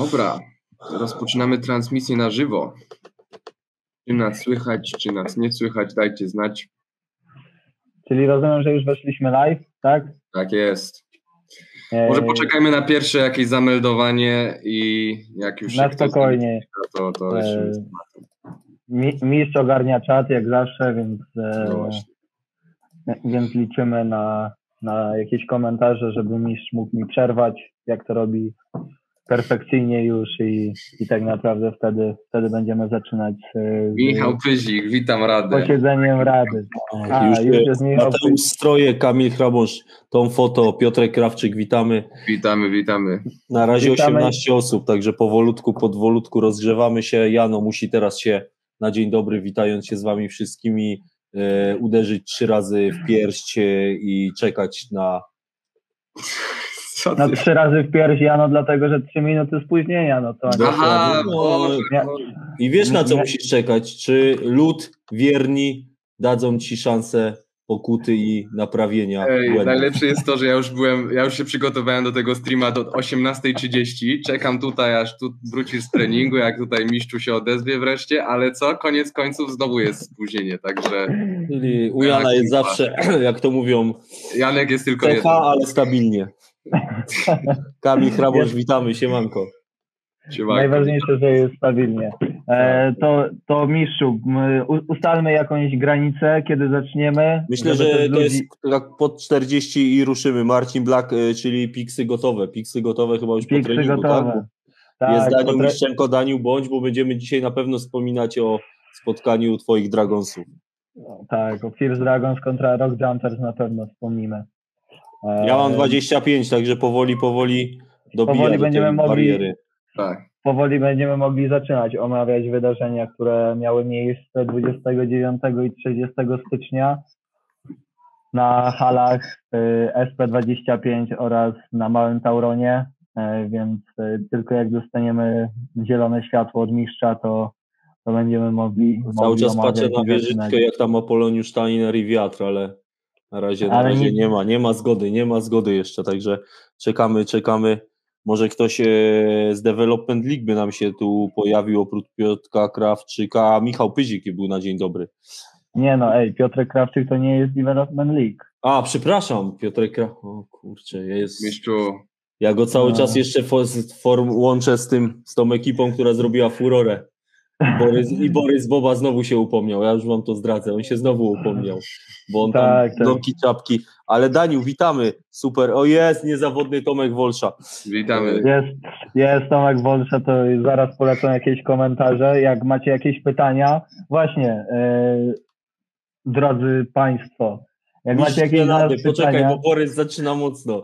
Dobra, rozpoczynamy transmisję na żywo. Czy nas słychać, czy nas nie słychać, dajcie znać. Czyli rozumiem, że już weszliśmy live, tak? Tak jest. Może Eee, poczekajmy na pierwsze jakieś zameldowanie i jak już Na spokojnie. to, to lecimy z tematem. Mi- Mistrz ogarnia czat jak zawsze, więc, e, No więc liczymy na, na jakieś komentarze, żeby mistrz mógł mi przerwać, jak to robi perfekcyjnie już i, i tak naprawdę wtedy, wtedy będziemy zaczynać e, z Michał Pyzik, witam Radę. posiedzeniem Rady. A, już, już jest Michał Mateusz Stroje, Kamil Hrabosz, tą foto, Piotrek Krawczyk, witamy. Witamy, witamy. Na razie Witamy. 18 osób, także powolutku, podwolutku rozgrzewamy się. Jano musi teraz się na dzień dobry, witając się z wami wszystkimi, e, uderzyć trzy razy w pierś e, i czekać na... Co Na ty? trzy razy w pierś, Jano, dlatego że trzy minuty spóźnienia, no to... Aha, No, Boże. I wiesz na co musisz czekać, czy lud, wierni dadzą ci szansę pokuty i naprawienia Ej, błędów. najlepsze jest to, że ja już byłem, ja już się przygotowałem do tego streama do 18.30. Czekam tutaj, aż tu wrócisz z treningu, jak tutaj mistrzu się odezwie wreszcie, ale co? Koniec końców znowu jest spóźnienie, także Czyli u Jana jest zawsze, jak to mówią, Janek jest tylko jeden. cecha, ale stabilnie. Kamil Hrabosz, witamy, siemanko. Siemanko. Najważniejsze, że jest stabilnie. E, to, to mistrzu, ustalmy jakąś granicę, kiedy zaczniemy. Myślę, że to ludzi- jest tak pod 40 i ruszymy. Marcin Black, y, czyli piksy gotowe. Piksy gotowe chyba już po Piksy treningu, gotowe. tak? Jest Daniu potre- Miszczenko, Daniu bądź, bo będziemy dzisiaj na pewno wspominać o spotkaniu twoich Dragonsów. tak, o Fierce Dragons kontra Rock Jumpers na pewno wspomnimy. Ja mam 25, także powoli, powoli dobijam Powoli do będziemy mogli- bariery. Tak. Powoli będziemy mogli zaczynać omawiać wydarzenia, które miały miejsce 29 i 30 stycznia na halach y, SP25 oraz na Małym Tauronie, e, więc y, tylko jak dostaniemy zielone światło od mistrza, to, to będziemy mogli, Cały mogli czas patrzę na wieżyczkę, jak tam Apoloniusz Steiner i wiatr, ale na razie, na razie nie- nie ma, nie ma zgody, nie ma zgody jeszcze, także czekamy, czekamy. Może ktoś e, z Development League by nam się tu pojawił, oprócz Piotra Krawczyka, a Michał Pyzik był na dzień dobry. Nie no, ej, Piotrek Krawczyk to nie jest Development League. A, przepraszam, Piotrek Kraw... O kurczę, jest... Mistrzu, Ja go cały No. czas jeszcze for, form łączę z tym, z tą ekipą, która zrobiła furorę. Borys, I Borys Boba znowu się upomniał, ja już wam to zdradzę, on się znowu upomniał, bo on Tak, tam tak. nogi, czapki, ale Daniu, witamy, super, o jest, niezawodny Tomek Wolsza. witamy. Jest, jest Tomek Wolsza, to zaraz polecą jakieś komentarze. Jak macie jakieś pytania, właśnie, e, drodzy Państwo, jak macie jakieś Rady, poczekaj, pytania, bo Borys zaczyna mocno.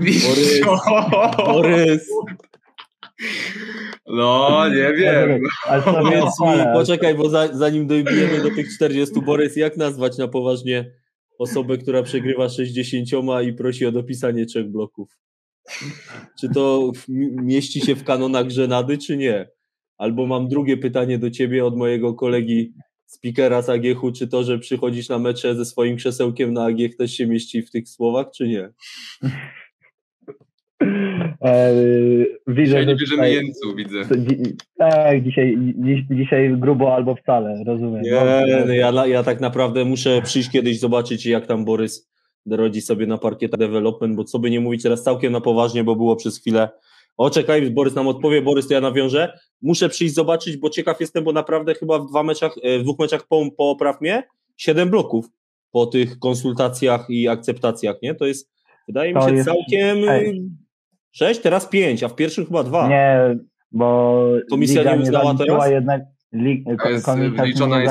Mistrzu! Borys, No, nie wiem. powiedz mi, odpalę. poczekaj, bo za, zanim dojdziemy do tych 40, Borys, jak nazwać na poważnie osobę, która przegrywa 60 i prosi o dopisanie trzech bloków? Czy to mieści się w kanonach żenady, czy nie? Albo mam drugie pytanie do ciebie od mojego kolegi speakera z Agiechu, czy to, że przychodzisz na mecze ze swoim krzesełkiem na Agiech też się mieści w tych słowach, czy nie? E, widzę, Dzisiaj nie bierzemy tutaj- jeńców, widzę. Tak, dzisiaj, dziś, dzisiaj grubo albo wcale, rozumiem. Nie, Dobrze. no ja, ja tak naprawdę muszę przyjść kiedyś zobaczyć, jak tam Borys rodzi sobie na parkietach development, bo co by nie mówić teraz całkiem na poważnie, bo było przez chwilę. O, czekaj, Borys nam odpowie, Borys, to ja nawiążę. Muszę przyjść zobaczyć, bo ciekaw jestem, bo naprawdę chyba w, dwa meczach, e, w dwóch meczach po, popraw mnie siedem bloków po tych konsultacjach i akceptacjach, nie? To jest, wydaje mi się, jest całkiem sześć. Sześć, teraz pięć, a w pierwszym chyba dwa. Nie, bo Komisja liga nie uznała zaliczyła teraz? Jednak, li, A jest nie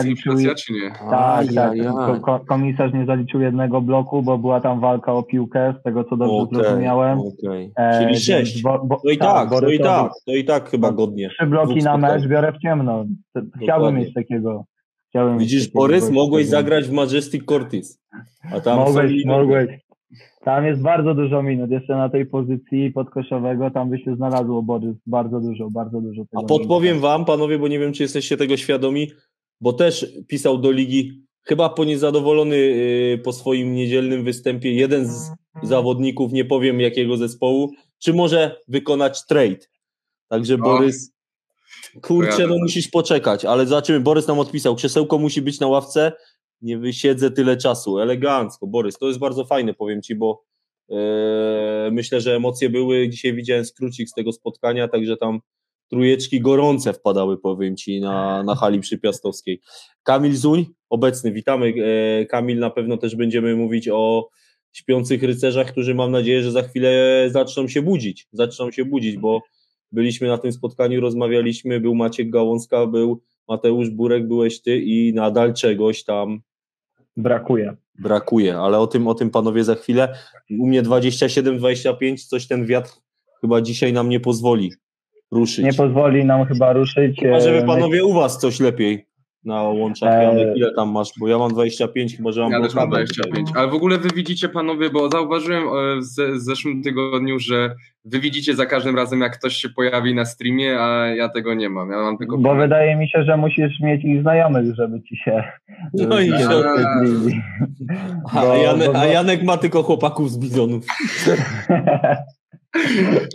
inflacja, czy nie? Tak, tak. Ajajaj. Ko- ko- Komisarz nie zaliczył jednego bloku, bo była tam walka o piłkę, z tego co dobrze Okej, zrozumiałem. okej. E, Czyli sześć. Bo, bo, To i tak, to i Borysowi tak, to i tak chyba godnie. Trzy bloki na mecz biorę w ciemno. Chciałbym mieć takiego. Chciałbym mieć Widzisz, takiego Borys, mogłeś zagrać w Majestic Cortis. A tam Mogłeś, mogłeś. Tam jest bardzo dużo minut. Jeszcze na tej pozycji podkoszowego tam by się znalazło Borys. Bardzo dużo, bardzo dużo tego. A podpowiem wam, panowie, bo nie wiem, czy jesteście tego świadomi, bo też pisał do ligi, chyba po niezadowolony yy, po swoim niedzielnym występie, jeden z zawodników, nie powiem jakiego zespołu, czy może wykonać trade. Także O. Borys, kurczę, no musisz poczekać, ale zobaczymy. Borys nam odpisał, krzesełko musi być na ławce, nie wysiedzę tyle czasu. Elegancko, Borys, to jest bardzo fajne, powiem Ci, bo e, myślę, że emocje były, dzisiaj widziałem skrócik z tego spotkania, także tam trójeczki gorące wpadały, powiem Ci, na, na hali przypiastowskiej. Kamil Zuń, obecny, witamy. E, Kamil, na pewno też będziemy mówić o śpiących rycerzach, którzy mam nadzieję, że za chwilę zaczną się budzić, zaczną się budzić, bo byliśmy na tym spotkaniu, rozmawialiśmy, był Maciek Gałązka, był Mateusz Burek, byłeś Ty i nadal czegoś tam Brakuje. brakuje, ale o tym, o tym panowie za chwilę. U mnie 27-25, coś ten wiatr chyba dzisiaj nam nie pozwoli ruszyć. Nie pozwoli nam chyba ruszyć. Chyba, żeby e, panowie u was coś lepiej na łączach. Eee. Janek, ile tam masz? Bo ja mam 25, chyba, że mam Ja też mam blokadę 25. Ale w ogóle wy widzicie, panowie, bo zauważyłem e, w ze- w zeszłym tygodniu, że wy widzicie za każdym razem, jak ktoś się pojawi na streamie, a ja tego nie mam. Ja mam tylko. Bo wydaje mi się, że musisz mieć ich znajomych, żeby ci się. No i się-. A, Bo- Janek, bo- a Janek ma tylko chłopaków z bizonów.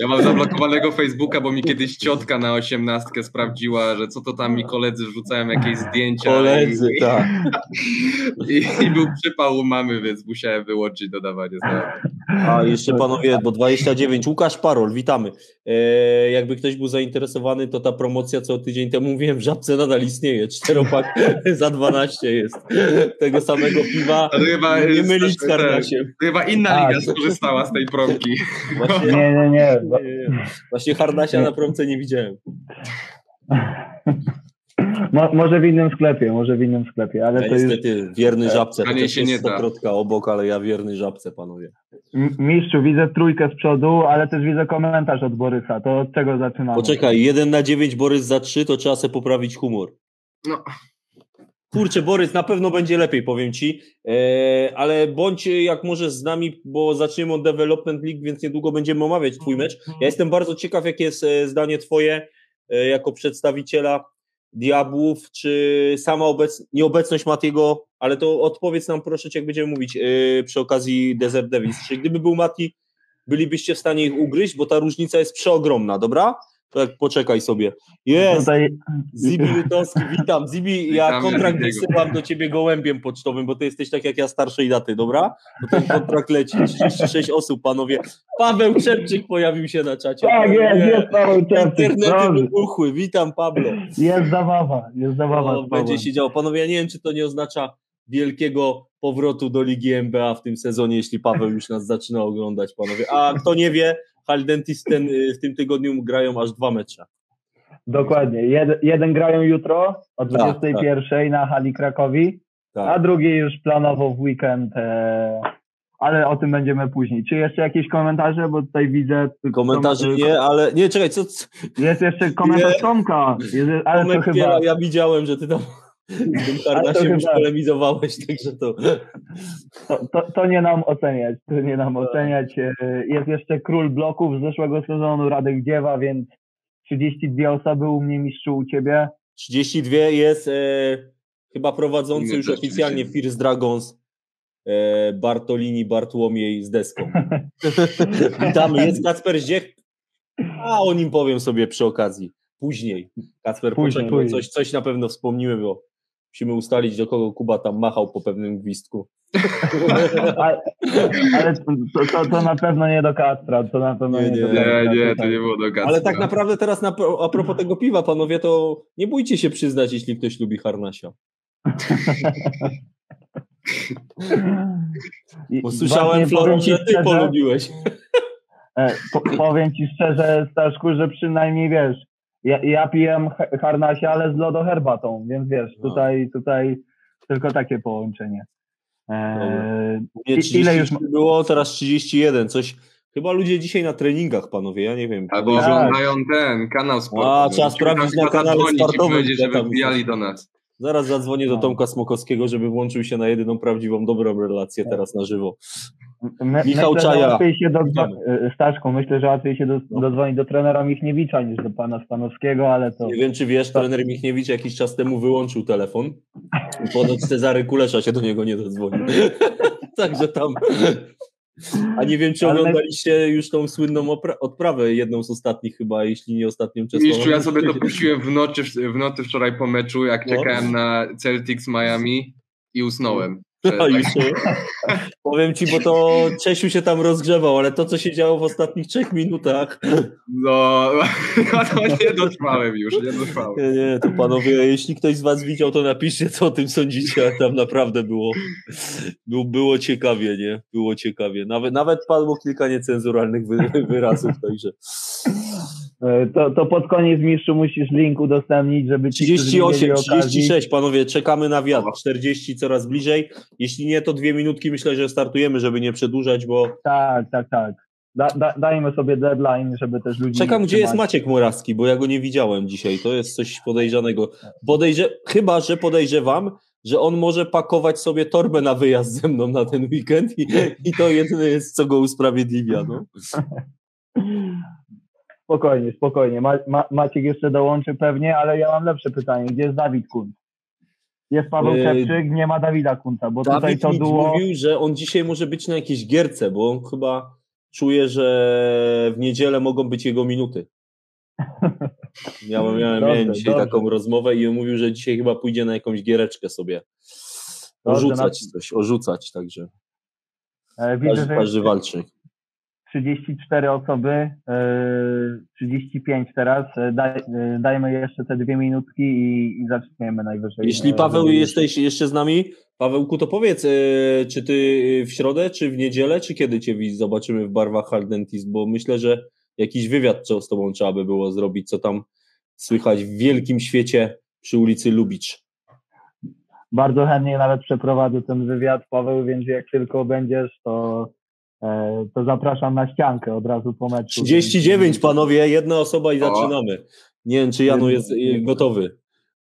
Ja mam zablokowanego Facebooka, bo mi kiedyś ciotka na osiemnastkę sprawdziła, że co to tam mi koledzy wrzucają jakieś zdjęcia. Koledzy, i, tak. i, I był przypał u mamy, więc musiałem wyłączyć dodawanie znajomych. A jeszcze panowie, bo 29. Łukasz Parol, witamy. E, jakby ktoś był zainteresowany, to ta promocja, co tydzień temu mówiłem, w żabce nadal istnieje. Czteropak za 12 jest. Tego samego piwa. To chyba, Nie mylić z to chyba inna A, liga skorzystała z tej promki. Właśnie, Nie, nie, nie. nie, nie, nie. Właśnie Harnasia na promce nie widziałem. Mo, może w innym sklepie, może w innym sklepie, ale Ja to niestety wierny żabce. Taniej Chociaż się jest nie da. stokrotka obok, ale ja wierny żabce, panowie. Mistrzu, widzę trójkę z przodu, ale też widzę komentarz od Borysa. To od czego zaczynamy? Poczekaj, 1 na 9 Borys za 3, to trzeba sobie poprawić humor. No. Kurczę, Borys, na pewno będzie lepiej, powiem ci, e, ale bądź e, jak możesz z nami, bo zaczniemy od Development League, więc niedługo będziemy omawiać twój mecz. Ja jestem bardzo ciekaw, jakie jest e, zdanie twoje jako przedstawiciela Diabłów, czy sama obec, nieobecność Matiego, ale to odpowiedz nam proszę jak będziemy mówić przy okazji Desert Devils. Czy gdyby był Mati, bylibyście w stanie ich ugryźć, bo ta różnica jest przeogromna, dobra? To jak poczekaj sobie. Jest! Tutaj Zibi Lutowski, witam. Zibi, ja kontrakt wysyłam do ciebie gołębiem pocztowym, bo ty jesteś tak jak ja starszej daty, dobra? Bo ten kontrakt leci. 36 osób, panowie. Paweł Czerczyk pojawił się na czacie. Tak, jest, jest Paweł Czerczyk. Internety wybuchły. Witam, Pablo. Jest zabawa, jest zabawa. No, będzie się działo. Panowie, ja nie wiem, czy to nie oznacza wielkiego powrotu do Ligi NBA w tym sezonie, jeśli Paweł już nas zaczyna oglądać, panowie. A kto nie wie, Haldentis y, w tym tygodniu grają aż dwa mecze. Dokładnie. Jed, jeden grają jutro o Tak, 21 na hali Krakowi, a Tak. drugi już planowo w weekend, e, ale o tym będziemy później. Czy jeszcze jakieś komentarze? Bo tutaj widzę... Komentarzy Tom- nie, ale nie, czekaj, co, Jest jeszcze komentarz. Tomka, ale to Tomek chyba... Piela, ja widziałem, że ty tam z tym Kardasiem już polemizowałeś, także to... To, to, to nie nam oceniać, to nie nam Tak. oceniać. E, Jest jeszcze król bloków z zeszłego sezonu, Radek Dziewa, więc 32 osoby u mnie, mistrzu, u ciebie. 32 jest e, chyba prowadzący Nie, już oficjalnie 32. First Dragons e, Bartolini Bartłomiej z deską. Witamy, jest Kacper Zdziech, a o nim powiem sobie przy okazji, później. Kacper, Później, później. coś, coś na pewno wspomnimy, bo musimy ustalić, do kogo Kuba tam machał po pewnym gwizdku. Ale, ale to, to, to na pewno nie do Kastra, to na pewno Nie, nie, nie, do Nie, Kastra. nie, to nie było do gastu. Ale tak naprawdę teraz na, a propos tego piwa, panowie, to nie bójcie się przyznać, jeśli ktoś lubi harnasia. Bo słyszałem, ci że ty polubiłeś. E, po, powiem ci szczerze, Staszku, że przynajmniej wiesz, ja, ja piję he- harnasia, ale z lodoherbatą, więc wiesz, No. tutaj, tutaj tylko takie połączenie. E, Nie, I- 30 ile już- było, teraz 31, coś... Chyba ludzie dzisiaj na treningach, panowie, ja nie wiem. Albo Tak. oglądają ten kanał sportowy. A, trzeba sprawdzić na kanale sportowym, żeby wbijali do nas. Zaraz zadzwonię do No. Tomka Smokowskiego, żeby włączył się na jedyną prawdziwą, dobrą relację teraz na żywo. My, Michał myślę, Czaja. Się do, e, Staszku, myślę, że łatwiej się do, No. dodzwonić do trenera Michniewicza niż do pana Stanowskiego, ale to... Nie wiem, czy wiesz, trener Michniewicz jakiś czas temu wyłączył telefon i ponoć Cezary Kulesza się do niego nie dodzwonił. Także tam A nie wiem, czy Ale- oglądaliście już tą słynną odprawę, jedną z ostatnich chyba, jeśli nie ostatnią. Mistrzu, ja sobie to puściłem w nocy, w nocy wczoraj po meczu, jak No. czekałem na Celtics Miami i usnąłem. Już, powiem ci, bo to Czesiu się tam rozgrzewał, ale to, co się działo w ostatnich trzech minutach, No, no nie dotrwałem już, nie dotrwałem. nie, nie, to panowie, jeśli ktoś z was widział, to napiszcie, co o tym sądzicie, ale tam naprawdę było, było, było ciekawie, nie? Było ciekawie. Nawet, nawet padło kilka niecenzuralnych wy, wyrazów, także To, to pod koniec mistrzu musisz link udostępnić, żeby ci, którzy nie 38, mieli okazji- 36, panowie, czekamy na wiatr, 40 coraz bliżej, jeśli nie, to dwie minutki myślę, że startujemy, żeby nie przedłużać, bo Tak, tak, tak. Da, da, dajmy sobie deadline, żeby też ludzi. Czekam, gdzie jest. Maciek Morawski, bo ja go nie widziałem dzisiaj. To jest coś podejrzanego. Podejrze... Chyba, że podejrzewam, że on może pakować sobie torbę na wyjazd ze mną na ten weekend i, i to jedyne jest, co go usprawiedliwia. No. Spokojnie, spokojnie. Ma, ma, Maciek jeszcze dołączy pewnie, ale ja mam lepsze pytanie. Gdzie jest Dawid Kunt? Jest Paweł Yy, Szewczyk, nie ma Dawida Kunta, bo tutaj Dawid to mi duo... mówił, że on dzisiaj może być na jakiejś gierce, bo on chyba czuje, że w niedzielę mogą być jego minuty. Miałem, miałem, Dobrze, miałem dzisiaj dobrze. taką rozmowę i on mówił, że dzisiaj chyba pójdzie na jakąś giereczkę sobie. Dobrze, Orzucać na- coś, orzucać, także E, Widzę, każdy, że każdy walczy. 34 osoby, e, 35 teraz. E, Daj, e, dajmy jeszcze te dwie minutki i, i zaczniemy najwyżej. Jeśli E, Paweł jesteś jeszcze z nami, Pawełku, to powiedz, e, czy ty w środę, czy w niedzielę, czy kiedy cię widz- zobaczymy w barwach Hardentist, bo myślę, że jakiś wywiad co- z tobą trzeba by było zrobić, co tam słychać w wielkim świecie przy ulicy Lubicz. Bardzo chętnie nawet przeprowadzę ten wywiad, Paweł, więc jak tylko będziesz, to, e, to zapraszam na ściankę od razu po meczu. 39, panowie, jedna osoba i zaczynamy. Nie wiem, czy Janu jest e, gotowy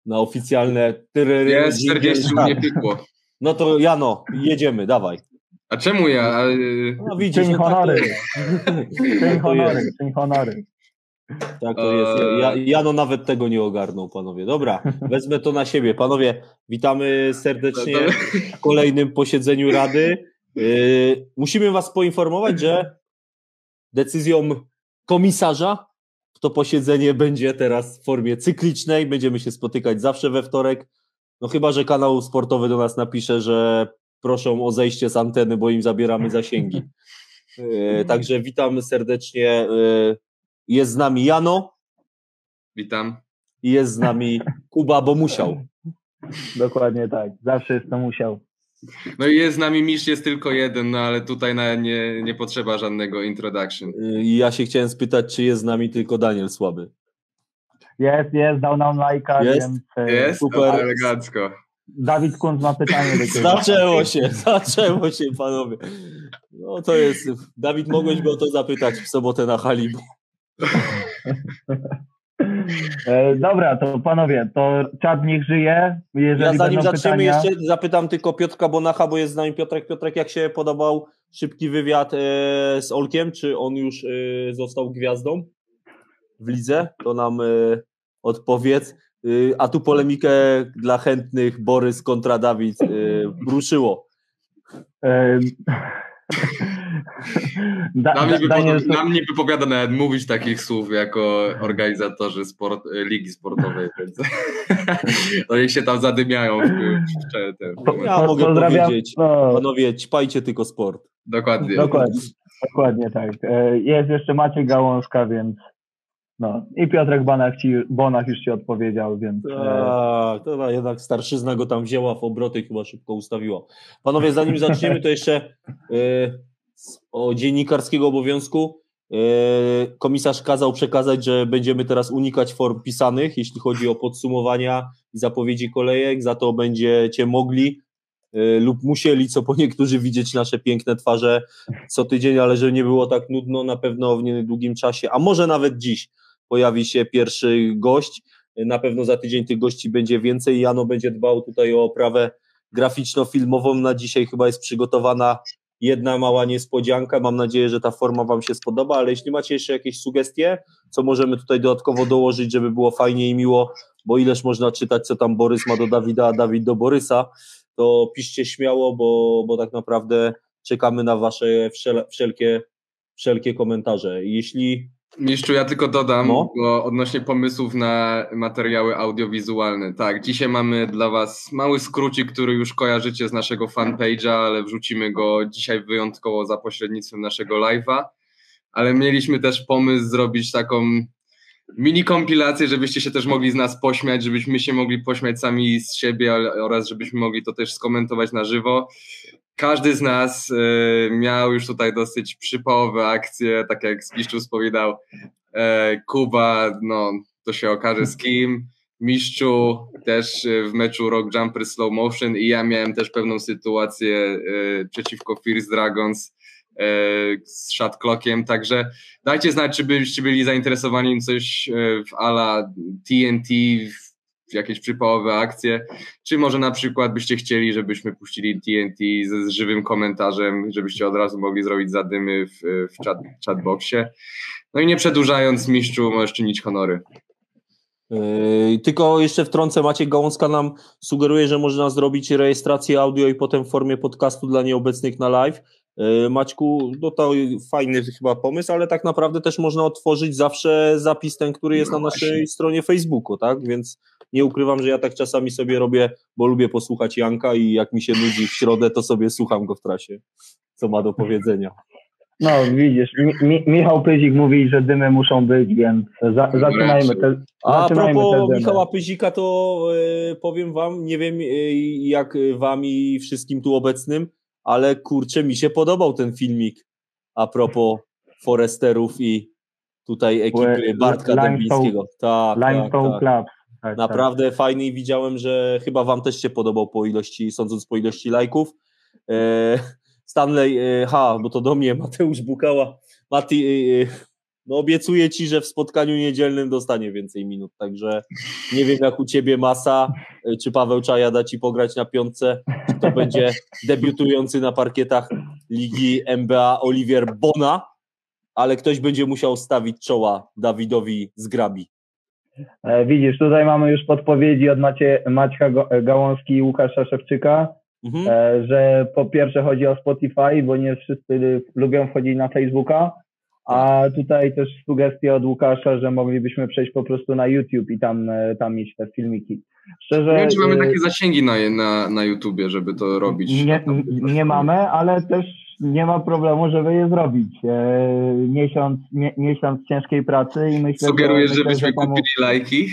na oficjalne... tyryry, Jest dżingiel. 40, Tak. nie pykło. No to Jano, jedziemy, dawaj. A czemu ja? Y, No widzisz, Czyń no tak honory. Czyń Tak to honory, jest. czyń honory. Tak to jest. Ja, Jano nawet tego nie ogarnął, panowie. Dobra, wezmę to na siebie. Panowie, witamy serdecznie Dobra. w kolejnym posiedzeniu Rady. Yy, musimy was poinformować, że decyzją komisarza to posiedzenie będzie teraz w formie cyklicznej. Będziemy się spotykać zawsze we wtorek. No chyba, że kanał sportowy do nas napisze, że proszą o zejście z anteny, bo im zabieramy zasięgi. Yy, także witam serdecznie. Yy, jest z nami Jano witam. i jest z nami Kuba, bo musiał. Dokładnie tak. Zawsze jest to musiał. No i jest z nami mistrz, jest tylko jeden, no ale tutaj na, nie, nie potrzeba żadnego introduction. Yy, I ja się chciałem spytać, czy jest z nami tylko Daniel Słaby. Jest, jest, dał nam lajka, Jest? więc e, Jest? super. Super. Elegancko. Dawid Kunz ma pytanie do ciebie. Zaczęło się, zaczęło się, panowie. No to jest. Dawid, mogłeś go o to zapytać w sobotę na Halibu. E, dobra, to panowie, to czat niech żyje. Jeżeli Ja zanim zaczniemy, pytania, jeszcze zapytam tylko Piotrka Bonacha, bo jest z nami Piotrek. Piotrek, jak się podobał szybki wywiad e, z Olkiem? Czy on już e, został gwiazdą w lidze? To nam odpowiedz. A tu polemikę dla chętnych Borys kontra Dawid ruszyło. Da, Nam da, nie, Daniel, wypowiada, nam nie wypowiada nawet mówić takich słów jako organizatorzy sport, ligi sportowej, więc to niech się tam zadymiają. W, w, Ja mogę pozdrawiam, powiedzieć. No, Panowie, ćpajcie tylko sport. Dokładnie. dokładnie, dokładnie tak. E, jest jeszcze Maciej Gałązka, więc no. I Piotrek Bonach, ci, Bonach już ci odpowiedział, więc e, Tak, to jednak starszyzna go tam wzięła w obroty chyba szybko ustawiła. Panowie, zanim zaczniemy, to jeszcze e, o dziennikarskiego obowiązku. E, komisarz kazał przekazać, że będziemy teraz unikać form pisanych, jeśli chodzi o podsumowania i zapowiedzi kolejek, za to będziecie mogli lub musieli, co po niektórzy, widzieć nasze piękne twarze co tydzień, ale żeby nie było tak nudno, na pewno w niedługim czasie, a może nawet dziś pojawi się pierwszy gość. Na pewno za tydzień tych gości będzie więcej. Jano będzie dbał tutaj o oprawę graficzno-filmową. Na dzisiaj chyba jest przygotowana jedna mała niespodzianka. Mam nadzieję, że ta forma Wam się spodoba, ale jeśli macie jeszcze jakieś sugestie, co możemy tutaj dodatkowo dołożyć, żeby było fajnie i miło, bo ileż można czytać, co tam Borys ma do Dawida, a Dawid do Borysa, to piszcie śmiało, bo, bo tak naprawdę czekamy na wasze wszelkie, wszelkie komentarze. Jeśli Mistrzu, ja tylko dodam, no. bo odnośnie pomysłów na materiały audiowizualne. Tak, dzisiaj mamy dla Was mały skrócik, który już kojarzycie z naszego fanpage'a, ale wrzucimy go dzisiaj wyjątkowo za pośrednictwem naszego live'a. Ale mieliśmy też pomysł zrobić taką mini kompilację, żebyście się też mogli z nas pośmiać, żebyśmy się mogli pośmiać sami z siebie oraz żebyśmy mogli to też skomentować na żywo każdy z nas y, miał już tutaj dosyć przypałowe akcje, tak jak Spiszczu wspominał, e, Kuba, no to się okaże z kim, Mistrzu też y, w meczu Rock Jumper Slow Motion i ja miałem też pewną sytuację e, przeciwko Fierce Dragons e, z shot clockiem, także dajcie znać, czy byście byli zainteresowani coś w ala TNT, jakieś przypałowe akcje, czy może na przykład byście chcieli, żebyśmy puścili TNT z, z żywym komentarzem, żebyście od razu mogli zrobić zadymy w, w chat, chatboxie. No i nie przedłużając, mistrzu, możesz czynić honory. Yy, tylko jeszcze wtrącę, Maciek Gałązka nam sugeruje, że można zrobić rejestrację audio i potem w formie podcastu dla nieobecnych na live. Yy, Maćku, no to fajny chyba pomysł, ale tak naprawdę też można otworzyć zawsze zapis ten, który jest no na naszej stronie Facebooku, tak? Więc nie ukrywam, że ja tak czasami sobie robię, bo lubię posłuchać Janka i jak mi się nudzi w środę, to sobie słucham go w trasie, co ma do powiedzenia. No, widzisz, Mi Michał Pyzik mówi, że dymy muszą być, więc za zaczynajmy te. A propos te Michała Pyzika, to e, powiem wam, nie wiem e, jak wam i wszystkim tu obecnym, ale kurczę, mi się podobał ten filmik a propos Foresterów i tutaj ekipy Bartka Dębińskiego. Tak, Limestone tak, tak. Club. Tak, Naprawdę tak. fajny i widziałem, że chyba wam też się podobał po ilości, sądząc po ilości lajków. E, Stanley, e, ha, bo to do mnie Mateusz Bukała. Mati, e, no obiecuję ci, że w spotkaniu niedzielnym dostanie więcej minut, także nie wiem jak u ciebie masa, czy Paweł Czaja da ci pograć na piątce, czy to będzie debiutujący na parkietach ligi NBA Olivier Bona, ale ktoś będzie musiał stawić czoła Dawidowi Zgrabi. E, widzisz, tutaj mamy już podpowiedzi od Macie, Maćka Gałązki i Łukasza Szewczyka, mhm. E, że po pierwsze chodzi o Spotify, bo nie wszyscy lubią wchodzić na Facebooka, a tutaj też sugestia od Łukasza, że moglibyśmy przejść po prostu na YouTube i tam, e, tam mieć te filmiki. Szczerze, nie wiem, czy mamy takie zasięgi na, na, na YouTubie, żeby to robić. Nie, nie mamy, ale też nie ma problemu, żeby je zrobić. E, miesiąc, mie, miesiąc ciężkiej pracy i myślę, Sugerujesz, że, żebyśmy że kupili lajki?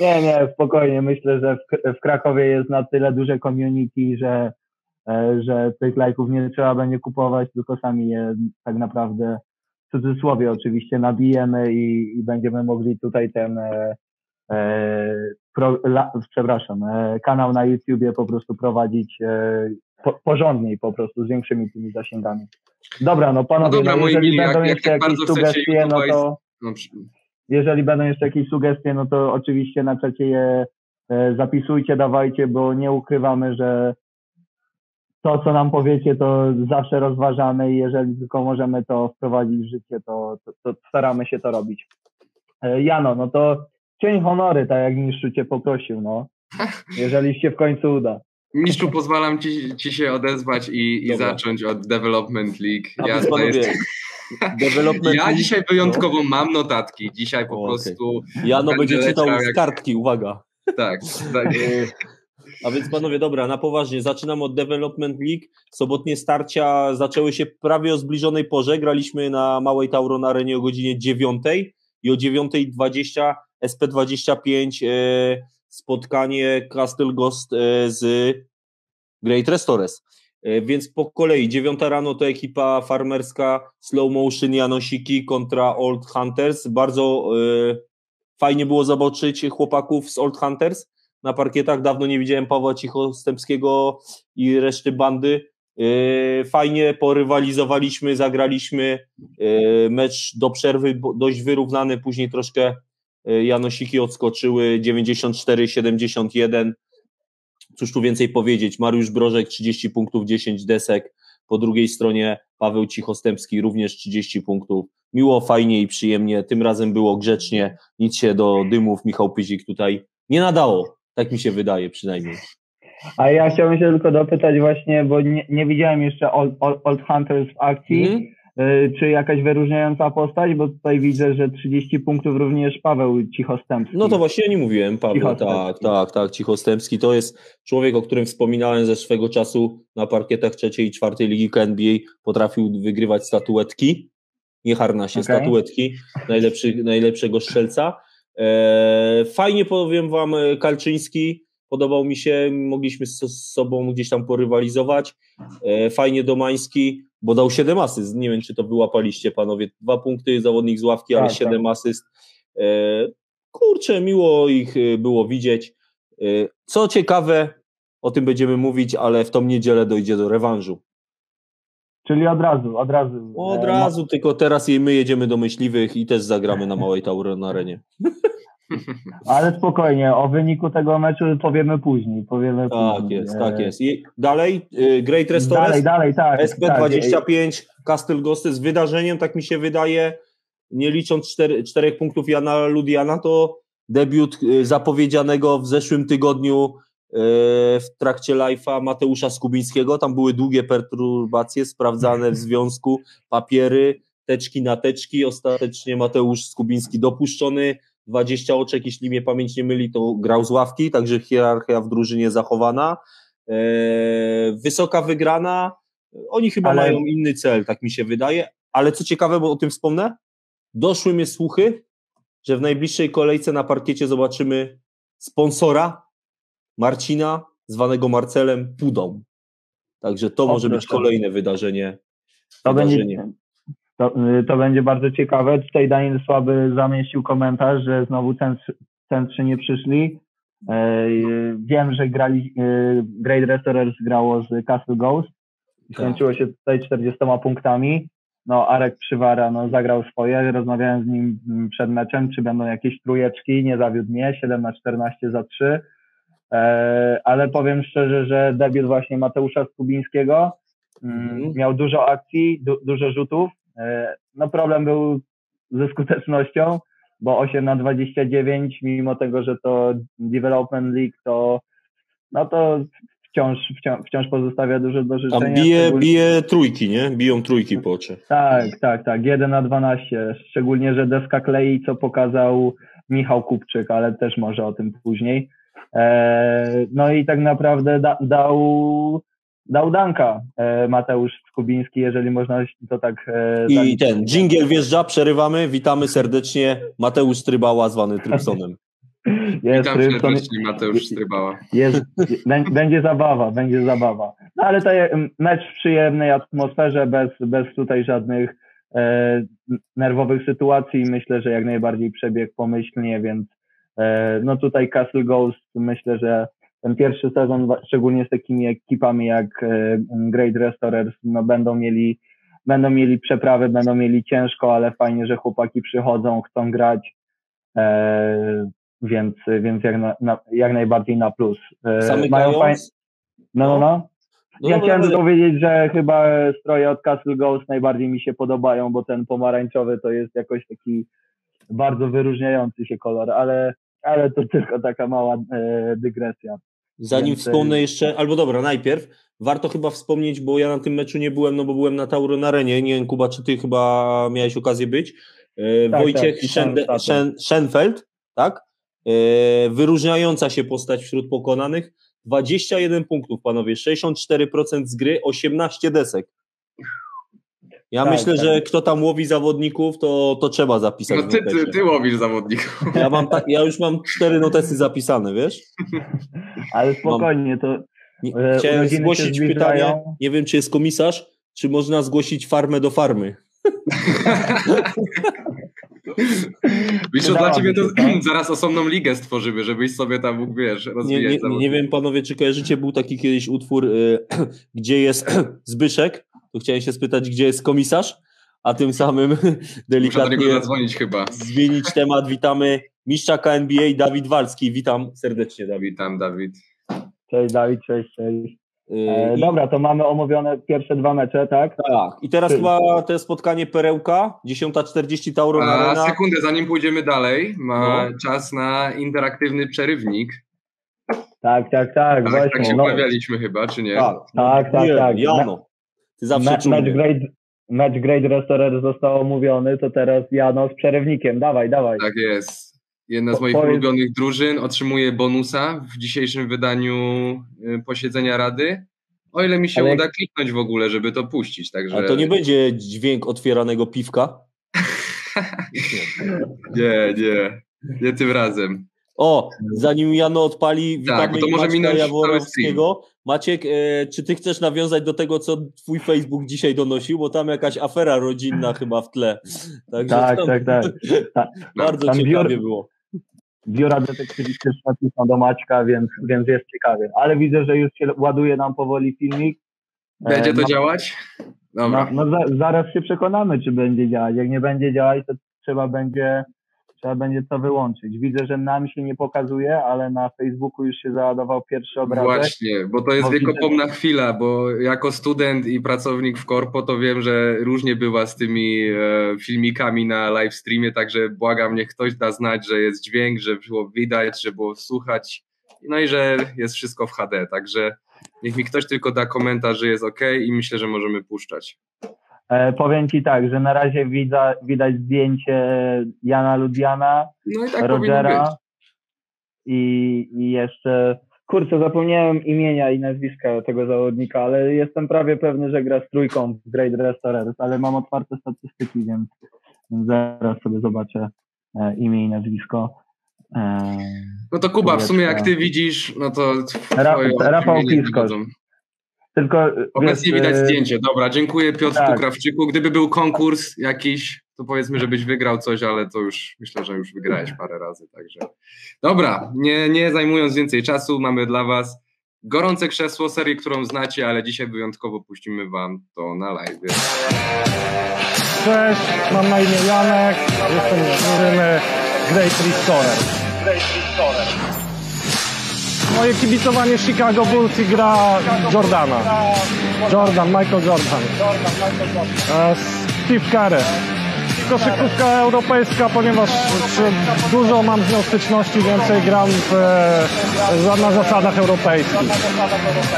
nie, nie, spokojnie. Myślę, że w, w Krakowie jest na tyle duże community, że, e, że tych lajków nie trzeba będzie kupować, tylko sami je tak naprawdę w cudzysłowie oczywiście nabijemy i, i będziemy mogli tutaj ten e, e pro, la, przepraszam, e, kanał na YouTubie po prostu prowadzić e, po, porządniej po prostu, z większymi tymi zasięgami. Dobra, no panowie, no dobra, no, jeżeli będą jak, jeszcze jak jakieś sugestie, no to no, jeżeli będą jeszcze jakieś sugestie, no to oczywiście na czacie je e, zapisujcie, dawajcie, bo nie ukrywamy, że to, co nam powiecie, to zawsze rozważamy i jeżeli tylko możemy to wprowadzić w życie, to, to, to staramy się to robić. E, Jano, no to cień honory, tak jak mistrzu cię poprosił, no. Jeżeli się w końcu uda. Mistrzu, pozwalam ci, ci się odezwać i, i zacząć od Development League. Ja, jest... Development ja dzisiaj wyjątkowo no. mam notatki. Dzisiaj po o, prostu. Okay. Ja no będzie czytał jak... z kartki, uwaga. Tak. tak. E, a więc panowie, dobra, na poważnie. Zaczynam od Development League. Sobotnie starcia zaczęły się prawie o zbliżonej porze. Graliśmy na Małej Tauron Arenie o godzinie 9 i o 9.20 SP25 e, spotkanie Castle Ghost e, z Great Restores. E, więc po kolei, dziewiąta rano to ekipa farmerska Slow Motion Janosiki kontra Old Hunters. Bardzo e, fajnie było zobaczyć chłopaków z Old Hunters na parkietach. Dawno nie widziałem Pawła Cichostępskiego i reszty bandy. Fajnie porywalizowaliśmy, zagraliśmy mecz do przerwy dość wyrównany, później troszkę Janosiki odskoczyły 94-71. Cóż tu więcej powiedzieć? Mariusz Brożek 30 punktów, 10 desek. Po drugiej stronie Paweł Cichostępski również 30 punktów. Miło, fajnie i przyjemnie. Tym razem było grzecznie. Nic się do dymów Michał Pyzik tutaj nie nadało. Tak mi się wydaje przynajmniej. A ja chciałbym się tylko dopytać właśnie, bo nie, nie widziałem jeszcze Old, Old, Old Hunters w akcji. Mhm. Y, Czy jakaś wyróżniająca postać? Bo tutaj widzę, że 30 punktów również Paweł Cichostępski. No to właśnie nie mówiłem, Paweł. Tak, tak, tak. Cichostępski to jest człowiek, o którym wspominałem ze swego czasu na parkietach trzeciej i czwartej ligi KNBA. Potrafił wygrywać statuetki. Nie harnasie, Okej. statuetki najlepszy, najlepszego strzelca. E, fajnie powiem wam, e, Kalczyński. Podobał mi się, mogliśmy z, z sobą gdzieś tam porywalizować. E, fajnie Domański, bo dał 7 asyst. Nie wiem, czy to wyłapaliście, panowie. Dwa punkty, zawodnik z ławki, ale Tak, 7 asyst. E, kurczę, miło ich y, było widzieć. Co ciekawe, o tym będziemy mówić, ale w tą niedzielę dojdzie do rewanżu. Czyli od razu, od razu. Od E, razu, tylko teraz i my jedziemy do myśliwych i też zagramy na Małej Tauron na arenie. Ale spokojnie, o wyniku tego meczu powiemy później. Powiemy Tak później. jest, E, tak jest. I dalej, y, Great Restaurant, Dalej, dalej, tak. tak. SP25, Castle Ghosty z wydarzeniem, tak mi się wydaje, nie licząc cztery, czterech punktów Jana Ludiana, to debiut y, zapowiedzianego w zeszłym tygodniu y, w trakcie live'a Mateusza Skubińskiego. Tam były długie perturbacje sprawdzane w związku, papiery, teczki na teczki. Ostatecznie Mateusz Skubiński dopuszczony. 20 oczek, jeśli mnie pamięć nie myli, to grał z ławki, także hierarchia w drużynie zachowana. E, wysoka wygrana. Oni chyba Ale- mają inny cel, tak mi się wydaje. Ale co ciekawe, bo o tym wspomnę, doszły mnie słuchy, że w najbliższej kolejce na parkiecie zobaczymy sponsora Marcina, zwanego Marcelem Pudą. Także to O, może być kolejne wydarzenie. To wydarzenie. będzie, to, y, to będzie bardzo ciekawe. Tutaj Daniel Słaby zamieścił komentarz, że znowu centrzy, nie przyszli. E, y, Wiem, że grali, y, Great Restorers grało z Castle Ghost. Tak. Skończyło się tutaj 40 punktami. No, Arek Przywara no, zagrał swoje. Rozmawiałem z nim mm, przed meczem, czy będą jakieś trójeczki. Nie zawiódł mnie. 7 na 14 za 3. E, ale powiem szczerze, że debiut właśnie Mateusza Skubińskiego mm, Mhm. miał dużo akcji, du, dużo rzutów. E, no problem był ze skutecznością, bo 8 na 29, mimo tego, że to Development League, to no to wciąż, wciąż, wciąż pozostawia dużo do życzenia. Tam bije, szczególnie- bije trójki, nie? Biją trójki po oczach. tak, tak, tak. 1 na 12. Szczególnie, że deska klei, co pokazał Michał Kupczyk, ale też może o tym później. E, no i tak naprawdę da, dał, dał danka e, Mateusz Skubiński, jeżeli można to tak. E, I ten dżingiel wjeżdża, przerywamy. Witamy serdecznie. Mateusz Trybała, zwany Trypsonem. Jest, Witam Rybson, serdecznie, Mateusz Strybała. jest, bę- będzie zabawa, będzie zabawa. No ale to mecz w przyjemnej atmosferze, bez, bez tutaj żadnych e, nerwowych sytuacji. Myślę, że jak najbardziej przebiegł pomyślnie, więc e, no tutaj Castle Ghost myślę, że ten pierwszy sezon, szczególnie z takimi ekipami jak e, Great Restorers, no będą mieli będą mieli przeprawy, będą mieli ciężko, ale fajnie, że chłopaki przychodzą, chcą grać. E, więc, więc jak, na, na, jak najbardziej na plus. E, Zamykając, faj- No, no, no. no ja dobra, chciałem ale- tylko powiedzieć, że chyba stroje od Castle Ghost najbardziej mi się podobają, bo ten pomarańczowy to jest jakoś taki bardzo wyróżniający się kolor, ale, ale to tylko taka mała e, dygresja. Zanim Więcej- wspomnę jeszcze, albo dobra, najpierw warto chyba wspomnieć, bo ja na tym meczu nie byłem, no bo byłem na Tauron Arenie. Nie wiem, Kuba, czy ty chyba miałeś okazję być. E, Tak, Wojciech tak, status. Schen- Schenfeld, tak? E, wyróżniająca się postać wśród pokonanych. 21 punktów, panowie, 64% z gry, 18 desek. Ja Tak, myślę, tak. że kto tam łowi zawodników, to, to trzeba zapisać. No ty, ty, ty łowisz zawodników. Ja, mam ta, ja już mam cztery notesy zapisane, wiesz? Ale spokojnie, to Nie, E, Chciałem zgłosić pytanie, nie wiem czy jest komisarz, czy można zgłosić farmę do farmy. Wiesz, dla ciebie to tak. zaraz osobną ligę stworzymy, żebyś sobie tam mógł, wiesz, Nie, rozwijać nie, nie zawodników. wiem panowie, czy kojarzycie, był taki kiedyś utwór, y, gdzie jest Zbyszek, to chciałem się spytać, gdzie jest komisarz, a tym samym Muszę do delikatnie zadzwonić chyba. zmienić temat. Witamy mistrza KNBA Dawid Walski. Witam serdecznie Dawid. Witam, Dawid. cześć Dawid, cześć, cześć. Y, E, i- dobra, to mamy omówione pierwsze dwa mecze, tak? Tak, i teraz chyba to spotkanie Perełka, 10.40 Tauron A Arena. sekundę, zanim pójdziemy dalej, ma No. czas na interaktywny przerywnik. Tak, tak, tak, Tak, właśnie. tak się no, chyba, czy nie? Tak, tak, tak, tak. Jano. Ty zawsze. Match Grade, match grade Restorer został omówiony, to teraz Jano z przerywnikiem. Dawaj, dawaj. Tak jest. Jedna z moich powiedz- ulubionych drużyn otrzymuje bonusa w dzisiejszym wydaniu y, posiedzenia Rady. O ile mi się Ale- uda kliknąć w ogóle, żeby to puścić. Także... Ale to nie będzie dźwięk otwieranego piwka. Nie, nie. Nie tym razem. O, zanim Jano odpali, witamy Tak, to może minąć Jaworowskiego. Maciek, e, czy ty chcesz nawiązać do tego, co twój Facebook dzisiaj donosił? Bo tam jakaś afera rodzinna chyba w tle. Także Tak, tam tak, tak. Ta, Bardzo Tam ciekawie biur- było. biura detektywistyczne piszą do Maćka, więc, więc jest ciekawie. Ale widzę, że już się ładuje nam powoli filmik. Będzie E, to no- działać? No, Dobra. no za, zaraz się przekonamy, czy będzie działać. Jak nie będzie działać, to trzeba będzie, trzeba będzie to wyłączyć. Widzę, że nam się nie pokazuje, ale na Facebooku już się załadował pierwszy obrazek. Właśnie, bo to jest Bo widzę- wiekopomna chwila, bo jako student i pracownik w korpo to wiem, że różnie bywa z tymi e, filmikami na live streamie, także błagam, niech ktoś da znać, że jest dźwięk, że było widać, że było słuchać, no i że jest wszystko w HD, także niech mi ktoś tylko da komentarz, że jest ok i myślę, że możemy puszczać. E, powiem Ci tak, że na razie widza, widać zdjęcie Jana Ludiana, No i tak. Rogera i, i jeszcze, kurczę, zapomniałem imienia i nazwiska tego zawodnika, ale jestem prawie pewny, że gra z trójką w Great Restorers, ale mam otwarte statystyki, więc, zaraz sobie zobaczę e, imię i nazwisko. E, No to Kuba, w sumie jak ty widzisz, no to Rafał dogodzą. Tylko Obecnie wiesz, widać e, zdjęcie. Dobra, dziękuję Piotrku tak. Krawczyku. Gdyby był konkurs jakiś, to powiedzmy, żebyś wygrał coś, ale to już myślę, że już wygrałeś parę razy. Także dobra, nie, nie zajmując więcej czasu, mamy dla Was gorące krzesło, serię, którą znacie, ale dzisiaj wyjątkowo puścimy Wam to na live. Cześć, mam na imię Janek, jestem z drużyny Great Restorer. Moje kibicowanie Chicago Bulls i gra Jordana. Jordan, Michael Jordan. E, Steve Curry. Koszykówka europejska, ponieważ dużo mam z nią styczności, więcej gram w, e, na zasadach europejskich.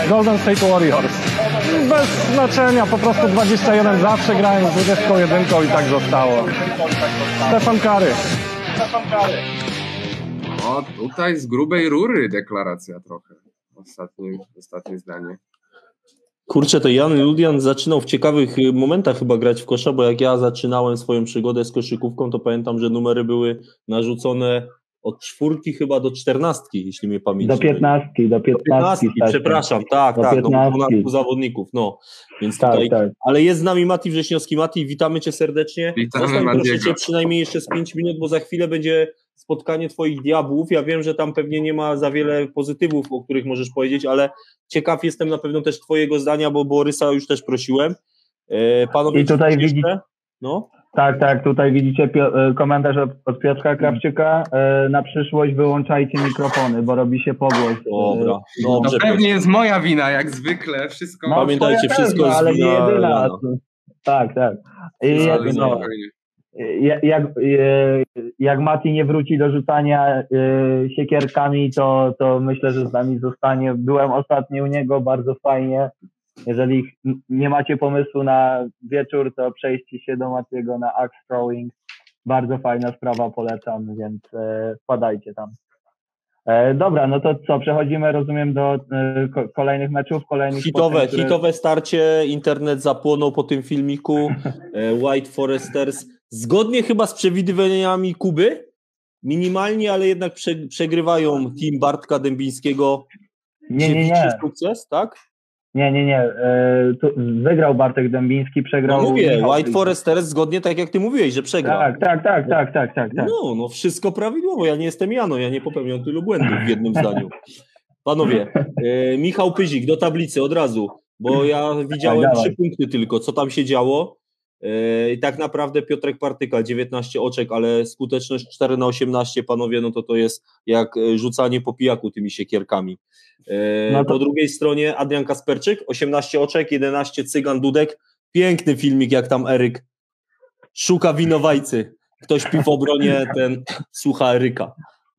Golden State Warriors. Bez znaczenia, po prostu 21 zawsze grałem z 21 i tak zostało. Stefan Kary. O, tutaj z grubej rury deklaracja trochę. Ostatnie, ostatnie zdanie. Kurczę, to Jan Ludian zaczynał w ciekawych y, momentach chyba grać w kosza, bo jak ja zaczynałem swoją przygodę z koszykówką, to pamiętam, że numery były narzucone od czwórki chyba do czternastki, jeśli mnie pamięć do. 15, do 15, Piętnastki, Stasiu. przepraszam, tak, Do tak, no, 15. 12 zawodników, no. Więc Tak, tutaj, tak. ale jest z nami Mati Wrześniowski. Mati, witamy cię serdecznie. Witamy, Zostań proszę cię przynajmniej jeszcze z 5 minut, bo za chwilę będzie spotkanie twoich diabłów. Ja wiem, że tam pewnie nie ma za wiele pozytywów, o których możesz powiedzieć, ale ciekaw jestem na pewno też twojego zdania, bo Borysa już też prosiłem. E, Panowie, I tutaj coś widzi- jeszcze? No, Tak, tak, tutaj widzicie e, komentarz od, od Piotrka Krawczyka. E, Na przyszłość wyłączajcie mikrofony, bo robi się pogłoś. dobra, E, To dobrze. pewnie jest moja wina, jak zwykle. Wszystko. no, Pamiętajcie, wszystko jest ale nie jedyna. Tak, tak. I no. Jak, jak, e, jak Mati nie wróci do rzucania e, siekierkami, to, to myślę, że z nami zostanie. Byłem ostatnio u niego, bardzo fajnie. Jeżeli nie macie pomysłu na wieczór, to przejdźcie się do Matiego na axe throwing. Bardzo fajna sprawa, polecam, więc e, wpadajcie tam. Dobra, no to co, przechodzimy, rozumiem, do ko- kolejnych meczów, kolejnych Hitowe, spotkań, które- hitowe starcie, internet zapłonął po tym filmiku. White Foresters, zgodnie chyba z przewidywaniami Kuby, minimalnie, ale jednak prze, przegrywają team Bartka Dębińskiego. Nie, nie, nie. Sukces, tak? Nie, nie, nie. E, wygrał Bartek Dębiński, przegrał. No mówię, White Fryk. Foresters zgodnie tak jak ty mówiłeś, że przegrał. Tak, tak, tak, tak, tak, tak. tak. No, no wszystko prawidłowo. Ja nie jestem Jano, ja nie popełniam tylu błędów w jednym zdaniu. Panowie, e, Michał Pyzik do tablicy od razu, bo ja widziałem Dawaj, trzy punkty tylko, co tam się działo. E, I tak naprawdę Piotrek Partyka 19 oczek, ale skuteczność 4 na 18, panowie, no to to jest jak e, rzucanie po pijaku tymi siekierkami. E, No to- Po drugiej stronie Adrian Kasperczyk, 18 oczek, 11 Cygan Dudek. Piękny filmik, jak tam Eryk szuka winowajcy. Ktoś w obronie, ten słucha Eryka.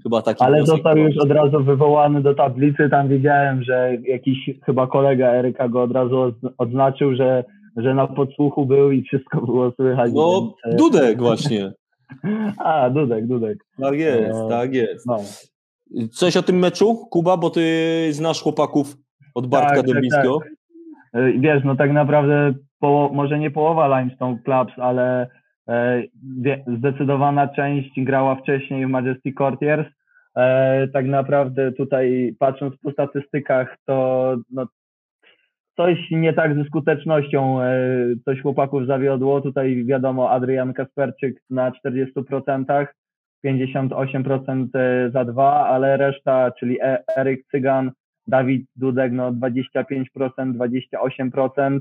Chyba taki Ale został już od razu wywołany do tablicy. Tam widziałem, że jakiś chyba kolega Eryka go od razu odz- odznaczył, że, że na podsłuchu był i wszystko było słychać. No, więc, e, Dudek właśnie. A, Dudek, Dudek. Tak jest, No. tak jest. No. Coś o tym meczu, Kuba, bo ty znasz chłopaków od Bartka Tak, tak, Dębińskiego. E, Wiesz, no tak naprawdę poło- może nie połowa Limestone Clubs, ale e, zdecydowana część grała wcześniej w Majesty Courtiers. E, tak naprawdę tutaj patrząc po statystykach, to no, coś nie tak ze skutecznością, e, coś chłopaków zawiodło. Tutaj wiadomo, Adrian Kasperczyk na 40%, 58% e, za dwa, ale reszta, czyli E- Eryk Cygan, Dawid Dudek, no 25%, 28%,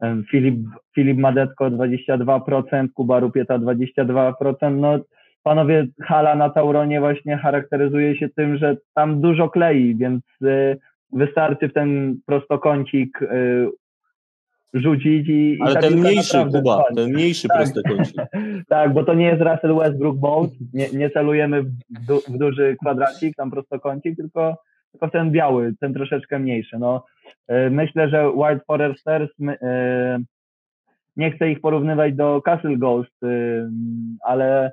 em, Filip, Filip Madetko 22%, Kuba Rupieta 22%. No panowie, hala na Tauronie właśnie charakteryzuje się tym, że tam dużo klei, więc wystarczy w ten prostokącik y, rzucić i, i Ale ta ten mniejszy, Kuba, ten mniejszy Tak. prostokącik. Tak, bo to nie jest Russell Westbrook mode, nie, nie celujemy w, du, w duży kwadracik, tam prostokącik, tylko, tylko ten biały, ten troszeczkę mniejszy. No, y, myślę, że White Foresters, y, nie chcę ich porównywać do Castle Ghost, y, ale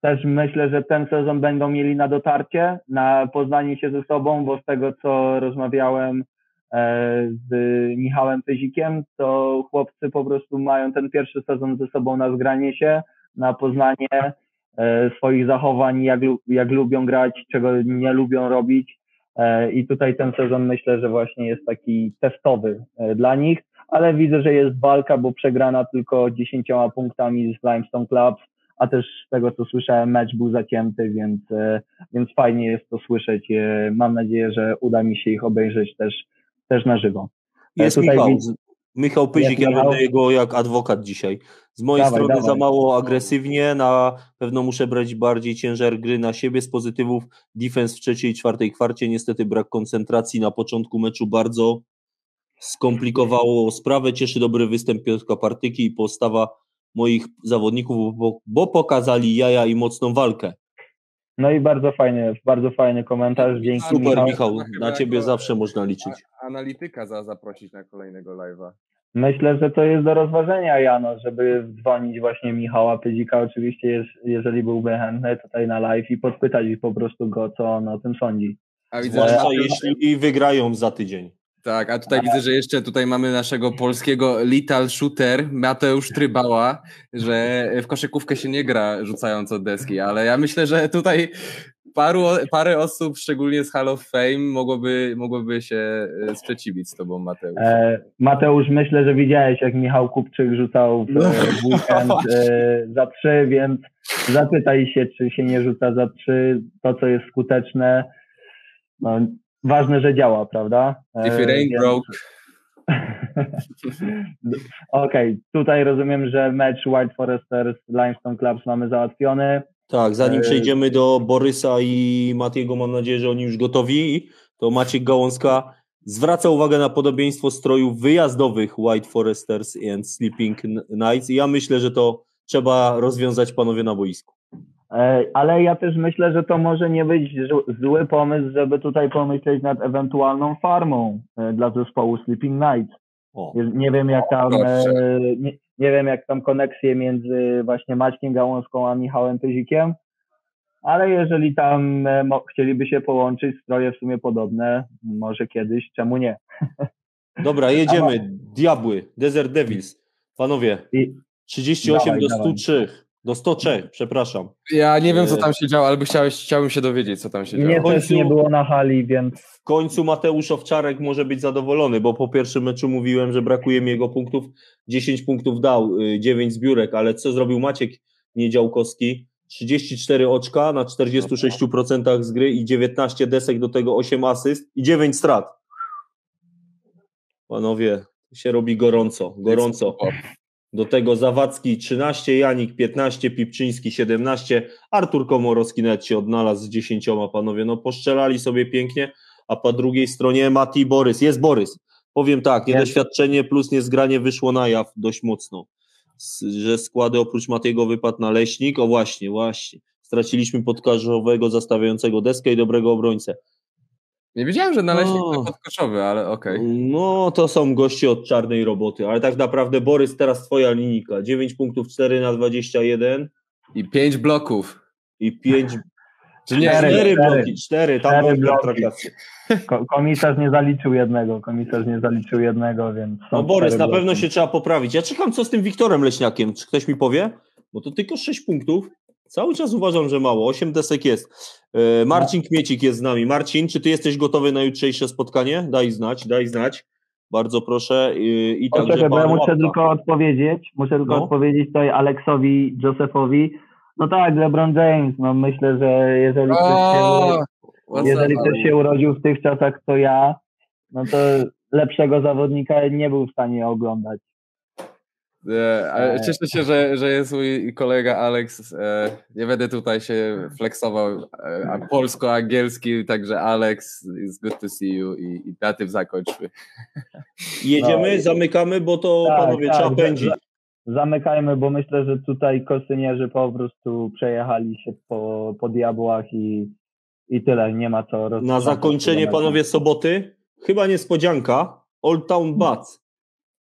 też myślę, że ten sezon będą mieli na dotarcie, na poznanie się ze sobą, bo z tego, co rozmawiałem e, z Michałem Pyzikiem, to chłopcy po prostu mają ten pierwszy sezon ze sobą na zgranie się, na poznanie e, swoich zachowań, jak, jak lubią grać, czego nie lubią robić. E, I tutaj ten sezon myślę, że właśnie jest taki testowy dla nich, ale widzę, że jest walka, bo przegrana tylko 10 punktami z Limestone Clubs, a też z tego co słyszałem, mecz był zacięty, więc, e, więc fajnie jest to słyszeć. E, Mam nadzieję, że uda mi się ich obejrzeć też, też na żywo. Jest tutaj Michał. widz- Michał Pyzik, ja Michał. będę jego jak adwokat dzisiaj. Z mojej Dawaj, strony za dawaj. mało agresywnie, na pewno muszę brać bardziej ciężar gry na siebie. Z pozytywów defense w trzeciej i czwartej kwarcie, niestety brak koncentracji na początku meczu bardzo skomplikowało sprawę. Cieszy dobry występ Piotrka Partyki i postawa moich zawodników, bo, bo pokazali jaja i mocną walkę. No i bardzo fajny, bardzo fajny komentarz. Dzięki Super, Michał. Na ciebie jako- zawsze można liczyć. Analityka za zaprosić na kolejnego live'a. Myślę, że to jest do rozważenia, Jano, żeby dzwonić właśnie Michała Pydzika. Oczywiście, jeż- jeżeli byłby chętny tutaj na live i podpytać po prostu go, co on o tym sądzi. A widzę, że Zwłaszcza jeśli wygrają za tydzień. Tak, a tutaj widzę, że jeszcze tutaj mamy naszego polskiego Lethal Shooter, Mateusz Trybała, że w koszykówkę się nie gra rzucając od deski, ale ja myślę, że tutaj paru, parę osób, szczególnie z Hall of Fame, mogłoby, mogłoby się e, sprzeciwić z tobą, Mateusz. E, Mateusz, myślę, że widziałeś, jak Michał Kupczyk rzucał w, No, w weekend e, za trzy, więc zapytaj się, czy się nie rzuca za trzy. To, co jest skuteczne, no, ważne, że działa, prawda? E, If it ain't broke, Okej, tutaj rozumiem, że mecz White Foresters Limestone Clubs mamy załatwiony. Tak, zanim E, przejdziemy do Borysa i Matiego, mam nadzieję, że oni już gotowi, to Maciek Gałązka zwraca uwagę na podobieństwo strojów wyjazdowych White Foresters and Sleeping Nights i ja myślę, że to trzeba rozwiązać panowie na boisku. E, Ale ja też myślę, że to może nie być zł- zły pomysł, żeby tutaj pomyśleć nad ewentualną farmą e, dla zespołu Sleeping. O, Je- Nie wiem jak tam e, nie, nie wiem jak tam koneksje między właśnie Maćkiem Gałązką a Michałem Pyzikiem, ale jeżeli tam chcieliby się połączyć, stroje w sumie podobne, może kiedyś, czemu nie? dobra, jedziemy. Diabły, Desert Devils. Panowie, I 38 Dawaj, do dawaj. 103. Do 103, przepraszam. ja nie wiem, co E, tam się działo, ale by chciałeś, chciałbym się dowiedzieć, co tam się działo. Też końcu- nie było na hali, więc W końcu Mateusz Owczarek może być zadowolony, bo po pierwszym meczu mówiłem, że brakuje mi jego punktów. 10 punktów dał, y, 9 zbiórek, ale co zrobił Maciek Niedziałkowski? 34 oczka na 46% z gry i 19 desek, do tego 8 asyst i 9 strat. Panowie, się robi gorąco, gorąco. Do tego Zawadzki 13, Janik 15, Pipczyński 17, Artur Komorowski nawet się odnalazł z 10 panowie. No poszczelali sobie pięknie, a po drugiej stronie Mati Borys. Jest Borys. Powiem tak, niedoświadczenie plus niezgranie wyszło na jaw dość mocno. Że składy oprócz Matiego wypadł na Leśnik, o właśnie, właśnie. straciliśmy podkarzowego zastawiającego deskę i dobrego obrońcę. Nie wiedziałem, że naleśnik O. to podkoszowy, ale okej. No, to są goście od czarnej roboty, ale tak naprawdę Borys, teraz twoja linijka. 9 punktów, 4 na 21 I pięć bloków. i 5, Czy nie? Cztery. 4 cztery. bloki, 4, tam Cztery Wojtek bloki. traktacja. Ko- komisarz nie zaliczył jednego, komisarz nie zaliczył jednego, więc... No Borys, na pewno się trzeba poprawić. Ja czekam, co z tym Wiktorem Leśniakiem. Czy ktoś mi powie? Bo to tylko 6 punktów. Cały czas uważam, że mało. 8 desek jest. E, Marcin Kmiecik jest z nami. Marcin, czy ty jesteś gotowy na jutrzejsze spotkanie? Daj znać, daj znać. Bardzo proszę. I, także Poczekaj, bo ja muszę Łapka. tylko odpowiedzieć, muszę tylko No. odpowiedzieć tutaj Aleksowi Josephowi. No tak, LeBron James, no myślę, że jeżeli ktoś się, jeżeli ktoś się urodził w tych czasach, to ja, no to lepszego zawodnika nie był w stanie oglądać. Ale E. cieszę się, że, że jest mój kolega Alex. E, nie będę tutaj się flexował e, polsko-angielski, także Alex, it's good to see you i, i na tym zakończmy. Jedziemy, No. zamykamy, bo to Tak, panowie tak, trzeba pędzić. za- Zamykajmy, bo myślę, że tutaj kosynierzy po prostu przejechali się po, po diabłach i, i tyle, nie ma co Na roztrząsać zakończenie, panowie, soboty, chyba niespodzianka, Old Town Bats.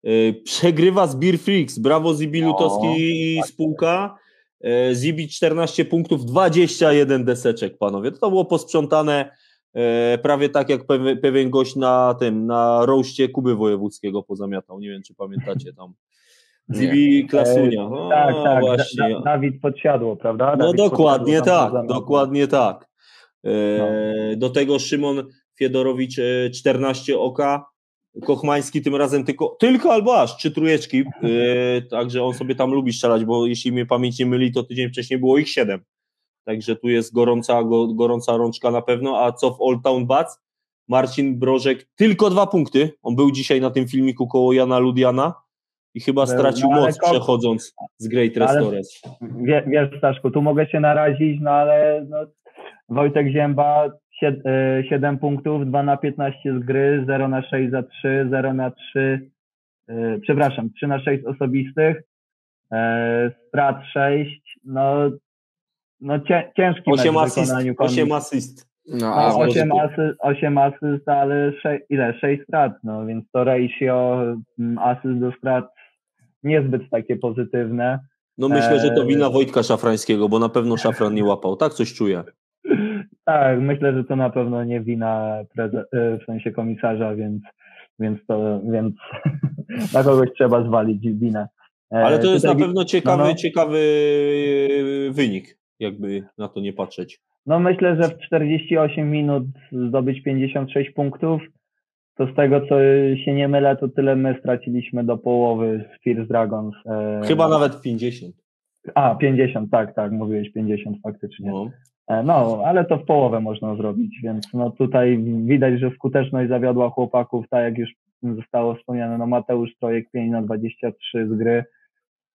Yy, Przegrywa z Beer Freaks, brawo Zibi Lutowski i spółka. Yy, Zibi 14 punktów, 21 deseczek, panowie. To było posprzątane yy, prawie tak, jak pewien gość na tym, na roście Kuby Wojewódzkiego pozamiatał. Nie wiem, czy pamiętacie tam. Zibi Klasunia. No, Tak, tak, właśnie. da, da, Dawid podsiadło, prawda? No Dawid dokładnie podsiadło tam tak, dokładnie tak. E, No. Do tego Szymon Fiedorowicz e, 14 oka, Kochmański tym razem tylko, tylko albo aż trzy trójeczki, e, także on sobie tam lubi strzelać, bo jeśli mnie pamięć nie myli, to tydzień wcześniej było ich 7. Także tu jest gorąca, go, gorąca rączka na pewno, a co w Old Town Bats? Marcin Brożek tylko dwa punkty, on był dzisiaj na tym filmiku koło Jana Ludiana i chyba Był, stracił no moc przechodząc z Great Restores. Wie, wiesz, Staszku, tu mogę się narazić, no ale no, Wojtek Zięba 7 punktów, 2 na 15 z gry, 0 na 6 za 3, 0 na 3, e, przepraszam, 3 na 6 osobistych, e, strat 6, no, no cię, ciężki 8 mecz w asyst, wykonaniu 8 asyst. No, A, a, osiem 8, może- asyst, 8 asyst, ale sze, ile? 6 strat, no więc to ratio mm, asyst do strat niezbyt takie pozytywne. No myślę, że to wina Wojtka Szafrańskiego, bo na pewno Szafran nie łapał. Tak coś czuję. Tak, myślę, że to na pewno nie wina e, w sensie komisarza, więc, więc to, więc na kogoś trzeba zwalić winę. E, Ale to jest na tutaj- pewno ciekawy, no, no. ciekawy wynik, jakby na to nie patrzeć. No myślę, że w 48 minut zdobyć 56 punktów, to z tego co się nie mylę, to tyle my straciliśmy do połowy z Fierce Dragons. E, Chyba nawet 50. A, 50, tak, tak, mówiłeś 50 faktycznie. No. E, No, ale to w połowę można zrobić, więc no tutaj widać, że skuteczność zawiodła chłopaków, tak jak już zostało wspomniane, no Mateusz Trojek 5 na 23 z gry.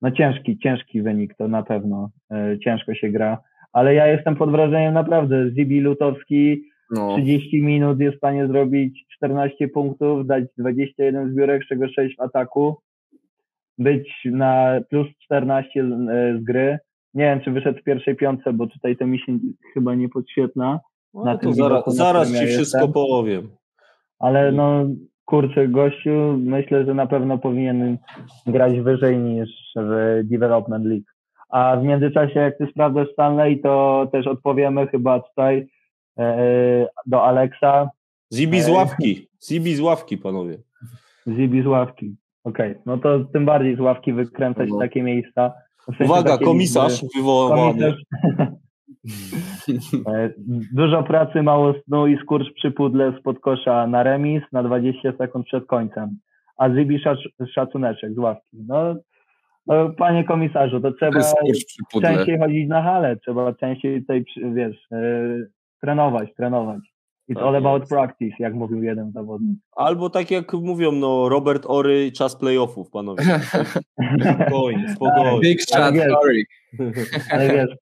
No ciężki, ciężki wynik to na pewno, e, ciężko się gra, ale ja jestem pod wrażeniem naprawdę, Zibi Lutowski no. 30 minut jest w stanie zrobić 14 punktów, dać 21 zbiórek, z czego 6 w ataku, być na plus 14 z gry. Nie wiem, czy wyszedł w pierwszej piątce, bo tutaj to mi się chyba nie podświetla, No Na to tym zaraz, widoku, zaraz ci ja wszystko jestem. powiem. ale no kurczę, gościu, myślę, że na pewno powinien grać wyżej niż w Development League. A w międzyczasie, jak ty sprawdzasz Stanley, to też odpowiemy chyba tutaj e, do Alexa. Zibi z Ej. ławki. Zibi z ławki, panowie. Zibi z ławki. Okej, no to tym bardziej z ławki wykręcać No. takie miejsca. W sensie Uwaga, komisarz wywołany. Komisarz. E, Dużo pracy, mało snu i skurcz przy pudle spod kosza na remis na 20 sekund przed końcem. A Zibi szac- szacuneczek z ławki. No, no, panie komisarzu, to trzeba częściej chodzić na halę, trzeba częściej tutaj, wiesz, e, trenować, trenować. It's Tak all about practice, jak mówił jeden zawodnik. Albo tak jak mówią, no Robert Ory, czas playoffów, panowie. Spokojnie, spokojnie. Big shot, sorry. Ale wiesz,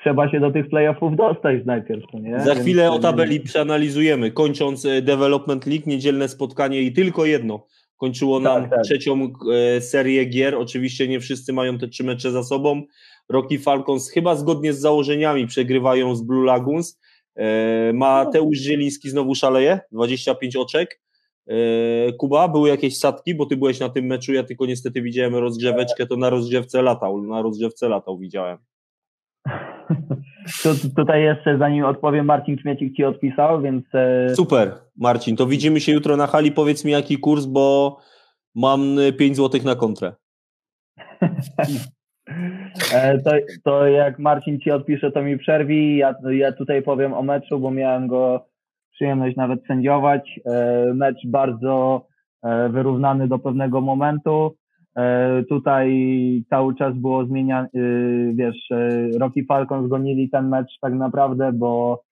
trzeba się do tych playoffów dostać najpierw, nie? Za Więc- chwilę o tabeli przeanalizujemy. Kończąc e, Development League, niedzielne spotkanie i tylko jedno. Kończyło nam Tak, tak. trzecią e, serię gier. Oczywiście nie wszyscy mają te trzy mecze za sobą. Rocky Falcons chyba zgodnie z założeniami przegrywają z Blue Lagoons. E, Mateusz Zieliński znowu szaleje, 25 oczek. E, Kuba, były jakieś sadki, bo ty byłeś na tym meczu, ja tylko niestety widziałem rozgrzeweczkę, to na rozgrzewce latał, na rozgrzewce latał widziałem. Tu, tutaj jeszcze zanim odpowiem, Marcin Kmiecik ci odpisał, więc... e, Super, Marcin, to widzimy się jutro na hali, powiedz mi jaki kurs, bo mam 5 zł na kontrę. E, To, to jak Marcin ci odpisze, to mi przerwi. Ja, ja tutaj powiem o meczu, bo miałem go przyjemność nawet sędziować. E, Mecz bardzo e, wyrównany do pewnego momentu. Tutaj cały czas było zmieniane, wiesz, Rocky Falcons gonili ten mecz tak naprawdę, bo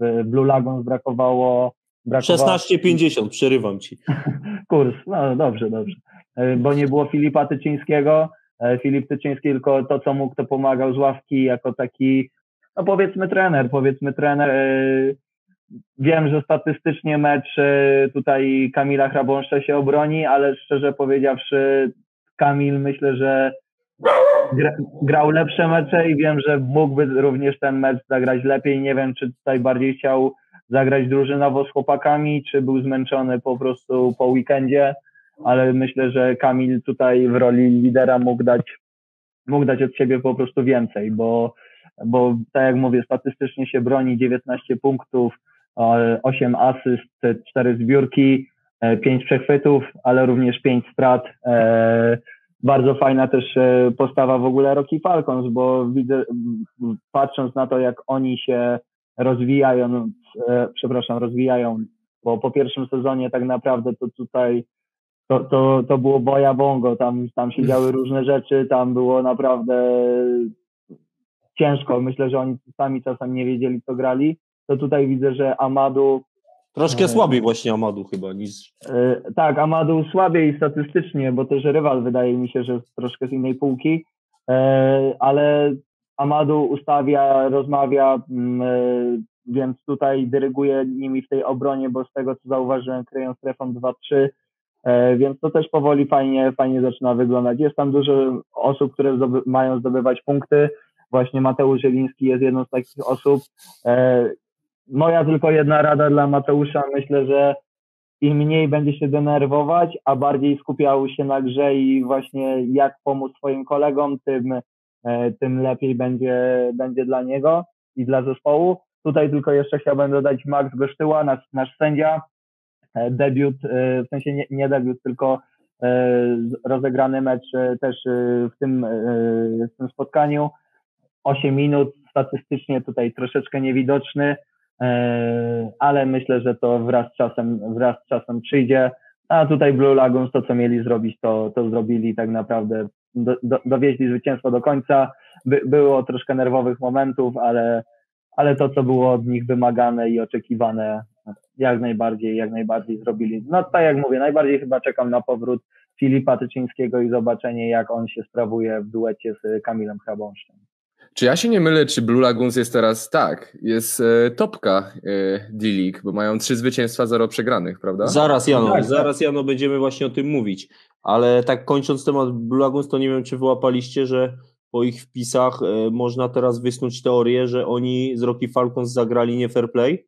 w Blue Lagoons brakowało, brakowało 16,50, przerywam ci. kurs. No dobrze, dobrze. Bo nie było Filipa Tyczyńskiego. E, Filip Tyczyński tylko to, co mógł, to pomagał z ławki jako taki, no powiedzmy trener, powiedzmy trener. E, Wiem, że statystycznie mecz e, tutaj Kamila Hrabąszcza się obroni, ale szczerze powiedziawszy, Kamil myślę, że gra, grał lepsze mecze i wiem, że mógłby również ten mecz zagrać lepiej. Nie wiem, czy tutaj bardziej chciał zagrać drużynowo z chłopakami, czy był zmęczony po prostu po weekendzie, ale myślę, że Kamil tutaj w roli lidera mógł dać, mógł dać od siebie po prostu więcej, bo, bo tak jak mówię, statystycznie się broni 19 punktów, e, 8 asyst, 4 zbiórki, 5 przechwytów, ale również 5 strat. E, Bardzo fajna też e, postawa w ogóle Rocky Falcons, bo widzę, patrząc na to, jak oni się rozwijają, e, przepraszam, rozwijają, bo po pierwszym sezonie tak naprawdę to tutaj to, to, to było boja bongo, tam, tam się działy różne rzeczy, tam było naprawdę ciężko, myślę, że oni sami czasem nie wiedzieli, co grali, to tutaj widzę, że Amadu Troszkę E, słabiej właśnie Amadu chyba niż... E, Tak, Amadu słabiej statystycznie, bo też rywal wydaje mi się, że jest troszkę z innej półki, E, ale Amadu ustawia, rozmawia, mm, więc tutaj dyryguje nimi w tej obronie, bo z tego co zauważyłem, kryją strefą 2-3, e, więc to też powoli fajnie, fajnie zaczyna wyglądać. Jest tam dużo osób, które zdoby, mają zdobywać punkty. Właśnie Mateusz Zieliński jest jedną z takich osób. E, Moja tylko jedna rada dla Mateusza, myślę, że im mniej będzie się denerwować, a bardziej skupiał się na grze i właśnie jak pomóc swoim kolegom, tym, e, tym lepiej będzie, będzie dla niego i dla zespołu. Tutaj tylko jeszcze chciałbym dodać Max Gosztyła, nasz, nasz sędzia, e, debiut, e, w sensie nie, nie debiut, tylko e, rozegrany mecz e, też e, w tym, e, w tym spotkaniu. 8 minut, statystycznie tutaj troszeczkę niewidoczny, e, ale myślę, że to wraz z czasem, wraz z czasem przyjdzie. A tutaj Blue Lagoons to, co mieli zrobić, to, to zrobili tak naprawdę, do, do, dowieźli zwycięstwo do końca. By, było troszkę nerwowych momentów, ale, ale to, co było od nich wymagane i oczekiwane, jak najbardziej, jak najbardziej zrobili. No tak jak mówię, najbardziej chyba czekam na powrót Filipa Tyczyńskiego i zobaczenie, jak on się sprawuje w duecie z Kamilem Hrabąszczem. Czy ja się nie mylę, czy Blue Lagoons jest teraz tak? Jest e, topka e, D-League, bo mają trzy zwycięstwa, zero przegranych, prawda? Zaraz Jano, Tak, tak. zaraz Jano będziemy właśnie o tym mówić. Ale tak kończąc temat Blue Lagoons, to nie wiem, czy wyłapaliście, że po ich wpisach e, można teraz wysnuć teorię, że oni z Rocky Falcons zagrali nie fair play,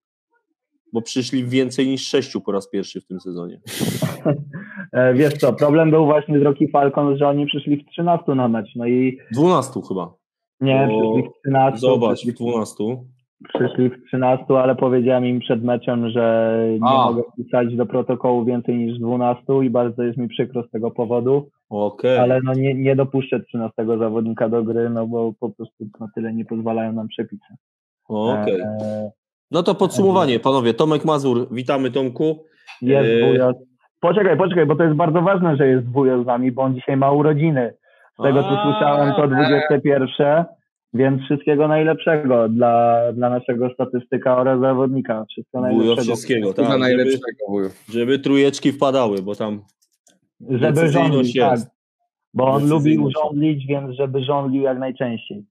bo przyszli więcej niż sześciu po raz pierwszy w tym sezonie. E, Wiesz co, problem był właśnie z Rocky Falcons, że oni przyszli w 13 na mecz, no i 12 chyba. nie, O, przyszli w 13, Zobacz, przyszli, w 12. przyszli w 13, ale powiedziałem im przed meczem, że nie A. mogę wpisać do protokołu więcej niż 12 i bardzo jest mi przykro z tego powodu, Okej. ale no nie, nie dopuszczę 13 zawodnika do gry, no bo po prostu na tyle nie pozwalają nam przepisy. Okej. E, No to podsumowanie, panowie. Tomek Mazur, witamy Tomku. Jest Yy. wujas. Poczekaj, poczekaj, bo to jest bardzo ważne, że jest wujas z nami, bo on dzisiaj ma urodziny. Z tego co słyszałem, to 21, więc wszystkiego najlepszego dla, dla naszego statystyka oraz zawodnika. Wszystkiego Wujo najlepszego. wszystkiego, tak. Najlepszego wuju. żeby trójeczki wpadały, bo tam Żeby rządzić, tak. Bo on lubi urządlić, więc żeby rządził jak najczęściej.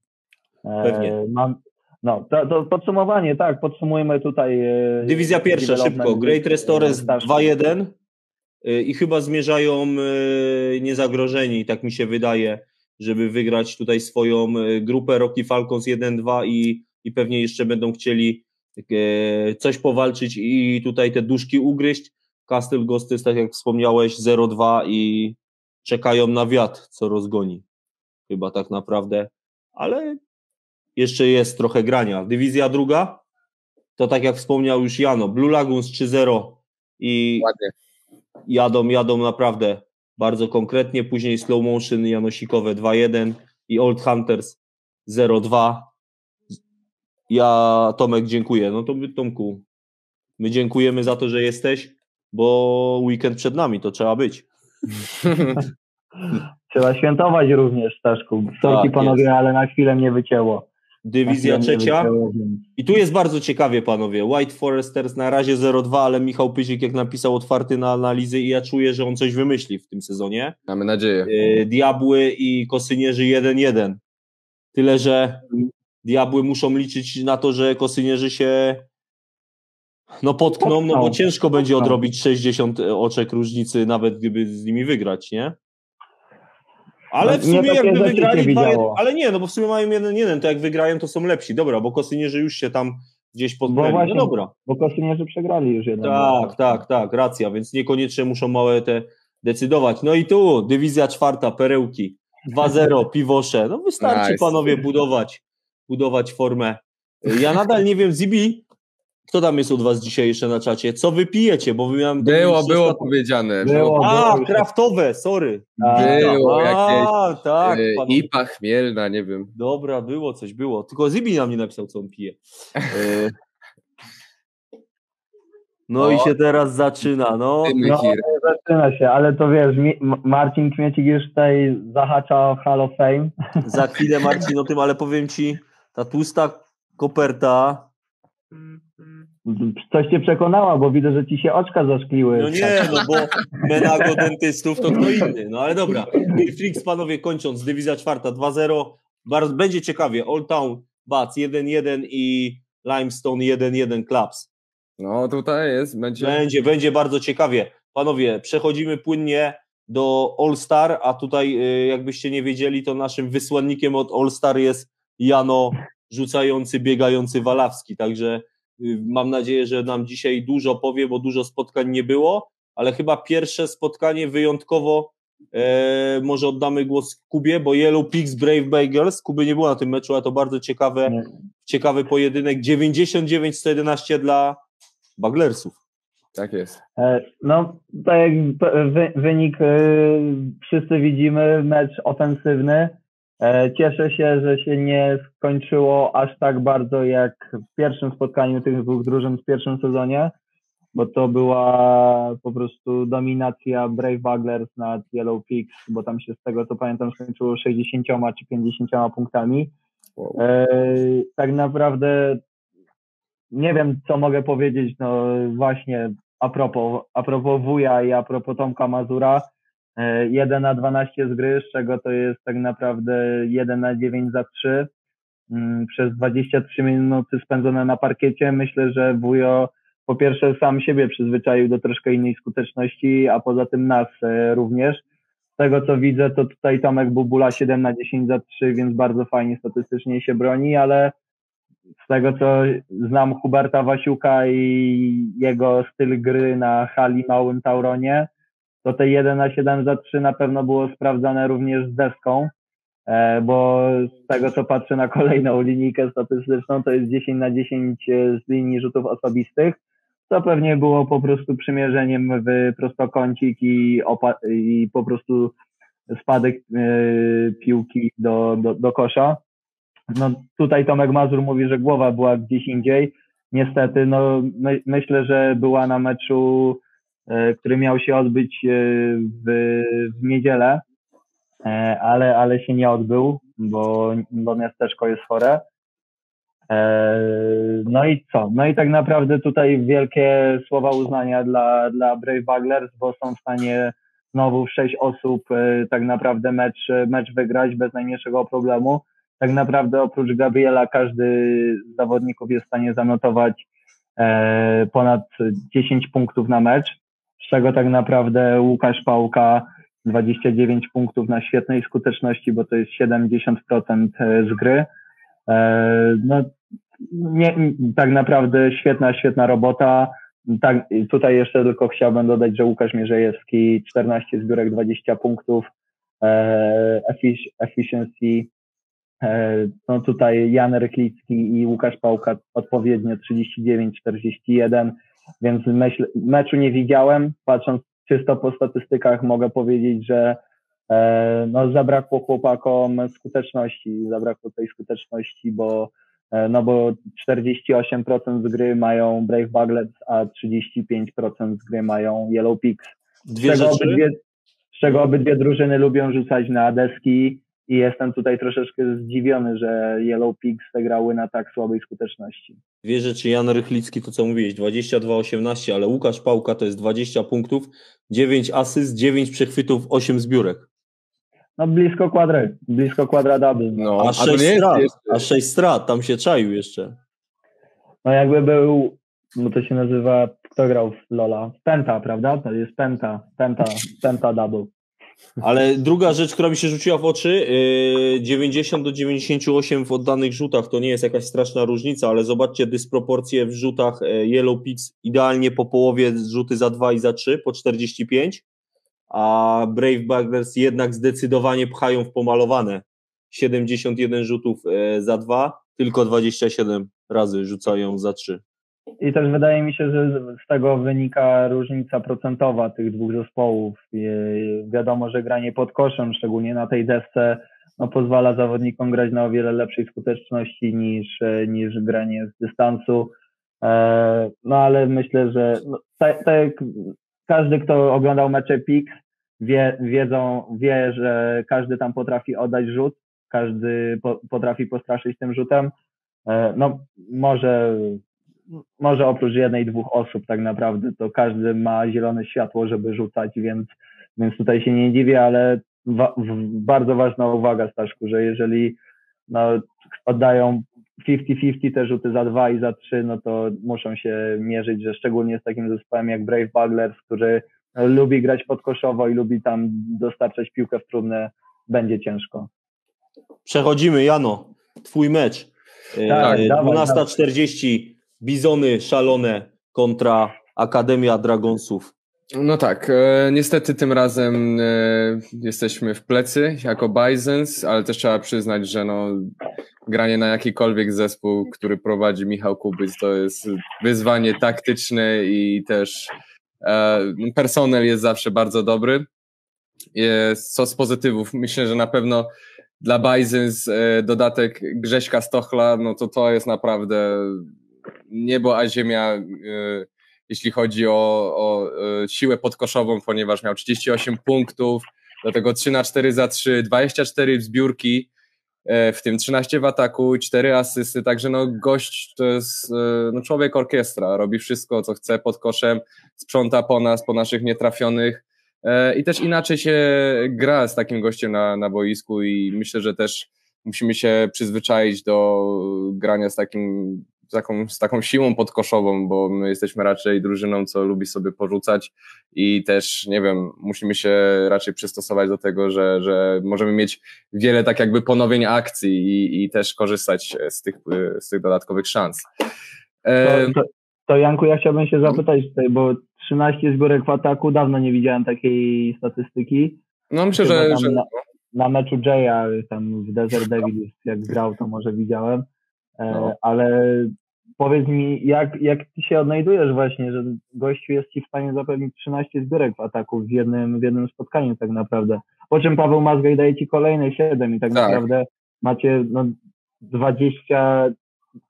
E, Pewnie. Mam, no, to, to podsumowanie, tak, podsumujmy tutaj. e, Dywizja pierwsza, szybko. Great Restores starszy. 2-1 y, i chyba zmierzają niezagrożeni, tak mi się wydaje, żeby wygrać tutaj swoją e, grupę Rocky Falcons 1-2 i, i pewnie jeszcze będą chcieli e, coś powalczyć i tutaj te duszki ugryźć. Castle Ghosty, tak jak wspomniałeś, 0-2 i czekają na wiatr, co rozgoni. Chyba tak naprawdę, ale jeszcze jest trochę grania. Dywizja druga, to tak jak wspomniał już Jano, Blue Lagoons 3-0 i Ładnie. jadą, jadą naprawdę bardzo konkretnie. Później slow motion Janosikowe 2-1 i Old Hunters 0-2. Ja Tomek dziękuję. No to my Tomku, my dziękujemy za to, że jesteś, bo weekend przed nami, to trzeba być. Trzeba świętować również, Staszku. Sorki Tak, panowie, jest. ale na chwilę mnie wycięło. Dywizja mnie trzecia. I tu jest bardzo ciekawie, panowie. White Foresters na razie 0-2, ale Michał Pyzik jak napisał otwarty na analizy i ja czuję, że on coś wymyśli w tym sezonie. Mamy nadzieję. Y, Diabły i Kosynierzy 1-1. Tyle, że Diabły muszą liczyć na to, że Kosynierzy się no potkną, no bo ciężko będzie odrobić 60 oczek różnicy, nawet gdyby z nimi wygrać, nie? Ale No, w sumie jakby wygrali się 2 widziało. ale nie, no bo w sumie mają 1-1, to jak wygrają, to są lepsi. Dobra, bo Kosynierzy już się tam gdzieś potknęli. właśnie- No dobra. Bo Kosynierzy przegrali już jedno. Tak, tak, tak, racja, więc niekoniecznie muszą małe te decydować. No i tu, dywizja czwarta, perełki, 2-0, piwosze. No wystarczy Nice. panowie budować, budować formę. Ja nadal nie wiem, Zibi, kto tam jest od was dzisiaj jeszcze na czacie? Co wy pijecie? Bo wy miałem... Było, było ostatnio- powiedziane. Było. A, już- kraftowe, sorry. Tak. Było A, jakieś tak, e, panowie. IPA chmielna, nie wiem. Dobra, było coś, było. Tylko Zibi nam nie napisał, co on pije. E... No i O. się teraz zaczyna, no. No, zaczyna się, ale to wiesz, Marcin Kmiecik już tutaj zahacza o Hall of Fame. Za chwilę Marcin o tym, ale powiem ci, ta tłusta koperta, Coś cię przekonała, bo widzę, że ci się oczka zaszkliły. no nie, no bo menago dentystów to kto inny, no ale dobra. Flix panowie kończąc, dywizja czwarta 2-0, bardzo, będzie ciekawie, Old Town Bats 1-1 i Limestone 1-1 Clubs. No tutaj jest, będzie. Będzie, będzie bardzo ciekawie. Panowie, przechodzimy płynnie do All Star, a tutaj y, jakbyście nie wiedzieli, to naszym wysłannikiem od All Star jest Jano rzucający, biegający Walawski, także y, mam nadzieję, że nam dzisiaj dużo powie, bo dużo spotkań nie było, ale chyba pierwsze spotkanie wyjątkowo e, może oddamy głos Kubie, bo Yellow Pigs Brave Bagels, Kuby nie było na tym meczu, ale to bardzo ciekawe, Nie. ciekawy pojedynek, 99-111 dla Baglersów. Tak jest. E, No, tak jak wynik e, wszyscy widzimy, mecz ofensywny. E, Cieszę się, że się nie skończyło aż tak bardzo jak w pierwszym spotkaniu tych dwóch drużyn w pierwszym sezonie, bo to była po prostu dominacja Brave Buglers nad Yellow Pigs, bo tam się z tego co pamiętam skończyło 60 czy 50 punktami. Wow. E, tak naprawdę nie wiem, co mogę powiedzieć, no właśnie a propos, a propos wuja i a propos Tomka Mazura. E, 1 na 12 z gry, z czego to jest tak naprawdę 1 na 9 za 3. Mm, Przez 23 minuty spędzone na parkiecie. Myślę, że wujo po pierwsze sam siebie przyzwyczaił do troszkę innej skuteczności, a poza tym nas e, również. Z tego co widzę, to tutaj Tomek Bubula 7 na 10 za 3, więc bardzo fajnie statystycznie się broni, ale z tego co znam Huberta Wasiuka i jego styl gry na hali Małym Tauronie, to te 1 na 7 za 3 na pewno było sprawdzane również z deską, e, bo z tego co patrzę na kolejną linijkę statystyczną, to jest 10 na 10 z linii rzutów osobistych, co pewnie było po prostu przymierzeniem w prostokącik i, i po prostu spadek e, piłki do, do, do kosza. No tutaj Tomek Mazur mówi, że głowa była gdzieś indziej. Niestety, no my, myślę, że była na meczu, e, który miał się odbyć e, w, w niedzielę, e, ale, ale się nie odbył, bo, bo miasteczko jest chore. E, No i co? No i tak naprawdę tutaj wielkie słowa uznania dla, dla Brave Buglers, bo są w stanie znowu w sześć osób e, tak naprawdę mecz, mecz wygrać bez najmniejszego problemu tak naprawdę oprócz Gabriela każdy z zawodników jest w stanie zanotować e, ponad 10 punktów na mecz, z czego tak naprawdę Łukasz Pałka 29 punktów na świetnej skuteczności, bo to jest 70% z gry. No, nie, tak naprawdę świetna, świetna robota. Tak, tutaj jeszcze tylko chciałbym dodać, że Łukasz Mierzejewski 14 zbiórek, 20 punktów, e, efficiency. E, no tutaj Jan Ryklicki i Łukasz Pałka odpowiednio 39, 41, więc myśl, meczu nie widziałem. Patrząc czysto po statystykach mogę powiedzieć, że e, no, zabrakło chłopakom skuteczności, zabrakło tej skuteczności, bo E, no bo 48% z gry mają Brave Buglets, a 35% z gry mają Yellow Pigs. Z czego, obydwie, z czego obydwie drużyny lubią rzucać na deski i jestem tutaj troszeczkę zdziwiony, że Yellow Pigs zagrały na tak słabej skuteczności. Dwie rzeczy, Jan Rychlicki, to co mówiłeś, 22-18, ale Łukasz Pałka to jest 20 punktów, 9 asyst, 9 przechwytów, 8 zbiórek. No blisko kwadry, blisko kwadra double. No, a, a 6 strat, a 6 strat, tam się czaił jeszcze. No jakby był, bo to się nazywa, kto grał w Lola? Penta, prawda? To jest Penta, Penta, Penta double. Ale druga rzecz, która mi się rzuciła w oczy, 90 do 98 w oddanych rzutach to nie jest jakaś straszna różnica, ale zobaczcie dysproporcje w rzutach y, Yellow Pix idealnie po połowie rzuty za 2 i za 3 po 45 a Brave Buggers jednak zdecydowanie pchają w pomalowane. 71 rzutów e, za dwa, tylko 27 razy rzucają za trzy. I też wydaje mi się, że z tego wynika różnica procentowa tych dwóch zespołów. Wiadomo, że granie pod koszem, szczególnie na tej desce, no, pozwala zawodnikom grać na o wiele lepszej skuteczności niż, e, niż granie z dystansu. E, no ale myślę, że no, tak, tak każdy, kto oglądał mecze PIX, wie, wiedzą, wie, że każdy tam potrafi oddać rzut, każdy po, potrafi postraszyć tym rzutem. E, no może, może oprócz jednej, dwóch osób tak naprawdę, to każdy ma zielone światło, żeby rzucać, więc, więc tutaj się nie dziwię, ale wa, bardzo ważna uwaga Staszku, że jeżeli no, oddają 50-50 te rzuty za dwa i za trzy, no to muszą się mierzyć, że szczególnie z takim zespołem jak Brave Buglers, który lubi grać podkoszowo i lubi tam dostarczać piłkę w trudne, będzie ciężko. Przechodzimy, Jano. Twój mecz. Tak, 12.40 e, Bizony szalone kontra Akademia Dragonsów. No tak, e, niestety tym razem e, jesteśmy w plecy jako Bisons, ale też trzeba przyznać, że no, granie na jakikolwiek zespół, który prowadzi Michał Kubyc, to jest wyzwanie taktyczne i też E, personel jest zawsze bardzo dobry. Jest, co z pozytywów? Myślę, że na pewno dla Bisons e, dodatek Grześka Stochla, no to to jest naprawdę niebo a ziemia, e, jeśli chodzi o, o siłę podkoszową, ponieważ miał 38 punktów, do tego 3 na 4 za 3, 24 zbiórki, w tym 13 w ataku, 4 asysty, także no gość to jest no człowiek orkiestra, robi wszystko co chce pod koszem, sprząta po nas, po naszych nietrafionych. E, i też inaczej się gra z takim gościem na, na boisku i myślę, że też musimy się przyzwyczaić do grania z takim taką, z taką siłą podkoszową, bo my jesteśmy raczej drużyną, co lubi sobie porzucać i też, nie wiem, musimy się raczej przystosować do tego, że, że możemy mieć wiele tak jakby ponowień akcji i, i też korzystać z tych, z tych dodatkowych szans. To, to, to Janku, ja chciałbym się zapytać tutaj, bo 13 zbiórek w ataku, dawno nie widziałem takiej statystyki. No myślę, że... że... Na, na, meczu Jaya, tam w Desert Devils, jak grał, to może widziałem, e, no. ale powiedz mi, jak, jak ty się odnajdujesz właśnie, że gościu jest ci w stanie zapewnić 13 zbiórek w ataku w jednym, w jednym spotkaniu tak naprawdę. Po czym Paweł Mazgaj daje ci kolejne 7 i tak, tak. naprawdę macie no, 20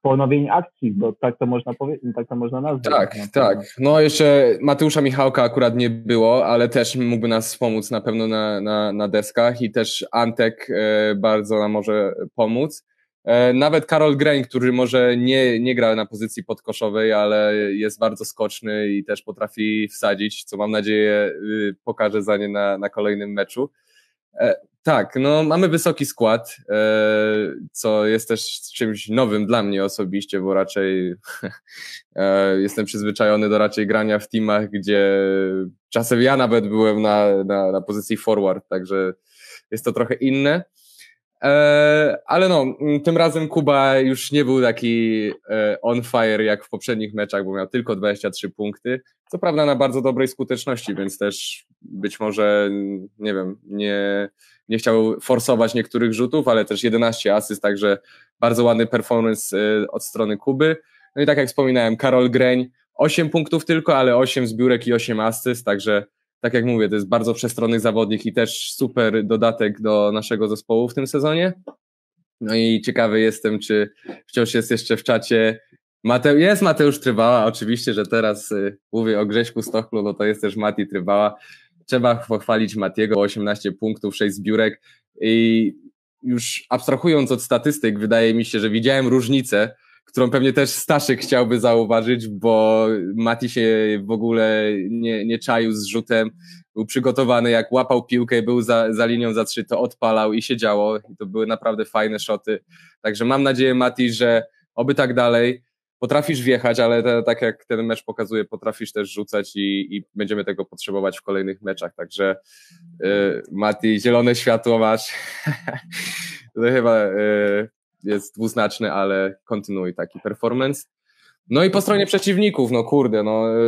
ponowień akcji, bo tak to można powiedzieć, tak to można nazwać. Tak, na tak. No jeszcze Mateusza Michałka akurat nie było, ale też mógłby nas wspomóc na pewno na, na, na deskach i też Antek e, bardzo nam może pomóc. E, nawet Karol Greń, który może nie, nie gra na pozycji podkoszowej, ale jest bardzo skoczny i też potrafi wsadzić, co mam nadzieję y, pokaże za nie na, na kolejnym meczu. E, tak, no mamy wysoki skład, e, co jest też czymś nowym dla mnie osobiście, bo raczej jestem przyzwyczajony do raczej grania w teamach, gdzie czasem ja nawet byłem na, na, na pozycji forward, także jest to trochę inne. E, ale no, tym razem Kuba już nie był taki on fire jak w poprzednich meczach, bo miał tylko 23 punkty. Co prawda na bardzo dobrej skuteczności, więc też być może, nie wiem, nie, nie chciał forsować niektórych rzutów, ale też 11 asyst, także bardzo ładny performance y, od strony Kuby. No i tak jak wspominałem, Karol Greń, 8 punktów tylko, ale 8 zbiórek i 8 asyst, także tak jak mówię, to jest bardzo przestronny zawodnik i też super dodatek do naszego zespołu w tym sezonie. No i ciekawy jestem, czy wciąż jest jeszcze w czacie Mate, jest Mateusz Trybała, oczywiście, że teraz y, mówię o Grześku Stochlu, no to jest też Mati Trybała. Trzeba pochwalić Matiego, 18 punktów, 6 zbiórek i już abstrahując od statystyk, wydaje mi się, że widziałem różnicę, którą pewnie też Staszek chciałby zauważyć, bo Mati się w ogóle nie, nie czaił z rzutem, był przygotowany, jak łapał piłkę, był za, za linią za trzy, to odpalał i się działo. I to były naprawdę fajne szoty. Także mam nadzieję, Mati, że oby tak dalej potrafisz wjechać, ale te, tak jak ten mecz pokazuje, potrafisz też rzucać i, i będziemy tego potrzebować w kolejnych meczach. Także y, Mati, zielone światło masz. to chyba y, jest dwuznaczny, ale kontynuuj taki performance. No i po stronie przeciwników, no kurde, no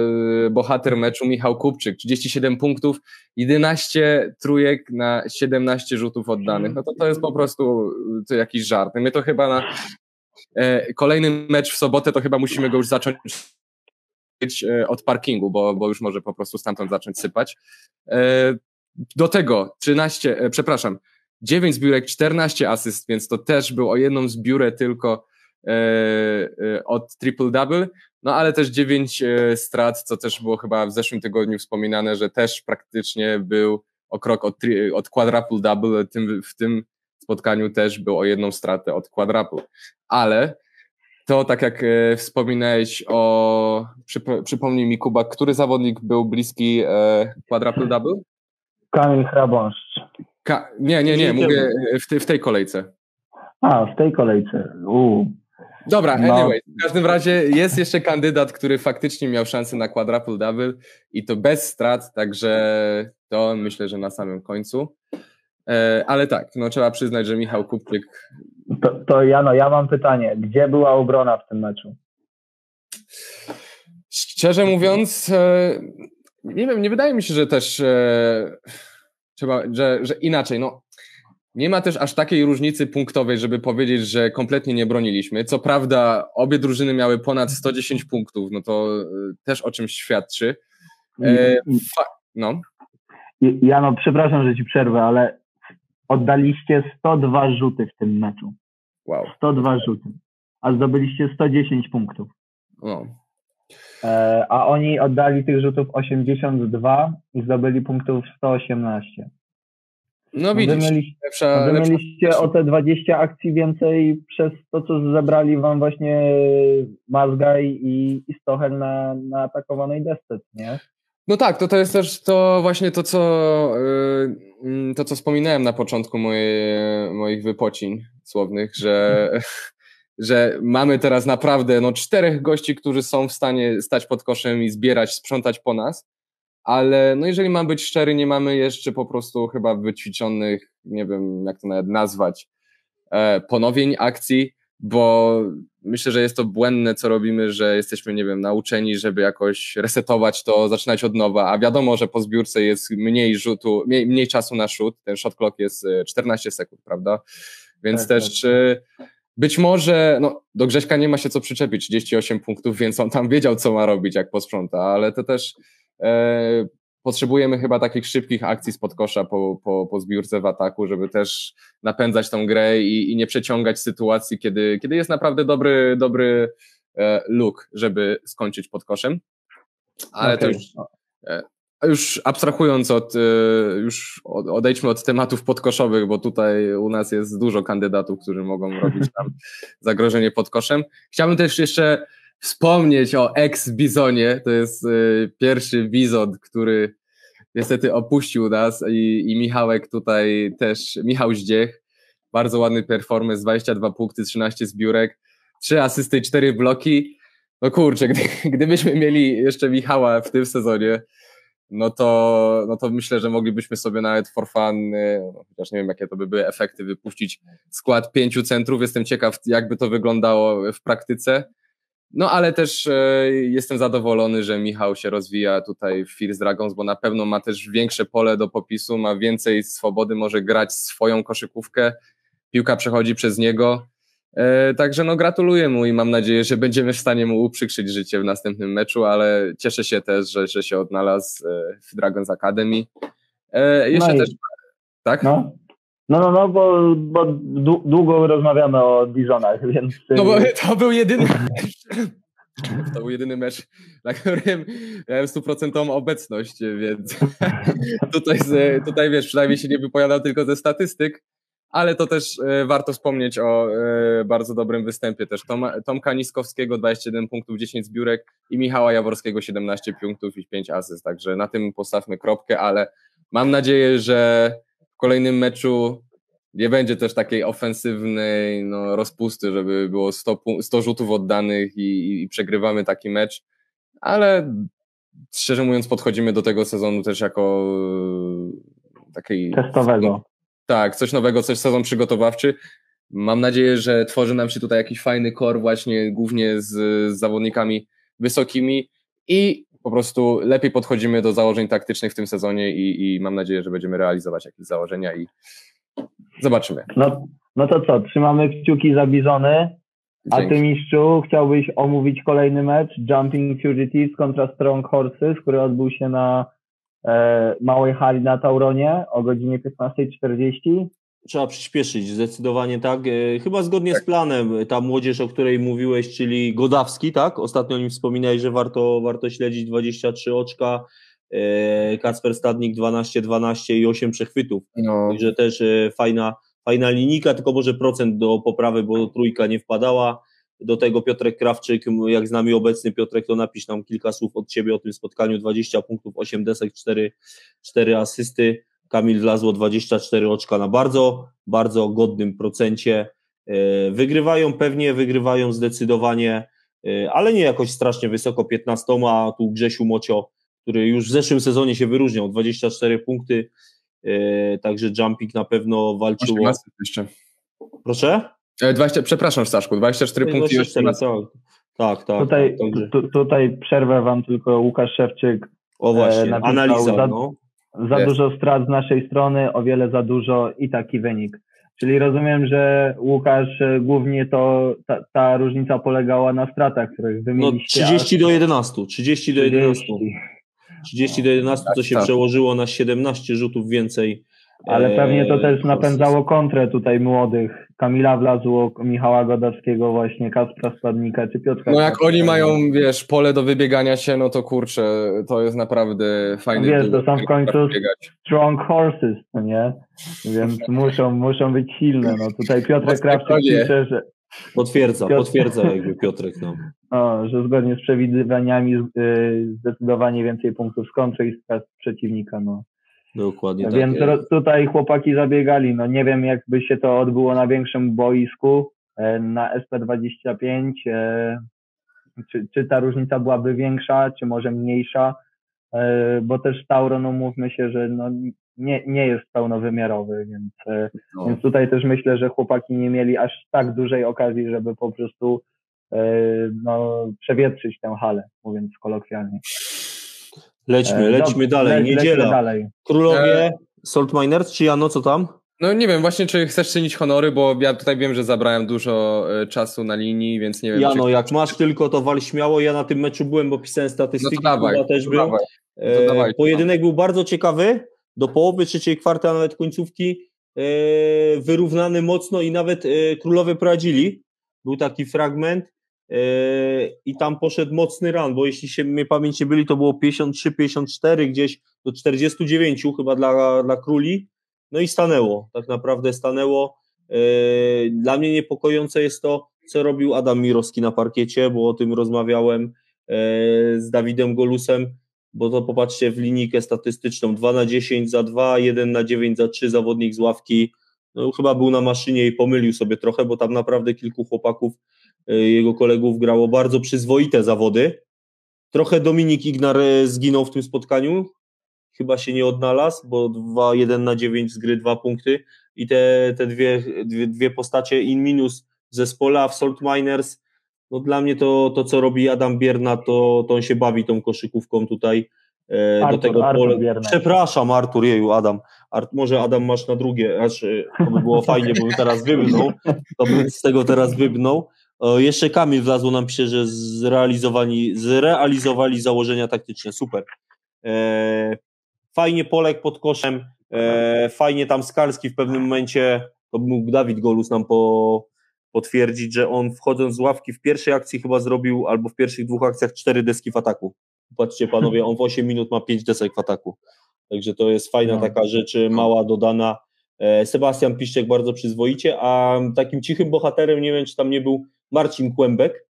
y, bohater meczu Michał Kupczyk, 37 punktów, 11 trójek na 17 rzutów oddanych. No to to jest po prostu to jakiś żart. My to chyba na E, kolejny mecz w sobotę to chyba musimy go już zacząć e, od parkingu, bo, bo już może po prostu stamtąd zacząć sypać. E, do tego 13, przepraszam, 9 zbiórek, 14 asyst, więc to też był o jedną zbiórę tylko od triple-double, no ale też 9 strat, co też było chyba w zeszłym tygodniu wspominane, że też praktycznie był o krok od, od quadruple-double, w tym spotkaniu też był o jedną stratę od quadruple ale to tak jak e, wspominałeś o, przypomnij mi Kuba, który zawodnik był bliski e, quadruple double? Kamil Hrabąszcz. Ka nie, nie, nie, mówię w, te, w tej kolejce. A, w tej kolejce. Uu. Dobra, no. anyway, w każdym razie jest jeszcze kandydat, który faktycznie miał szansę na quadruple double i to bez strat, także to myślę, że na samym końcu. E, ale tak, no trzeba przyznać, że Michał Kupczyk to, to Jano, ja mam pytanie. Gdzie była obrona w tym meczu? Szczerze mówiąc, e, nie wiem, nie wydaje mi się, że też e, trzeba, że, że inaczej. No, nie ma też aż takiej różnicy punktowej, żeby powiedzieć, że kompletnie nie broniliśmy. Co prawda, obie drużyny miały ponad 110 punktów, no to e, też o czymś świadczy. no. Jano, przepraszam, że ci przerwę, ale oddaliście 102 rzuty w tym meczu. Wow. 102 rzuty. A zdobyliście 110 punktów. No. E, a oni oddali tych rzutów 82 i zdobyli punktów 118. No widzisz, wy mieliście, lepsza, lepsza... o te 20 akcji więcej przez to, co zebrali wam właśnie Mazgaj i, i Stochel na, na atakowanej desce, nie? No tak, to, to jest też to właśnie to, co, yy, to, co wspominałem na początku moje, moich wypocin słownych, że, że mamy teraz naprawdę no, czterech gości, którzy są w stanie stać pod koszem i zbierać, sprzątać po nas, ale no jeżeli mam być szczery, nie mamy jeszcze po prostu chyba wyćwiczonych, nie wiem jak to nawet nazwać, e, ponowień akcji, bo myślę, że jest to błędne, co robimy, że jesteśmy, nie wiem, nauczeni, żeby jakoś resetować to, zaczynać od nowa, a wiadomo, że po zbiórce jest mniej rzutu, mniej, mniej czasu na szut, ten shot clock jest 14 e, sekund, prawda? Więc tak, też tak. Być może, no, do Grześka nie ma się co przyczepić, 38 punktów, więc on tam wiedział, co ma robić, jak posprząta, ale to też e, potrzebujemy chyba takich szybkich akcji spod kosza po, po, po zbiórce w ataku, żeby też napędzać tą grę i, i nie przeciągać sytuacji, kiedy, kiedy jest naprawdę dobry, dobry e, look, żeby skończyć pod koszem. Ale okay. to już, e, już abstrahując od, e, już odejdźmy od tematów podkoszowych, bo tutaj u nas jest dużo kandydatów, którzy mogą robić tam zagrożenie pod koszem. Chciałbym też jeszcze wspomnieć o ex-Bizonie. To jest y, pierwszy Bizon, który niestety opuścił nas i, i Michałek tutaj też, Michał Zdziech, bardzo ładny performance, 22 punkty, 13 zbiórek, 3 asysty, 4 bloki. No kurczę, gdy, gdybyśmy mieli jeszcze Michała w tym sezonie, no to, no to myślę, że moglibyśmy sobie nawet for fun, no, chociaż nie wiem, jakie to by były efekty, wypuścić skład pięciu centrów. Jestem ciekaw, jakby to wyglądało w praktyce. No ale też e, jestem zadowolony, że Michał się rozwija tutaj w First Dragons, bo na pewno ma też większe pole do popisu, ma więcej swobody, może grać swoją koszykówkę, piłka przechodzi przez niego. E, także no gratuluję mu i mam nadzieję, że będziemy w stanie mu uprzykrzyć życie w następnym meczu, ale cieszę się też, że, że się odnalazł e, w Dragons Academy. E, jeszcze no też, tak? No. No, no, no, bo, bo długo rozmawiamy o Bizonach, więc... No bo to był jedyny mecz, to był jedyny mecz, na którym miałem stuprocentową obecność, więc tutaj, tutaj wiesz, przynajmniej się nie wypowiadał tylko ze statystyk, ale to też e, warto wspomnieć o e, bardzo dobrym występie też Toma, Tomka Niskowskiego 21 punktów, 10 zbiórek i Michała Jaworskiego 17 punktów i 5 asyst, także na tym postawmy kropkę, ale mam nadzieję, że w kolejnym meczu nie będzie też takiej ofensywnej no, rozpusty, żeby było 100, 100 rzutów oddanych i, i przegrywamy taki mecz, ale szczerze mówiąc podchodzimy do tego sezonu też jako e, takiej testowego tak, coś nowego, coś sezon przygotowawczy. Mam nadzieję, że tworzy nam się tutaj jakiś fajny kor właśnie głównie z, z zawodnikami wysokimi i po prostu lepiej podchodzimy do założeń taktycznych w tym sezonie i, i mam nadzieję, że będziemy realizować jakieś założenia i zobaczymy. No, no to co, trzymamy kciuki za Bizony, a ty mistrzu chciałbyś omówić kolejny mecz Jumping Fugitives kontra Strong Horses, który odbył się na małej hali na Tauronie o godzinie 15.40. Trzeba przyspieszyć, zdecydowanie tak. E, chyba zgodnie tak. z planem, ta młodzież, o której mówiłeś, czyli Godawski, tak? Ostatnio o nim wspominałeś, że warto, warto śledzić 23 oczka, e, Kacper Stadnik 12, 12 i 8 przechwytów. No. Także też fajna, fajna linijka, tylko może procent do poprawy, bo trójka nie wpadała. Do tego Piotrek Krawczyk, jak z nami obecny Piotrek, to napisz nam kilka słów od Ciebie o tym spotkaniu. 20 punktów, 8 desek, 4, 4 asysty. Kamil wlazło 24 oczka na bardzo, bardzo godnym procencie. E, wygrywają pewnie, wygrywają zdecydowanie, e, ale nie jakoś strasznie wysoko, 15, a tu Grzesiu Mocio, który już w zeszłym sezonie się wyróżniał, 24 punkty, e, także jumping na pewno walczył. Jeszcze. Proszę? 20, e, przepraszam Staszku, 24 punkty. 24, tak, tak. Tutaj, tak, tu, tutaj przerwę wam tylko Łukasz Szewczyk. O właśnie, e, analiza. Za, no. za dużo strat z naszej strony, o wiele za dużo i taki wynik. Czyli rozumiem, że Łukasz, e, głównie to ta, ta różnica polegała na stratach, których wymieniliście. No 30 do 11, 30 do 11. 30 do 11 to się tak, tak. przełożyło na 17 rzutów więcej ale pewnie to też napędzało kontrę tutaj młodych. Kamila wlazło, Michała Godowskiego właśnie, Kaspra Składnika czy Piotra. No jak oni mają, wiesz, pole do wybiegania się, no to kurczę, to jest naprawdę fajne. Wiesz, to są w końcu strong horses, no nie? Więc muszą, muszą być silne. No tutaj Piotrek Krawczyk pisze, że... Potwierdza, Piotr... potwierdza jakby Piotrek. No. O, że zgodnie z przewidywaniami y, zdecydowanie więcej punktów z kontry i z przeciwnika. No. Dokładnie tak. Więc tutaj chłopaki zabiegali. No nie wiem, jakby się to odbyło na większym boisku, e, na SP25, e, czy, czy ta różnica byłaby większa, czy może mniejsza, e, bo też Tauron, no mówmy się, że no nie, nie jest pełnowymiarowy, więc, no. więc tutaj też myślę, że chłopaki nie mieli aż tak dużej okazji, żeby po prostu no, przewietrzyć tę halę, mówiąc kolokwialnie. Lećmy, e, lećmy dalej. Niedziela. Dalej. Królowie, e... Salt Miners, czy Jano, co tam? No nie wiem, właśnie czy chcesz czynić honory, bo ja tutaj wiem, że zabrałem dużo e, czasu na linii, więc nie wiem. Jano, czy... jak masz tylko, to wal śmiało. Ja na tym meczu byłem, bo pisałem statystyki. No to dawaj, też to był. Dawaj, to dawaj, Pojedynek był bardzo ciekawy. Do połowy trzeciej kwarty, a nawet końcówki e, wyrównany mocno i nawet królowie prowadzili. Był taki fragment i tam poszedł mocny run, bo jeśli się mnie pamięć nie byli, to było 53-54, gdzieś do 49 chyba dla, dla króli, no i stanęło, tak naprawdę stanęło. Dla mnie niepokojące jest to, co robił Adam Mirowski na parkiecie, bo o tym rozmawiałem z Dawidem Golusem. bo to popatrzcie w linijkę statystyczną 2 na 10 za 2, 1 na 9 za 3 zawodnik z ławki. No, chyba był na maszynie i pomylił sobie trochę, bo tam naprawdę kilku chłopaków, jego kolegów grało bardzo przyzwoite zawody. Trochę Dominik Ignar y, zginął w tym spotkaniu, chyba się nie odnalazł, bo 2, 1 na 9 z gry, dwa punkty i te, te dwie, dwie, dwie postacie in minus zespola w Salt Miners, no dla mnie to, to co robi Adam Bierna, to, to on się bawi tą koszykówką tutaj e, Artur, do tego Artur pole. Bierna. Przepraszam Artur, jeju Adam. Art, może Adam masz na drugie, aż e, to by było fajnie, bo bym teraz wybnął, to bym z tego teraz wybnął. Jeszcze Kamil wlazło nam pisze, że zrealizowali, zrealizowali założenia taktyczne, super. E, fajnie Polek pod koszem, e, fajnie tam Skalski w pewnym momencie, to mógł Dawid Golus nam po, potwierdzić, że on wchodząc z ławki w pierwszej akcji chyba zrobił, albo w pierwszych dwóch akcjach cztery deski w ataku. Patrzcie panowie, on w 8 minut ma 5 desek w ataku. Także to jest fajna No. taka rzecz, mała dodana. E, Sebastian Piszczek bardzo przyzwoicie, a takim cichym bohaterem, nie wiem czy tam nie był Marcin Kłębek,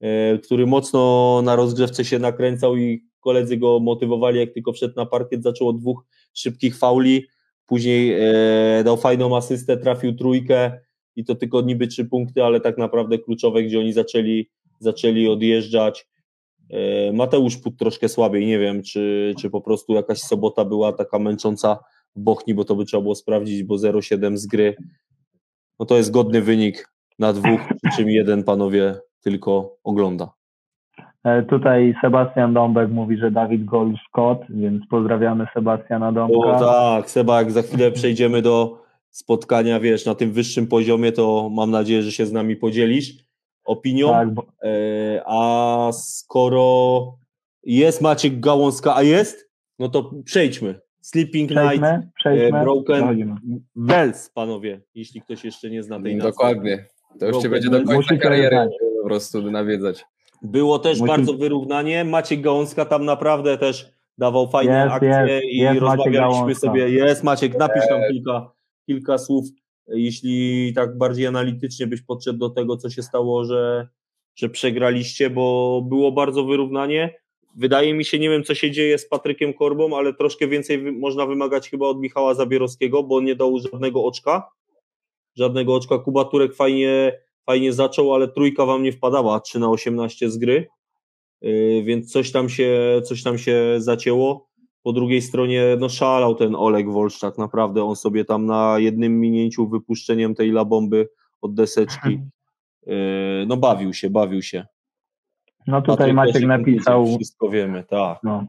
e, który mocno na rozgrzewce się nakręcał i koledzy go motywowali, jak tylko wszedł na parkiet, zaczął od dwóch szybkich fauli, później e, dał fajną asystę, trafił trójkę i to tylko niby trzy punkty, ale tak naprawdę kluczowe, gdzie oni zaczęli, zaczęli odjeżdżać. E, Mateusz Put troszkę słabiej, nie wiem, czy, czy po prostu jakaś sobota była taka męcząca w Bochni, bo to by trzeba było sprawdzić, bo 0,7 z gry, no to jest godny wynik na dwóch, przy czym jeden panowie tylko ogląda. E, Tutaj Sebastian Dąbek mówi, że Dawid Gol Scott, więc pozdrawiamy Sebastiana O Dąbka. tak, Seba, jak za chwilę przejdziemy do spotkania, wiesz, na tym wyższym poziomie, to mam nadzieję, że się z nami podzielisz opinią. Tak, bo, E, a skoro jest Maciek Gałązka, a jest, no to przejdźmy. Sleeping Night, przejdźmy, przejdźmy. e, Broken Przechodzimy. Wells, panowie, jeśli ktoś jeszcze nie zna tej nazwy. Dokładnie. To już cię będzie do końca kariery znać. po prostu nawiedzać. Było też Musi- bardzo wyrównanie. Maciek Gałązka tam naprawdę też dawał fajne Jest, akcje jest, i jest rozmawialiśmy sobie. Jest Maciek, napisz tam kilka, kilka słów, jeśli tak bardziej analitycznie byś podszedł do tego, co się stało, że, że przegraliście, bo było bardzo wyrównanie. Wydaje mi się, nie wiem co się dzieje z Patrykiem Korbą, ale troszkę więcej można wymagać chyba od Michała Zabierowskiego, bo on nie dał żadnego oczka. Żadnego oczka. Kuba Turek fajnie, fajnie zaczął, ale trójka wam nie wpadała, 3 na 18 z gry. Yy, więc coś tam się, coś tam się zacięło. Po drugiej stronie, no szalał ten Oleg Wolszczak, naprawdę on sobie tam na jednym minięciu wypuszczeniem tej labomby od deseczki, yy, no bawił się, bawił się. No tutaj Patryk Maciek napisał, Wszystko wiemy, tak. no,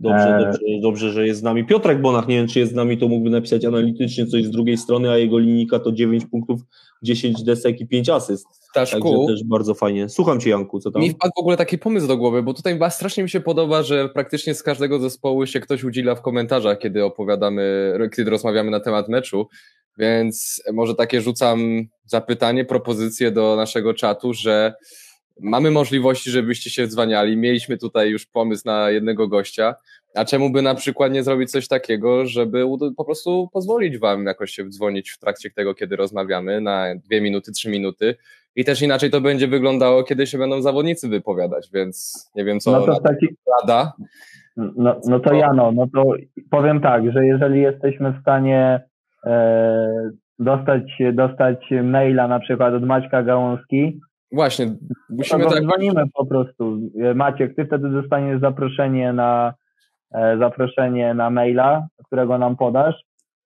Dobrze, Eee. dobrze, dobrze, że jest z nami. Piotrek Bonach, nie wiem czy jest z nami, to mógłby napisać analitycznie coś z drugiej strony, a jego linijka to 9 punktów, 10 desek i 5 asyst. Także Staszku, też bardzo fajnie. Słucham Cię Janku, co tam? mi wpadł w ogóle taki pomysł do głowy, bo tutaj strasznie mi się podoba, że praktycznie z każdego zespołu się ktoś udziela w komentarzach, kiedy opowiadamy, kiedy rozmawiamy na temat meczu, więc może takie rzucam zapytanie, propozycję do naszego czatu, że mamy możliwości, żebyście się dzwaniali, mieliśmy tutaj już pomysł na jednego gościa, a czemu by na przykład nie zrobić coś takiego, żeby po prostu pozwolić wam jakoś się dzwonić w trakcie tego, kiedy rozmawiamy na dwie minuty, trzy minuty. I też inaczej to będzie wyglądało, kiedy się będą zawodnicy wypowiadać, więc nie wiem co no to taki, rada. no, no to Jano, no to powiem tak, że jeżeli jesteśmy w stanie e, dostać, dostać maila na przykład od Maćka Gałązki, Właśnie, musimy go tak... dzwonimy po prostu. E, Maciek, ty wtedy dostaniesz zaproszenie na e, zaproszenie na maila, którego nam podasz.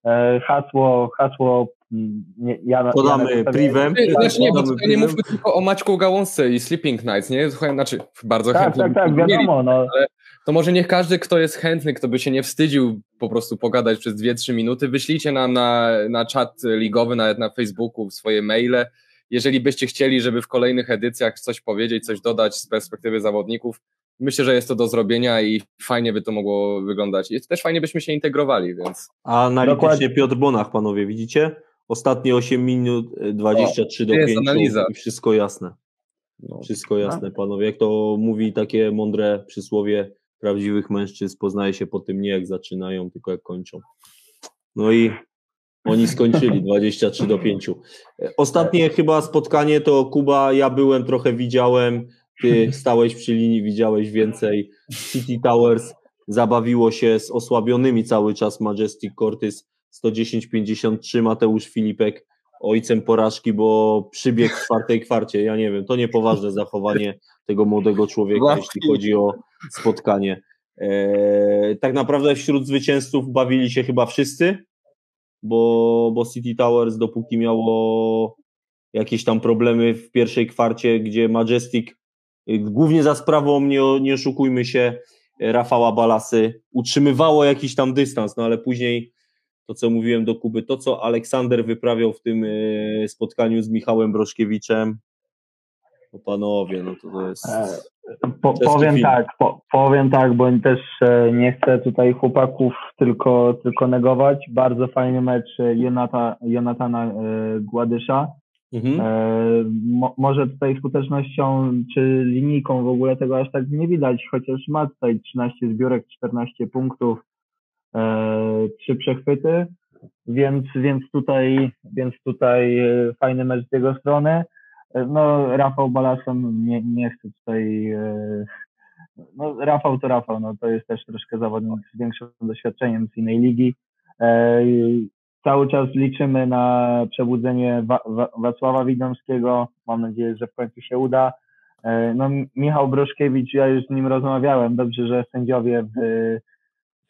E, hasło, hasło mm, nie, Jano, Podamy Janek, privem. Znaczy nie, bo tutaj nie mówmy tylko o Maćku Gałązce i Sleeping Nights, nie? Słuchaj, znaczy bardzo Tak, chętnie tak, tak, wiadomo, no. to może niech każdy, kto jest chętny, kto by się nie wstydził po prostu pogadać przez 2-3 minuty, wyślijcie nam na, na czat ligowy, nawet na Facebooku swoje maile. Jeżeli byście chcieli, żeby w kolejnych edycjach coś powiedzieć, coś dodać z perspektywy zawodników, myślę, że jest to do zrobienia i fajnie by to mogło wyglądać. I też fajnie byśmy się integrowali, więc A analitycznie Dokładnie. Piotr Bonach, panowie, widzicie? Ostatnie 8 minut, e, 23 do jest 5 analiza. i wszystko jasne. no, Wszystko jasne, panowie. Jak to mówi takie mądre przysłowie prawdziwych mężczyzn, poznaje się po tym nie jak zaczynają, tylko jak kończą. No i oni skończyli 23 do 5. E, Ostatnie chyba spotkanie to Kuba, ja byłem, trochę widziałem. ty stałeś przy linii, widziałeś więcej. City Towers zabawiło się z osłabionymi cały czas Majestic Cortys 110-53, Mateusz Filipek ojcem porażki, bo przybiegł w czwartej kwarcie. Ja nie wiem, to niepoważne zachowanie tego młodego człowieka, jeśli chodzi o spotkanie. Eee, tak naprawdę wśród zwycięzców bawili się chyba wszyscy, bo, bo City Towers dopóki miało jakieś tam problemy w pierwszej kwarcie, gdzie Majestic, y, głównie za sprawą, nie, nie oszukujmy się, Rafała Balasy, utrzymywało jakiś tam dystans, no ale później to, co mówiłem do Kuby, to, co Aleksander wyprawiał w tym y, spotkaniu z Michałem Broszkiewiczem, no panowie, no to, to jest... Po, powiem film. tak, po, powiem tak, bo też e, nie chcę tutaj chłopaków tylko, tylko negować. Bardzo fajny mecz e, Jonata, Jonatana e, Gładysza. Mhm. Mo, może tutaj skutecznością czy linijką w ogóle tego aż tak nie widać, chociaż ma tutaj 13 zbiórek, 14 punktów, 3 przechwyty, więc, więc tutaj, więc tutaj fajny mecz z jego strony. No, Rafał Balason nie, nie chcę tutaj. e, No, Rafał to Rafał, no to jest też troszkę zawodnik z większym doświadczeniem z innej ligi. E, Cały czas liczymy na przebudzenie Wa- Wa- Wacława Widomskiego. Mam nadzieję, że w końcu się uda. E, No, Michał Broszkiewicz, ja już z nim rozmawiałem. Dobrze, że sędziowie w,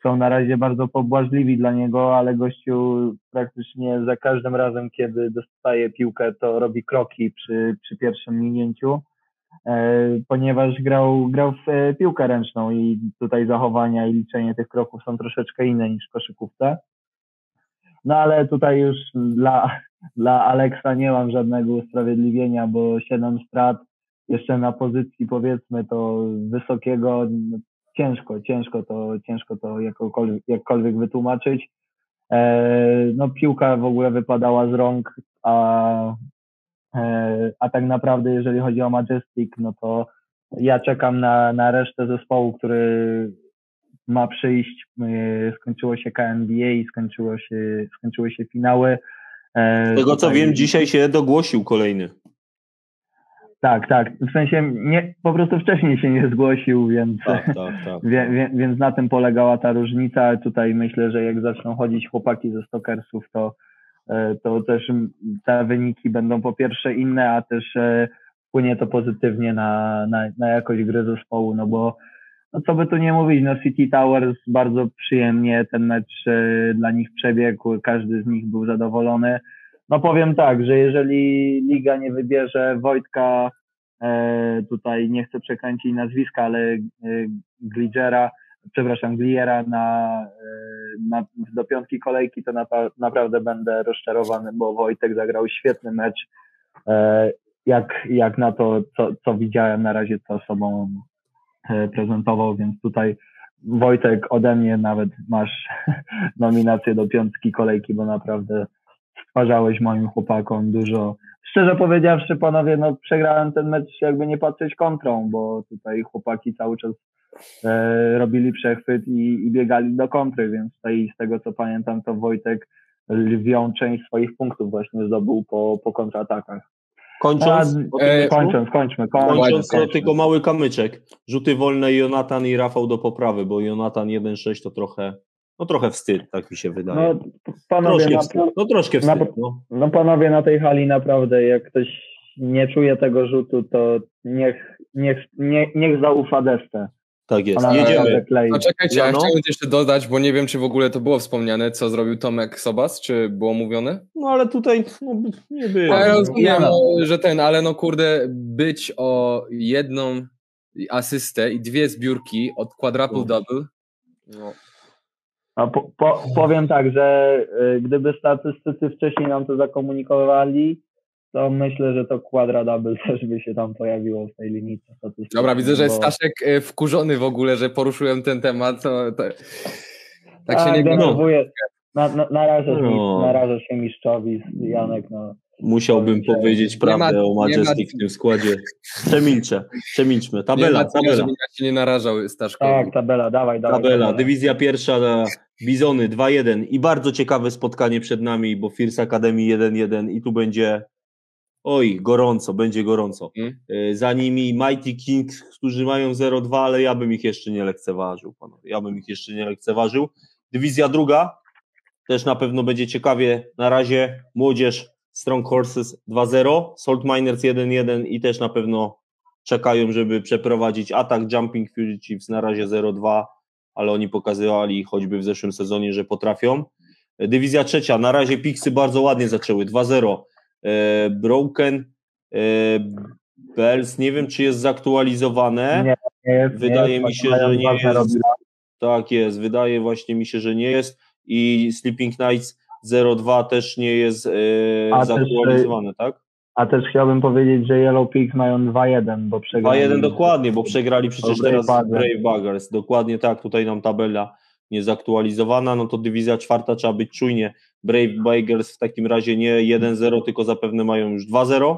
są na razie bardzo pobłażliwi dla niego, ale gościu praktycznie za każdym razem, kiedy dostaje piłkę, to robi kroki przy, przy pierwszym minięciu, e, ponieważ grał, grał w e, piłkę ręczną i tutaj zachowania i liczenie tych kroków są troszeczkę inne niż w koszykówce. No ale tutaj już dla, dla Aleksa nie mam żadnego usprawiedliwienia, bo 7 strat jeszcze na pozycji powiedzmy to wysokiego, ciężko, ciężko to, ciężko to jakkolwiek, jakkolwiek wytłumaczyć. E, no piłka w ogóle wypadała z rąk, a, e, a tak naprawdę jeżeli chodzi o Majestic, no to ja czekam na, na resztę zespołu, który ma przyjść. E, Skończyło się KNBA i skończyło się, skończyły się finały. Z tego co tutaj- wiem, dzisiaj się dogłosił kolejny. Tak, tak. W sensie nie, po prostu wcześniej się nie zgłosił, więc, Tak, tak, tak. wie, wie, więc na tym polegała ta różnica. Tutaj myślę, że jak zaczną chodzić chłopaki ze Stokersów, to, e, to też te wyniki będą po pierwsze inne, a też e, wpłynie to pozytywnie na, na, na jakość gry zespołu, no bo no co by tu nie mówić, no City Towers bardzo przyjemnie ten mecz e, dla nich przebiegł, każdy z nich był zadowolony. No powiem tak, że jeżeli liga nie wybierze Wojtka, e, tutaj nie chcę przekręcić nazwiska, ale e, przepraszam, Gliera na, e, na, do piątki kolejki, to naprawdę będę rozczarowany, bo Wojtek zagrał świetny mecz. E, jak, jak na to, co, co widziałem na razie, co sobą e, prezentował, więc tutaj Wojtek ode mnie nawet masz nominację do piątki kolejki, bo naprawdę stwarzałeś moim chłopakom dużo. Szczerze powiedziawszy, panowie, no przegrałem ten mecz jakby nie patrzeć kontrą, bo tutaj chłopaki cały czas e, robili przechwyt i, i biegali do kontry, więc tutaj z tego co pamiętam, to Wojtek lwią część swoich punktów właśnie zdobył po, po kontratakach. Kończąc, A, e? Kończąc, kończmy, kończmy. Kończąc, kończmy. tylko mały kamyczek. Rzuty wolne Jonatan i Rafał do poprawy, bo Jonatan 1-6 to trochę, no trochę wstyd, tak mi się wydaje. No panowie, troszkę na, wstyd. No troszkę na- wstyd. No. No panowie na tej hali naprawdę, jak ktoś nie czuje tego rzutu, to niech, niech, nie, niech zaufa desce. Tak jest. Naprawdę Jedziemy. No czekajcie, ja Jano? chciałem jeszcze dodać, bo nie wiem, czy w ogóle to było wspomniane, co zrobił Tomek Sobas, czy było mówione? No ale tutaj no, nie było. Ja no. rozumiem, no. no, że ten, ale no kurde, być o jedną asystę i dwie zbiórki od quadruple No. double. No. A po, po, powiem tak, że y, gdyby statystycy wcześniej nam to zakomunikowali, to myślę, że to quadra double też by się tam pojawiło w tej linijce statystycznej. Dobra, widzę, że bo- Staszek e, wkurzony w ogóle, że poruszyłem ten temat. To, to, tak się A, nie no. denerwuję. Na, na, narażasz, No. mi, narażasz się mistrzowi, Janek, no. Musiałbym Nie powiedzieć ma- prawdę o nie ma- Majestic w tym składzie. Przemilczę, przemilczmy. nie Tabela, ma co, tabela. żebym ja się nie narażał Staszkowi. Tak, tabela, dawaj, dawaj. Tabela, dywizja pierwsza, na Bizony 2-1 i bardzo ciekawe spotkanie przed nami, bo First Academy 1-1 i tu będzie Oj, gorąco, będzie gorąco. Mm. E, Za nimi Mighty Kings, którzy mają 0-2, ale ja bym ich jeszcze nie lekceważył, panowie. Ja bym ich jeszcze nie lekceważył. Dywizja druga, też na pewno będzie ciekawie. Na razie Młodzież Strong Horses 2-0, Salt Miners 1-1 i też na pewno czekają, żeby przeprowadzić atak Jumping Fugitives na razie 0-2, ale oni pokazywali choćby w zeszłym sezonie, że potrafią. Dywizja trzecia, na razie Pixy bardzo ładnie zaczęły, 2-0. E, Broken e, Bells, nie wiem czy jest zaktualizowane. Nie, nie jest, Wydaje nie mi jest, się, że nie jest. Tak jest, wydaje właśnie mi się, że nie jest i Sleeping Nights 02 też nie jest A też, zaktualizowane, tak? A też chciałbym powiedzieć, że Yellow Pigs mają 2-1, bo przegrali. 2-1 dokładnie, bo przegrali przecież teraz. Brave Buggers. Dokładnie tak, tutaj nam tabela niezaktualizowana, no to dywizja czwarta trzeba być czujnie. Brave Buggers w takim razie nie 1-0, tylko zapewne mają już 2-0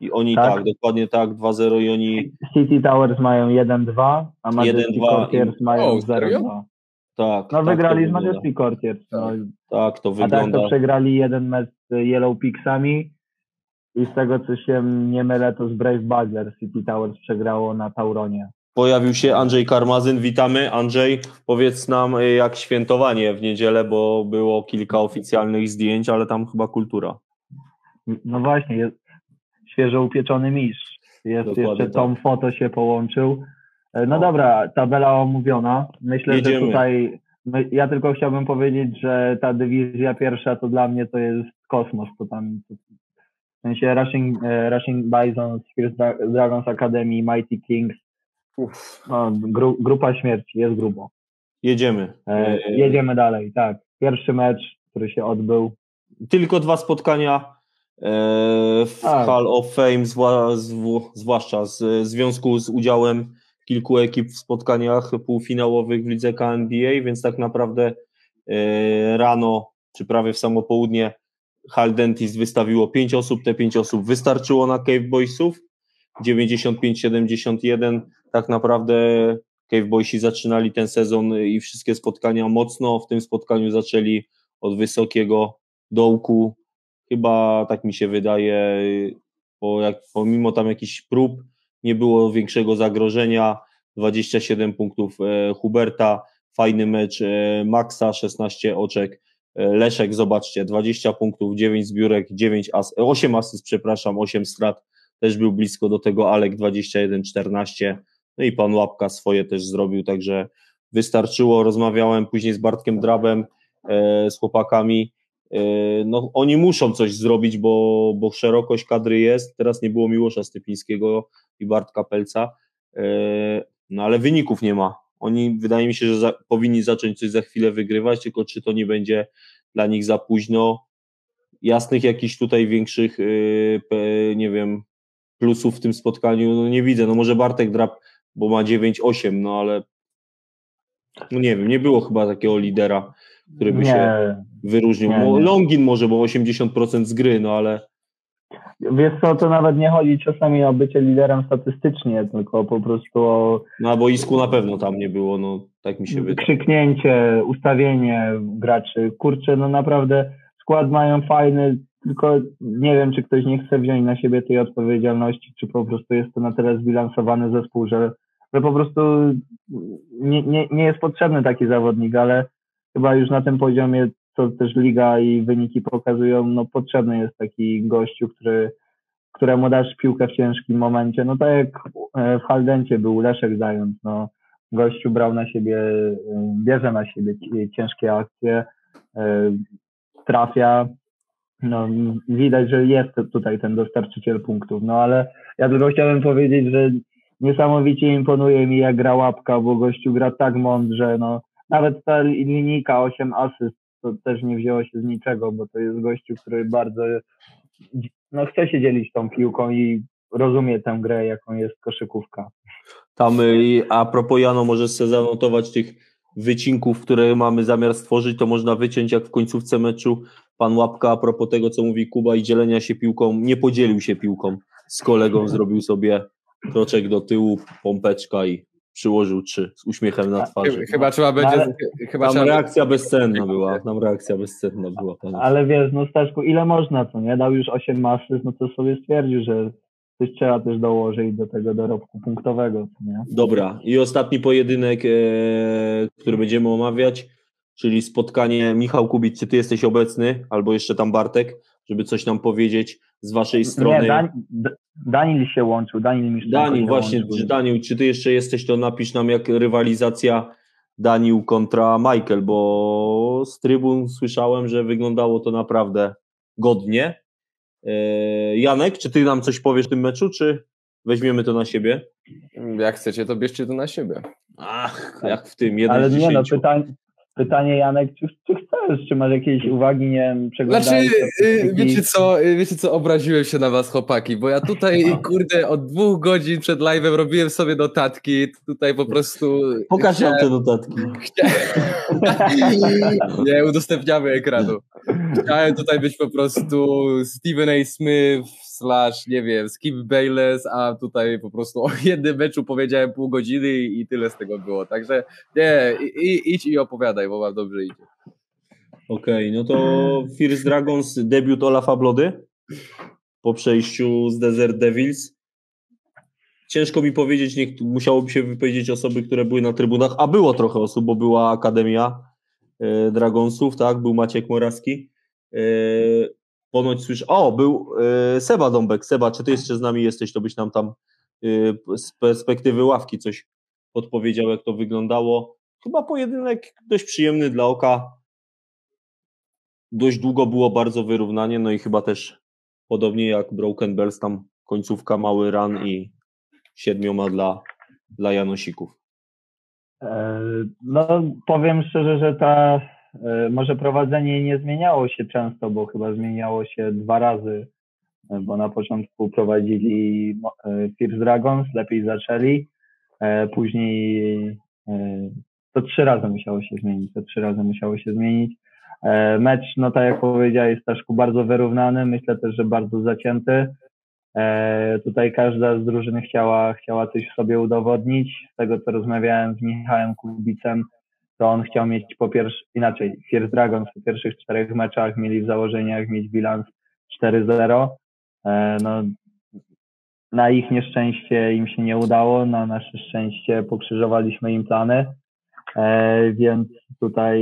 i oni tak, Tak. dokładnie tak, 2-0 i oni City Towers mają 1-2, a Majestic 1-2 Courtiers mają O, serio? 0-2. Tak. No tak wygrali z wygląda. Majestic Courtiers. No. Tak, to A tak wygląda. to przegrali jeden mecz z Yellow Pigsami i z tego co się nie mylę, to z Brave Buggers City Towers przegrało na Tauronie. Pojawił się Andrzej Karmazyn, witamy. Andrzej, powiedz nam y, jak świętowanie w niedzielę, bo było kilka oficjalnych zdjęć, ale tam chyba kultura. No właśnie, jest świeżo upieczony mistrz. Jest Dokładnie jeszcze tak. Tom Foto się połączył. E, No dobra, tabela omówiona. Myślę, Jedziemy. że tutaj ja tylko chciałbym powiedzieć, że ta dywizja pierwsza to dla mnie to jest kosmos. To tam w sensie Rushing, e, Rushing Bison, Fierce Dra- Dragons Academy, Mighty Kings. No, gru, grupa śmierci, jest grubo. Jedziemy. E, jedziemy dalej, tak. Pierwszy mecz, który się odbył. tylko dwa spotkania e, w Tak. Hall of Fame, zwła, zw, zwłaszcza z w związku z udziałem kilku ekip w spotkaniach półfinałowych w lidze KNBA, więc tak naprawdę e, rano, czy prawie w samo południe Hall Dentist wystawiło pięć osób, te pięć osób wystarczyło na Cave Boysów, 95-71, tak naprawdę Cave Boysi zaczynali ten sezon i wszystkie spotkania mocno, w tym spotkaniu zaczęli od wysokiego dołku. Chyba tak mi się wydaje, bo jak, pomimo tam jakichś prób, nie było większego zagrożenia. 27 punktów e, Huberta, fajny mecz e, Maxa, 16 oczek. E, Leszek, zobaczcie, 20 punktów, 9 zbiórek, 9 as, 8 asyst, przepraszam, 8 strat. Też był blisko do tego Alek 21-14. No i pan Łapka swoje też zrobił, także wystarczyło. Rozmawiałem później z Bartkiem Drabem, z chłopakami. E, no, oni muszą coś zrobić, bo, bo szerokość kadry jest. Teraz nie było Miłosza Stypińskiego i Bartka Pelca, e, no ale wyników nie ma. Oni wydaje mi się, że za, powinni zacząć coś za chwilę wygrywać, tylko czy to nie będzie dla nich za późno. Jasnych jakichś tutaj większych, pe- nie wiem, plusów w tym spotkaniu no nie widzę. No może Bartek Drab, bo ma 9-8, no ale no nie wiem, nie było chyba takiego lidera, który by się Nie, wyróżnił. Nie, nie. Longin może, bo 80% z gry, no ale Wiesz co, to nawet nie chodzi czasami o bycie liderem statystycznie, tylko po prostu o na boisku na pewno tam nie było, no tak mi się wydaje. krzyknięcie, ustawienie graczy. Kurczę, no naprawdę skład mają fajny, tylko nie wiem, czy ktoś nie chce wziąć na siebie tej odpowiedzialności, czy po prostu jest to na tyle zbilansowany zespół, że, że po prostu nie, nie, nie jest potrzebny taki zawodnik, ale chyba już na tym poziomie, co też liga i wyniki pokazują, no potrzebny jest taki gościu, który któremu dasz piłkę w ciężkim momencie. No tak jak e, w Haldencie był Leszek Zając, no gościu brał na siebie, e, bierze na siebie ci- ciężkie akcje, e, trafia. No, widać, że jest tutaj ten dostarczyciel punktów. No ale ja tylko chciałem powiedzieć, że niesamowicie imponuje mi jak gra łapka, bo gościu gra tak mądrze. No, nawet ta li- linijka 8 asyst to też nie wzięło się z niczego, bo to jest gościu, który bardzo no, chce się dzielić tą piłką i rozumie tę grę, jaką jest koszykówka. Tam y, a propos Jano, możesz sobie zanotować tych wycinków, które mamy zamiar stworzyć, to można wyciąć jak w końcówce meczu pan Łapka a propos tego, co mówi Kuba i dzielenia się piłką, nie podzielił się piłką z kolegą, zrobił sobie kroczek do tyłu, pompeczka i przyłożył trzy z uśmiechem na twarzy. Chyba, chyba trzeba będzie. ale- chyba Tam trzeba reakcja bezcenna była, tam reakcja bezcenna była. panie. Ale wiesz, no Staszku, ile można, co nie? Dał już 8 asyst, no to sobie stwierdził, że coś trzeba też dołożyć do tego dorobku punktowego, co nie? Dobra, i ostatni pojedynek, e, który będziemy omawiać, czyli spotkanie Michał Kubik, czy ty jesteś obecny, albo jeszcze tam Bartek, żeby coś nam powiedzieć z waszej strony. Nie, Dan, Danil się łączył, Danil mi Daniel, właśnie, czy Daniel, czy ty jeszcze jesteś, to napisz nam jak rywalizacja Daniel kontra Michael, bo z trybun słyszałem, że wyglądało to naprawdę godnie. E, Janek, czy ty nam coś powiesz w tym meczu, czy weźmiemy to na siebie? Jak chcecie, to bierzcie to na siebie. Ach, jak w tym, jeden Ale z nie no, pytanie, pytanie Janek, czy, czy chcesz, czy masz jakieś uwagi, nie wiem, Znaczy, przeglądałeś y, statystyki? wiecie co, y, wiecie co, obraziłem się na was chłopaki, bo ja tutaj, kurde, od dwóch godzin przed live'em robiłem sobie notatki, tutaj po prostu... Pokaż nam te notatki. Nie, udostępniamy ekranu. Chciałem tutaj być po prostu Stephen A. Smith slash, nie wiem, Skip Bayless, a tutaj po prostu o jednym meczu powiedziałem pół godziny i tyle z tego było. Także nie, i, idź i opowiadaj, bo wam dobrze idzie. Okej, no to First Dragons debiut Olafa Blody po przejściu z Desert Devils. Ciężko mi powiedzieć, niech, musiałoby się wypowiedzieć osoby, które były na trybunach, a było trochę osób, bo była Akademia e, Dragonsów, tak, był Maciek Morawski. Ponoć słyszę, o, był e, Seba Dąbek. Seba, czy ty jeszcze z nami jesteś, to byś nam tam e, z perspektywy ławki coś podpowiedział, jak to wyglądało. Chyba pojedynek dość przyjemny dla oka, dość długo było bardzo wyrównanie, no i chyba też podobnie jak Broken Bells, tam końcówka mały run i siedmioma dla, dla Janosików. E, No, powiem szczerze, że ta może prowadzenie nie zmieniało się często, bo chyba zmieniało się dwa razy, e, bo na początku prowadzili e, First Dragons, lepiej zaczęli, e, później e, to trzy razy musiało się zmienić, to trzy razy musiało się zmienić. E, Mecz, no tak jak powiedziałeś, Staszku, bardzo wyrównany, myślę też, że bardzo zacięty. E, tutaj każda z drużyn chciała, chciała coś w sobie udowodnić. Z tego, co rozmawiałem z Michałem Kubicem, to on chciał mieć po pierwsze, inaczej, First Dragons w pierwszych czterech meczach mieli w założeniach mieć bilans 4-0. E, no, na ich nieszczęście im się nie udało, na nasze szczęście pokrzyżowaliśmy im plany, e, więc tutaj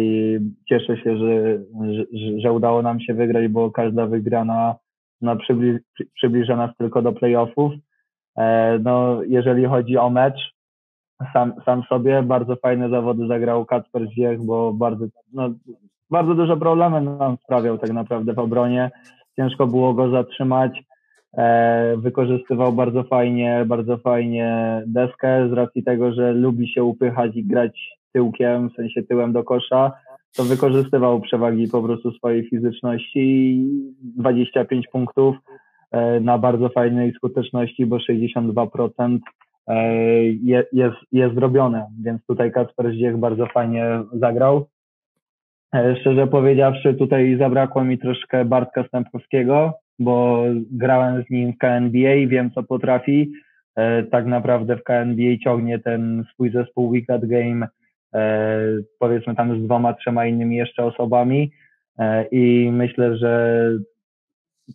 cieszę się, że, że, że udało nam się wygrać, bo każda wygrana no, przybli, przy- przybliża nas tylko do playoffów. E, no, jeżeli chodzi o mecz, sam, sam sobie bardzo fajne zawody zagrał Kacper Zwiech, bo bardzo, no, bardzo duże problemy nam sprawiał tak naprawdę w obronie. Ciężko było go zatrzymać. E, wykorzystywał bardzo fajnie, bardzo fajnie deskę z racji tego, że lubi się upychać i grać tyłkiem, w sensie tyłem do kosza to wykorzystywał przewagi po prostu swojej fizyczności i 25 punktów e, na bardzo fajnej skuteczności, bo 62% e, je- jest, jest zrobione, więc tutaj Kacper Zdziech bardzo fajnie zagrał. E, Szczerze powiedziawszy, tutaj zabrakło mi troszkę Bartka Stępowskiego, bo grałem z nim w KNBA, wiem co potrafi. E, Tak naprawdę w KNBA ciągnie ten swój zespół Weekend Game e, powiedzmy tam z dwoma, trzema innymi jeszcze osobami e, i myślę, że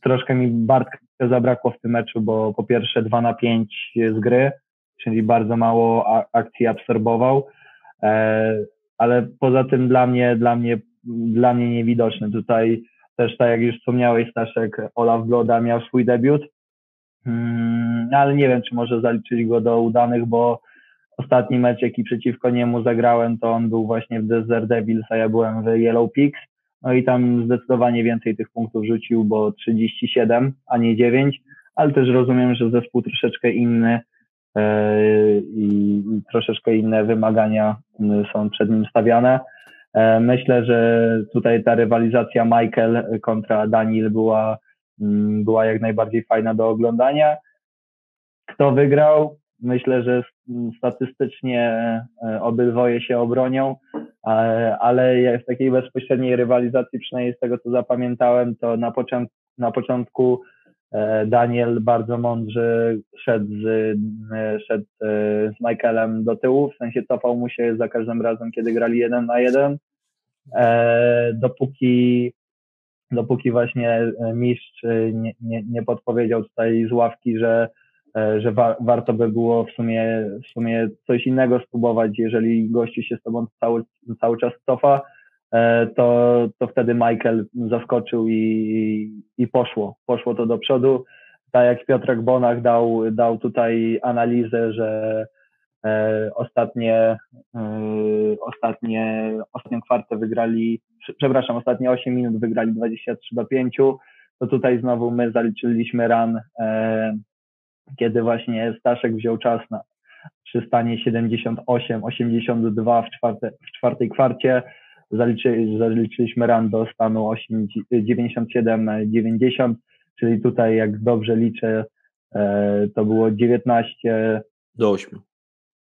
troszkę mi Bartka zabrakło w tym meczu, bo po pierwsze 2 na 5 z gry, czyli bardzo mało akcji absorbował, e, ale poza tym dla mnie, dla mnie, dla mnie niewidoczny. Tutaj też tak jak już wspomniałeś Staszek, Olaf Bloda miał swój debiut, Mm, ale nie wiem, czy może zaliczyć go do udanych, bo ostatni mecz, jaki przeciwko niemu zagrałem, to on był właśnie w Desert Devils, a ja byłem w Yellow Pigs. No i tam zdecydowanie więcej tych punktów rzucił, bo 37, a nie 9, ale też rozumiem, że zespół troszeczkę inny i i troszeczkę inne wymagania są przed nim stawiane. E, Myślę, że tutaj ta rywalizacja Michael kontra Daniel była, była jak najbardziej fajna do oglądania. Kto wygrał? Myślę, że statystycznie e, obydwoje się obronią, e, ale w takiej bezpośredniej rywalizacji, przynajmniej z tego co zapamiętałem, to na, na początku E, Daniel bardzo mądrze szedł z, e, szedł e, z Michaelem do tyłu, w sensie cofał mu się za każdym razem, kiedy grali jeden na jeden. Dopóki, dopóki właśnie mistrz nie, nie, nie podpowiedział tutaj z ławki, że, że wa, warto by było w sumie, w sumie coś innego spróbować, jeżeli gościu się z tobą cały, cały czas cofa, E, to, to wtedy Michael zaskoczył i, i poszło. Poszło to do przodu. Tak jak Piotrek Bonach dał, dał tutaj analizę, że e, ostatnie, e, ostatnie, ostatnią kwartę wygrali, przepraszam, ostatnie 8 minut wygrali 23 do 5, to tutaj znowu my zaliczyliśmy ran, e, kiedy właśnie Staszek wziął czas na, przy stanie 78-82 w, czwarte, w czwartej kwarcie, zaliczy, zaliczyliśmy ran do stanu 97-90, czyli tutaj jak dobrze liczę, e, to było 19 do 8.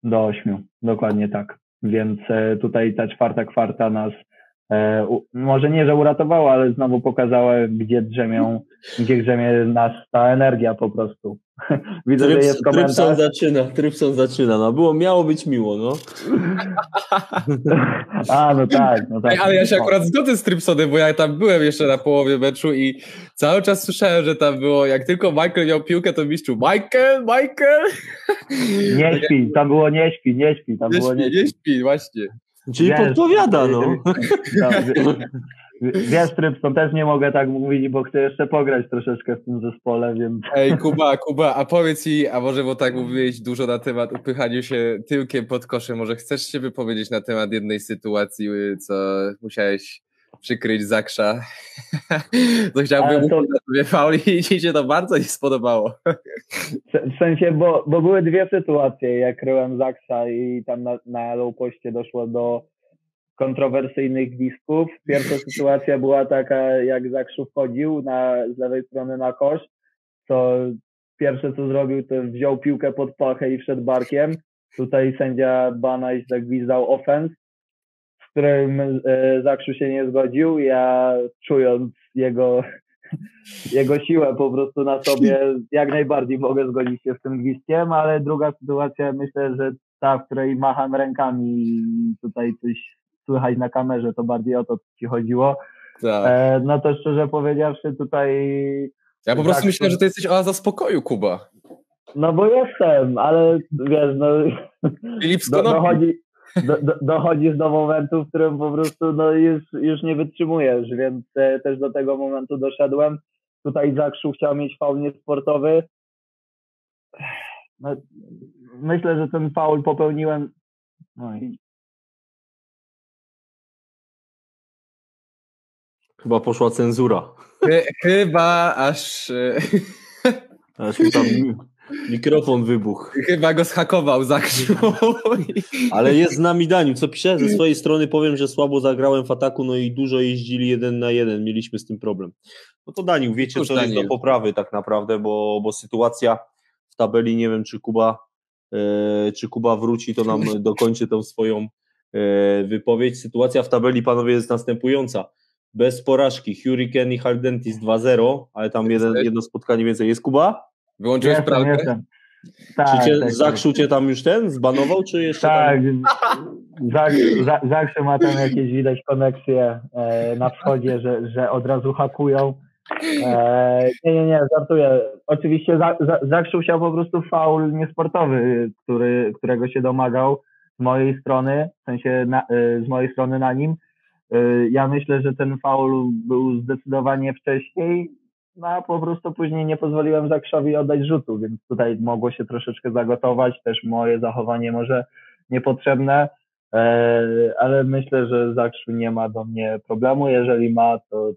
Do 8, dokładnie tak. Więc e, tutaj ta czwarta kwarta nas E, może nie, że uratowała, ale znowu pokazała, gdzie drzemią, gdzie drzemie nas ta energia po prostu. Widzę, Tryps, że jest komentarz. Trypson zaczyna, Trypson zaczyna, no było, miało być miło, no. A, no tak, no tak. ale ja się akurat zgodzę z Trypsonem, bo ja tam byłem jeszcze na połowie meczu i cały czas słyszałem, że tam było, jak tylko Michael miał piłkę, to mistrzu, Michael, Michael! Nie śpi, tam było nie śpi, nie śpi, tam nie było śpi, nie śpi. Nie śpi, właśnie. Czyli wiesz, podpowiada, no. Wiesz, Trypson, też nie mogę tak mówić, bo chcę jeszcze pograć troszeczkę w tym zespole, więc... Ej, Kuba, Kuba, a powiedz mi, a może bo tak mówiłeś dużo na temat upychania się tyłkiem pod koszem, może chcesz się wypowiedzieć na temat jednej sytuacji, co musiałeś przykryć Zaksza. to chciałbym to... tobie fauli i ci się to bardzo nie spodobało. w sensie, bo, bo były dwie sytuacje, jak kryłem Zaksza i tam na, na low poście doszło do kontrowersyjnych gwizdków. Pierwsza sytuacja była taka, jak Zakszu wchodził na, z lewej strony na kosz, to pierwsze co zrobił, to wziął piłkę pod pachę i wszedł barkiem. Tutaj sędzia Banaś zagwizdał offense którym e, Zakrzu się nie zgodził. Ja czując jego, jego siłę po prostu na sobie, jak najbardziej mogę zgodzić się z tym gwizdkiem, ale druga sytuacja, myślę, że ta, w której macham rękami i tutaj coś słychać na kamerze, to bardziej o to ci chodziło. Tak. E, no to szczerze powiedziawszy, tutaj. Ja po prostu myślę, że to jesteś oaza spokoju, Kuba. No bo jestem, ale wiesz, no. Filip do, dochodzi, do, do, dochodzisz do momentu, w którym po prostu no, już, już nie wytrzymujesz, więc e, też do tego momentu doszedłem. Tutaj Zakrzu chciał mieć faul niesportowy. No, myślę, że ten faul popełniłem. No i... Chyba poszła cenzura. Chyba aż. E, aż tam Mikrofon wybuchł. Chyba go schakował Zakrzył. Ale jest z nami Daniu. Co pisze? Ze swojej strony powiem, że słabo zagrałem w ataku, no i dużo jeździli jeden na jeden. Mieliśmy z tym problem. No to Daniu, wiecie, Cóż, co Daniel. jest do poprawy tak naprawdę, bo, bo sytuacja w tabeli, nie wiem, czy Kuba, e, czy Kuba wróci, to nam dokończy tą swoją e, wypowiedź. Sytuacja w tabeli, panowie, jest następująca. Bez porażki Hurricane i Hardentis 2-0, ale tam jeden, jedno spotkanie więcej. Jest Kuba? Wyłączyłeś jestem, pralkę? Jestem. Tak, czy cię tak, Zakrzu tak. cię tam już ten zbanował, czy jeszcze Tak, tam... Zakrzu ma tam jakieś widać koneksje e, na wschodzie, że, że od razu hakują. E, nie, nie, nie, żartuję. Oczywiście Zakrzu chciał po prostu faul niesportowy, który, którego się domagał z mojej strony, w sensie na, e, z mojej strony na nim. E, ja myślę, że ten faul był zdecydowanie wcześniej, no a po prostu później nie pozwoliłem Zakrzowi oddać rzutu, więc tutaj mogło się troszeczkę zagotować, też moje zachowanie może niepotrzebne, e, ale myślę, że Zakrzu nie ma do mnie problemu, jeżeli ma, to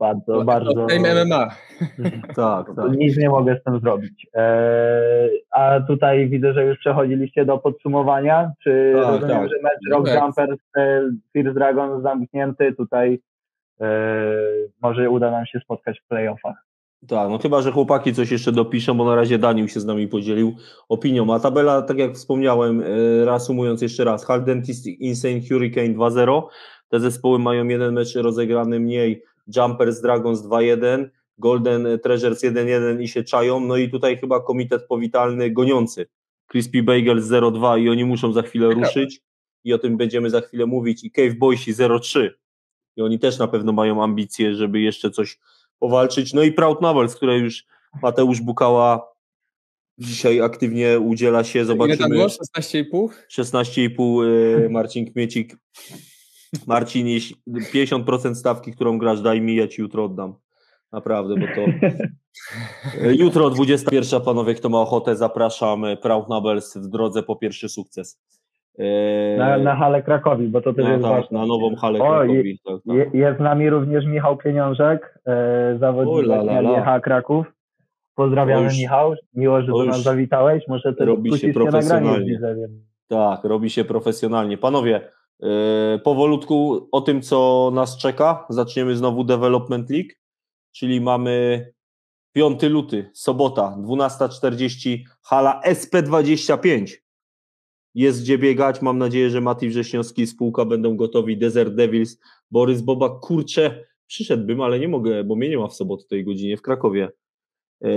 bardzo, to, bardzo... To MMA. tak, tak. Nic nie mogę z tym zrobić. E, a tutaj widzę, że już przechodziliście do podsumowania, czy tak, rozumiem, tak. że mecz Rock no Jumpers, First Dragon zamknięty, tutaj E, może uda nam się spotkać w playoffach. Tak, no chyba, że chłopaki coś jeszcze dopiszą, bo na razie Daniel się z nami podzielił opinią. A tabela, tak jak wspomniałem, e, reasumując jeszcze raz, Hardentist Insane Hurricane 2-0. Te zespoły mają jeden mecz rozegrany mniej, Jumpers Dragons 2-1, Golden Treasures 1-1 i się czają, no i tutaj chyba komitet powitalny goniący. Crispy Bagels 0-2 i oni muszą za chwilę ruszyć i o tym będziemy za chwilę mówić i Cave Boysi 0-3 i oni też na pewno mają ambicje, żeby jeszcze coś powalczyć. No i Proud Novels, które już Mateusz Bukała dzisiaj aktywnie udziela się. Zobaczymy. Ile tam było? 16,5? 16,5 y, Marcin Kmiecik. Marcin, 50% stawki, którą grasz, daj mi, ja ci jutro oddam. Naprawdę, bo to. Jutro 21, panowie, kto ma ochotę, zapraszam. Proud Nobels w drodze po pierwszy sukces. Na, na halę Krakowi, bo to też no, jest tak, ważne. Na nową halę o, Krakowi. Tak, tak. Jest z nami również Michał Pieniążek, e, zawodnik LH Kraków. Pozdrawiamy już, Michał, miło, że do nas zawitałeś. Może też robi się profesjonalnie. Tak, robi się profesjonalnie. Panowie, powolutku o tym, co nas czeka. Zaczniemy znowu Development League, czyli mamy 5 luty, sobota, 12.40, hala SP25. Jest gdzie biegać. Mam nadzieję, że Mati Wrześniowski i spółka będą gotowi. Desert Devils, Borys Boba. Kurczę, przyszedłbym, ale nie mogę, bo mnie nie ma w sobotę tej godzinie w Krakowie. E,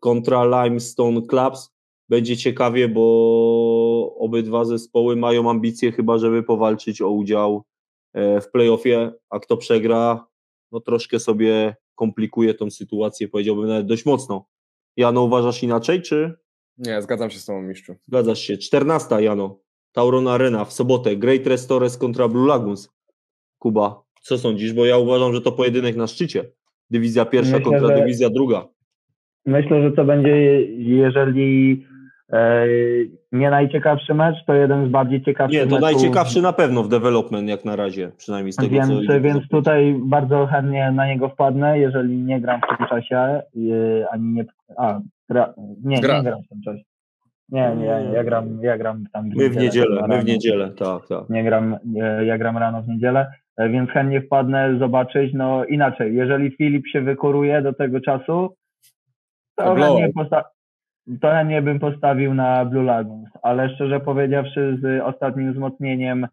kontra Limestone Clubs. Będzie ciekawie, bo obydwa zespoły mają ambicje chyba, żeby powalczyć o udział e, w playoffie, a kto przegra, no troszkę sobie komplikuje tą sytuację, powiedziałbym nawet dość mocno. Jano, uważasz inaczej, czy? Nie, zgadzam się z tobą, mistrzu. Zgadzasz się. 14, Jano. Tauron Arena w sobotę. Great Restores kontra Blue Lagoons. Kuba, co sądzisz? Bo ja uważam, że to pojedynek na szczycie. Dywizja pierwsza Myślę, kontra że... dywizja druga. Myślę, że to będzie, jeżeli nie najciekawszy mecz, to jeden z bardziej ciekawszych Nie, to meczów. najciekawszy na pewno w development jak na razie, przynajmniej z tego więc, co... Więc tutaj bardzo chętnie na niego wpadnę, jeżeli nie gram w tym czasie, e, ani nie... A, gra, nie, gra. nie gram w tym czasie. Nie, nie, ja gram, ja gram tam My w niedzielę, my w niedzielę, tak, tak. Nie gram, ja gram rano w niedzielę, e, więc chętnie wpadnę zobaczyć, no inaczej, jeżeli Filip się wykuruje do tego czasu, to chętnie, posta- to chętnie bym postawił na Blue Lagoons, ale szczerze powiedziawszy z ostatnim wzmocnieniem,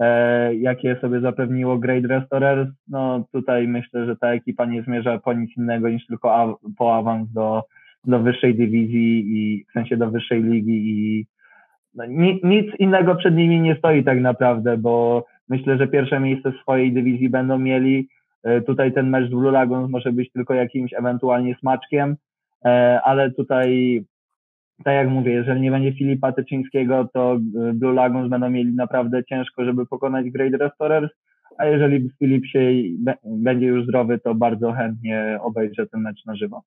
e, jakie sobie zapewniło Great Restorers, no tutaj myślę, że ta ekipa nie zmierza po nic innego niż tylko a- po awans do, do wyższej dywizji i w sensie do wyższej ligi i no, ni- nic innego przed nimi nie stoi tak naprawdę, bo myślę, że pierwsze miejsce w swojej dywizji będą mieli. E, tutaj ten mecz z Blue Lagoons może być tylko jakimś ewentualnie smaczkiem, E, ale tutaj, tak jak mówię, jeżeli nie będzie Filipa Tyczyńskiego, to e, Blue Lagoons będą mieli naprawdę ciężko, żeby pokonać Great Restorers, a jeżeli Filip się będzie już zdrowy, to bardzo chętnie obejrzę ten mecz na żywo.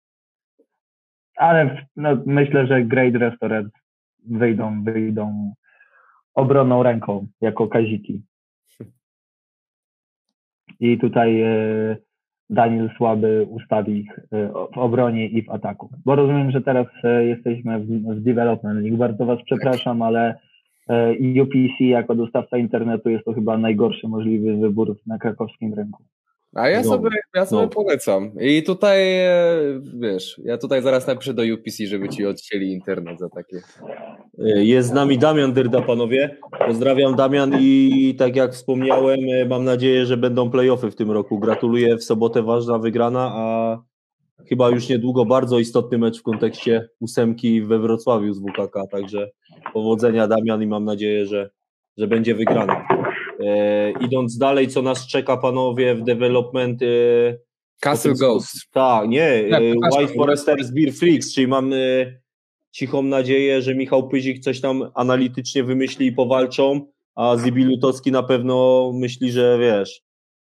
Ale no, myślę, że Great Restorers wyjdą, wyjdą obronną ręką jako kaziki. I tutaj e, Daniel Słaby ustawi ich e, w obronie i w ataku. Bo rozumiem, że teraz e, jesteśmy w, development league. Bardzo Was przepraszam, ale e, UPC jako dostawca internetu jest to chyba najgorszy możliwy wybór na krakowskim rynku. A ja sobie, ja sobie no. polecam. I tutaj, wiesz, ja tutaj zaraz napiszę do UPC, żeby ci odcięli internet za takie. Jest z nami Damian Dyrda, panowie. Pozdrawiam Damian i tak jak wspomniałem, mam nadzieję, że będą playoffy w tym roku. Gratuluję, w sobotę ważna wygrana, a chyba już niedługo bardzo istotny mecz w kontekście ósemki we Wrocławiu z WKK, także powodzenia Damian i mam nadzieję, że, że będzie wygrana. E, idąc dalej, co nas czeka, panowie, w development. E, Castle Ghost. Tak, nie. E, White Foresters Beer Freaks, czyli mam e, cichą nadzieję, że Michał Pyzik coś tam analitycznie wymyśli i powalczą, a Zibi Lutowski na pewno myśli, że wiesz,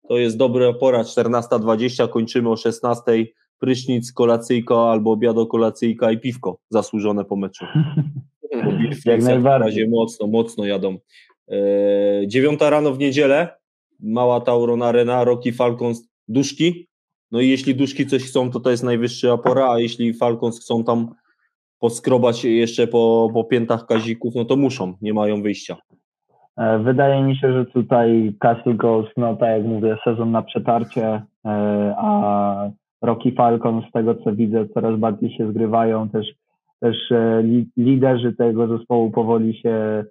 to jest dobra pora, 14.20, kończymy o 16.00, prysznic, kolacyjka albo obiado kolacyjka i piwko zasłużone po meczu. Jak najbardziej. W razie mocno, mocno jadą. E, dziewiąta rano w niedzielę, mała Tauron Arena, Rocky Falcons, duszki. No i jeśli duszki coś chcą, to to jest najwyższa pora, a jeśli Falcons chcą tam poskrobać jeszcze po, po piętach kazików, no to muszą, nie mają wyjścia. E, wydaje mi się, że tutaj Castle Ghost, no tak jak mówię, sezon na przetarcie, e, a Rocky Falcon, z tego co widzę, coraz bardziej się zgrywają, też, też liderzy tego zespołu powoli się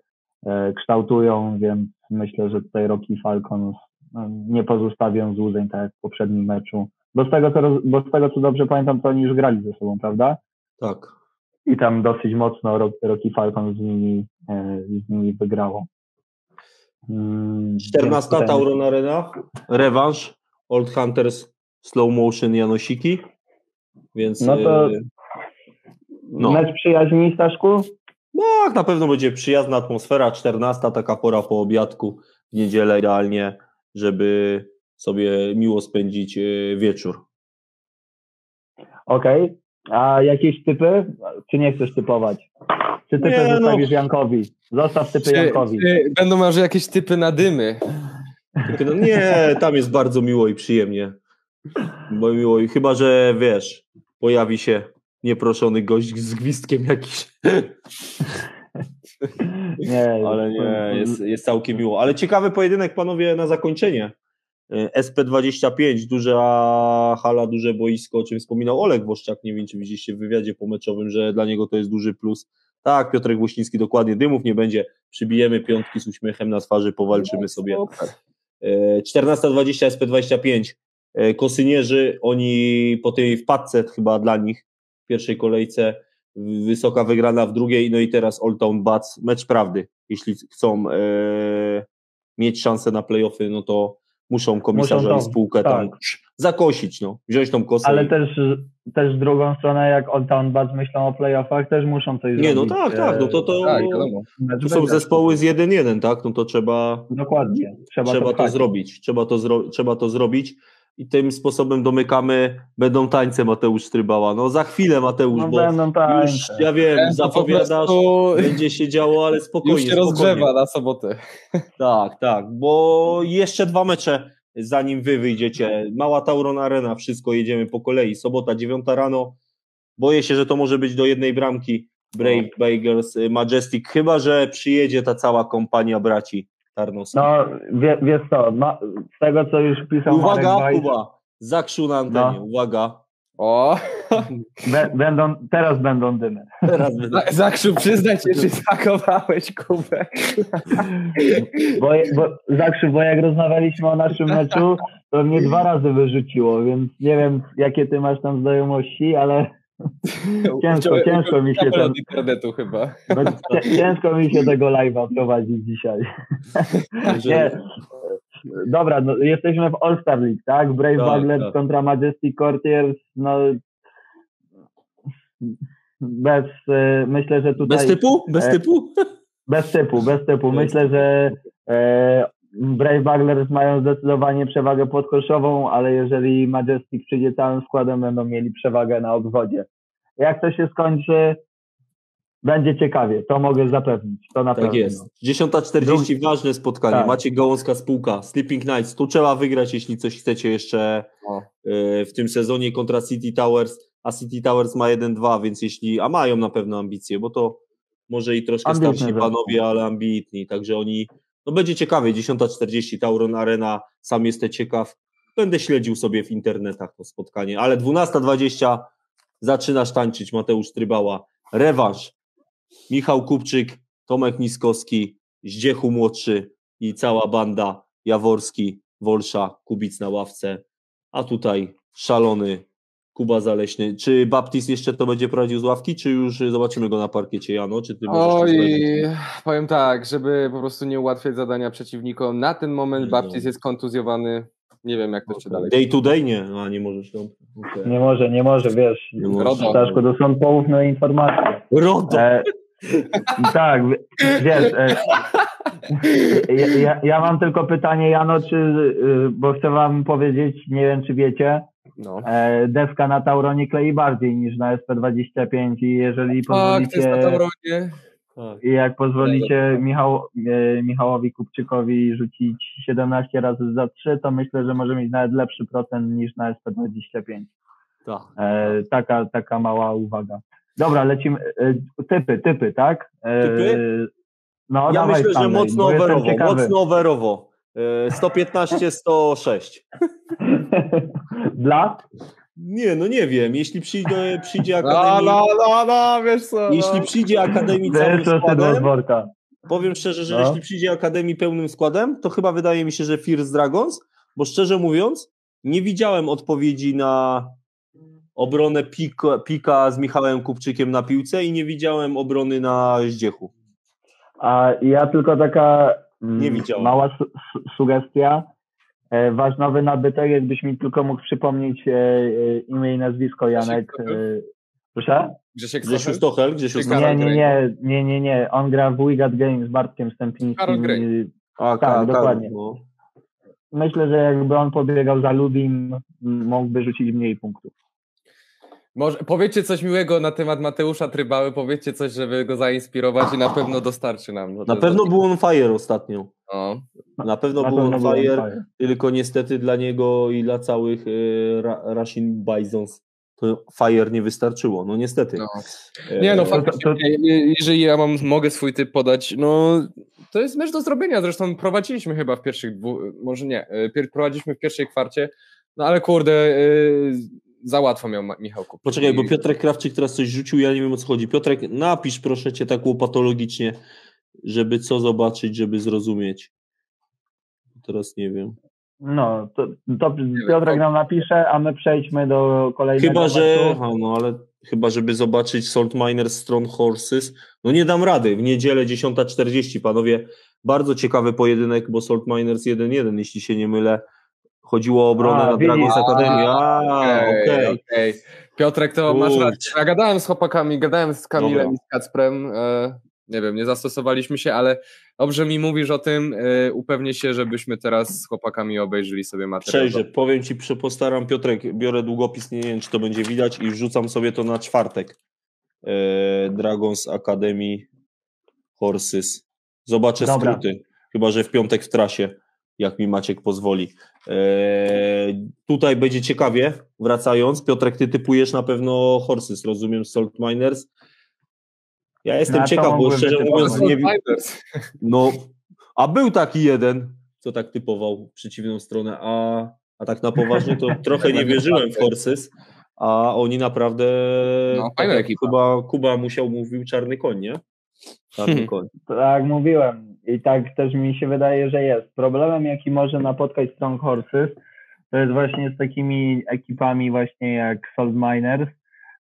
kształtują, więc myślę, że tutaj Rocky Falcons no, nie pozostawią złudzeń, tak jak w poprzednim meczu. bo z tego co, bo z tego co dobrze pamiętam, to oni już grali ze sobą, prawda? Tak. I tam dosyć mocno Ro- Rocky Falcon z nimi, e, z nimi wygrało. Mm, 14 więc tutaj- Tauron Arena, rewanż, Old Hunters, Slow Motion, Janosiki, więc No to- e, no. Mecz przyjaźni, Staszku? Tak, na pewno będzie przyjazna atmosfera, 14, taka pora po obiadku, w niedzielę idealnie, żeby sobie miło spędzić e, wieczór. Okej. A jakieś typy? Czy nie chcesz typować? Czy typy Nie, no. zostawisz Jankowi? Zostaw typy Czy, Jankowi. czy będą może jakieś typy na dymy? No nie, tam jest bardzo miło i przyjemnie. Bo miło i chyba, że wiesz, pojawi się nieproszony gość z gwizdkiem jakiś. Nie, Ale nie, jest, jest całkiem miło. Ale ciekawy pojedynek, panowie, na zakończenie. E, SP25, duża hala, duże boisko, o czym wspominał Olek Woszczak, nie wiem, czy widzieliście w wywiadzie pomeczowym, że dla niego to jest duży plus. Tak, Piotrek Głośnicki, dokładnie, dymów nie będzie, przybijemy piątki z uśmiechem na twarzy, powalczymy sobie. Super. E, 14.20 SP25. E, Kosynierzy, oni po tej wpadce chyba dla nich w pierwszej kolejce, wysoka wygrana w drugiej, no i teraz Old Town Bats, mecz prawdy. Jeśli chcą e, mieć szansę na playoffy, no to muszą komisarza Muszą i to, spółkę tam tak. zakosić, no. Wziąć tą kosę Ale i... też, też w drugą stronę, jak Old Town Bats myślą o playoffach, też muszą coś Nie, no zrobić. tak, tak, no to, to, Tak, wiadomo. Mecz to są zespoły z 1-1, tak? No to trzeba Dokładnie. Trzeba, trzeba to pchać. zrobić. Trzeba to, zro, trzeba to zrobić. I tym sposobem domykamy, będą tańce Mateusz Trybała. No za chwilę Mateusz, No bo będą już, tańce. ja wiem, po zapowiadasz, prostu będzie się działo, ale spokojnie. Już się spokojnie. rozgrzewa na sobotę. Tak, tak, bo jeszcze dwa mecze, zanim wy wyjdziecie. Mała Tauron Arena, wszystko jedziemy po kolei. Sobota, dziewiąta rano. Boję się, że to może być do jednej bramki. Brave Bagels, y, Majestic, chyba że przyjedzie ta cała kompania braci No, wie, wiesz co, ma, z tego co już pisał Uwaga, Marek Wajs, Kuba, zakrzył na antenie, No. uwaga. O, be, będą, teraz będą dymy. Teraz będę... Za- Zakrzył, przyznaj się, czy zakowałeś Kubę. Bo, bo, Zakrzyw, bo jak rozmawialiśmy o naszym meczu, to mnie dwa razy wyrzuciło, więc nie wiem, jakie ty masz tam znajomości, ale Ciężko, ciężko mi się ten- internetu chyba. ciężko mi się tego live'a prowadzić dzisiaj. Nie. Dobra, no, jesteśmy w All-Star League, tak? Brave Tak, Baglet tak. kontra Majestic Courtiers, no bez, e, myślę, że tutaj... Bez typu? Bez E, typu? Bez typu, bez typu. Myślę, że e, Brave Buglers mają zdecydowanie przewagę podkoszową, ale jeżeli Majestic przyjdzie całym składem, będą mieli przewagę na obwodzie. Jak to się skończy, będzie ciekawie. To mogę zapewnić. To na Tak pewno. jest. 10.40, ważne spotkanie. Tak. Macie Gałązka spółka, Sleeping Nights. Tu trzeba wygrać, jeśli coś chcecie jeszcze O. e, w tym sezonie kontra City Towers. A City Towers ma 1-2, więc jeśli. A mają na pewno ambicje, bo to może i troszkę starsi panowie, ale ambitni. Także oni. No będzie ciekawie. 10.40 Tauron Arena. Sam jestem ciekaw. Będę śledził sobie w internetach to spotkanie. Ale 12.20 zaczynasz tańczyć Mateusz Trybała. Rewanż. Michał Kupczyk, Tomek Niskowski, Zdziechu Młodszy i cała banda Jaworski, Wolsza, Kubic na ławce, a tutaj szalony Kuba Zaleśny. Czy Baptist jeszcze to będzie prowadził z ławki, czy już zobaczymy go na parkiecie, Jano? Czy ty możesz coś Oj, powiem tak, żeby po prostu nie ułatwiać zadania przeciwnikom. Na ten moment Nie, Baptist no. jest kontuzjowany. Nie wiem, jak to jeszcze dalej. Day to day? Nie, a nie możesz. No. Okay. Nie może, nie może, wiesz. Nie. Staszku, to są poufne informacje. RODO! E, tak, wiesz, e, ja, ja, ja mam tylko pytanie, Jano, czy, y, bo chcę wam powiedzieć, nie wiem, czy wiecie, No. e, deska na Tauronie klei bardziej niż na SP25 i jeżeli Tak, to jest na pozwolicie, Tauronie. Tak. i jak pozwolicie Michał, e, Michałowi Kupczykowi rzucić 17 razy za 3, to myślę, że może mieć nawet lepszy procent niż na SP25. Tak. E, taka, taka mała uwaga. Dobra, lecimy. Typy, typy, tak? E, Typy? No, Ja dawaj, myślę, że mocno overowo, mocno overowo. E, 115, 106. Dla? Nie, no nie wiem. Jeśli przyjdzie, przyjdzie No, Akademii, no, no, no, wiesz co. jeśli no. przyjdzie Akademii całym składem, powiem szczerze, że No. jeśli przyjdzie Akademii pełnym składem, to chyba wydaje mi się, że Fierce Dragons, bo szczerze mówiąc, nie widziałem odpowiedzi na obronę Pika, Pika z Michałem Kupczykiem na piłce i nie widziałem obrony na Zdziechu. A ja tylko taka Nie widziałem. mała su su sugestia. E, wasz nowy nabytek, jakbyś mi tylko mógł przypomnieć e, e, imię i nazwisko, Janek. E, proszę? Grzesiek Grzesiu? Stochel, Grzesiu Stochel. Nie, nie, nie, nie, nie, nie. On gra w We Got Games z Bartkiem Karol Stępińskim. Grey. A, Tak, dokładnie. No. Myślę, że jakby on pobiegał za Lubim, m, mógłby rzucić mniej punktów. Może powiedzcie coś miłego na temat Mateusza Trybały, powiedzcie coś, żeby go zainspirować i na pewno dostarczy nam. Na pewno był on fire ostatnio. No. Na pewno Na był on fire, fire. tylko niestety dla niego i dla całych y, Ra- Russian Bisons to fire nie wystarczyło. No niestety. No. E, Nie no, faktycznie, jeżeli ja mam, mogę swój typ podać, no to jest mecz do zrobienia, zresztą prowadziliśmy chyba w pierwszych dwóch, może nie, y, prowadziliśmy w pierwszej kwarcie, no ale kurde, y, za łatwo miał Michał. Poczekaj, bo Piotrek Krawczyk teraz coś rzucił, ja nie wiem o co chodzi. Piotrek, napisz proszę cię tak łopatologicznie, żeby co zobaczyć, żeby zrozumieć. Teraz nie wiem. No, to, to Piotrek nam napisze, a my przejdźmy do kolejnego Chyba, że. Aha, no ale chyba, żeby zobaczyć Salt Miners Strong Horses. No nie dam rady. W niedzielę 10.40, panowie. Bardzo ciekawy pojedynek, bo Salt Miners 1-1, jeśli się nie mylę. Chodziło o obronę A, na. Dragons Academy. A, Okej, okej. okej. Piotrek, to masz Kurczę. rację. Ja gadałem z chłopakami, gadałem z Kamilem Dobra. i z Kacprem. E, nie wiem, nie zastosowaliśmy się, ale dobrze mi mówisz o tym. E, upewnię się, żebyśmy teraz z chłopakami obejrzyli sobie materiał. Przejrzę, powiem ci, przepostaram Piotrek, biorę długopis, nie wiem czy to będzie widać i wrzucam sobie to na czwartek. E, Dragons Academy Horses. Zobaczę Dobra. skróty, chyba że w piątek w trasie, jak mi Maciek pozwoli. E, tutaj będzie ciekawie, wracając. Piotrek, ty typujesz na pewno Horses, rozumiem, Salt Miners. Ja jestem Na ciekaw, bo szczerze mówiąc nie wiem. No, a był taki jeden, co tak typował w przeciwną stronę, a, a tak na poważnie to trochę nie wierzyłem w Horses, a oni naprawdę, No, tak fajna jak ekipa. chyba Kuba musiał, mówił czarny koń, nie? Hmm. Tak mówiłem i tak też mi się wydaje, że jest. Problemem, jaki może napotkać Strong Horses, to jest właśnie z takimi ekipami właśnie jak Salt Miners,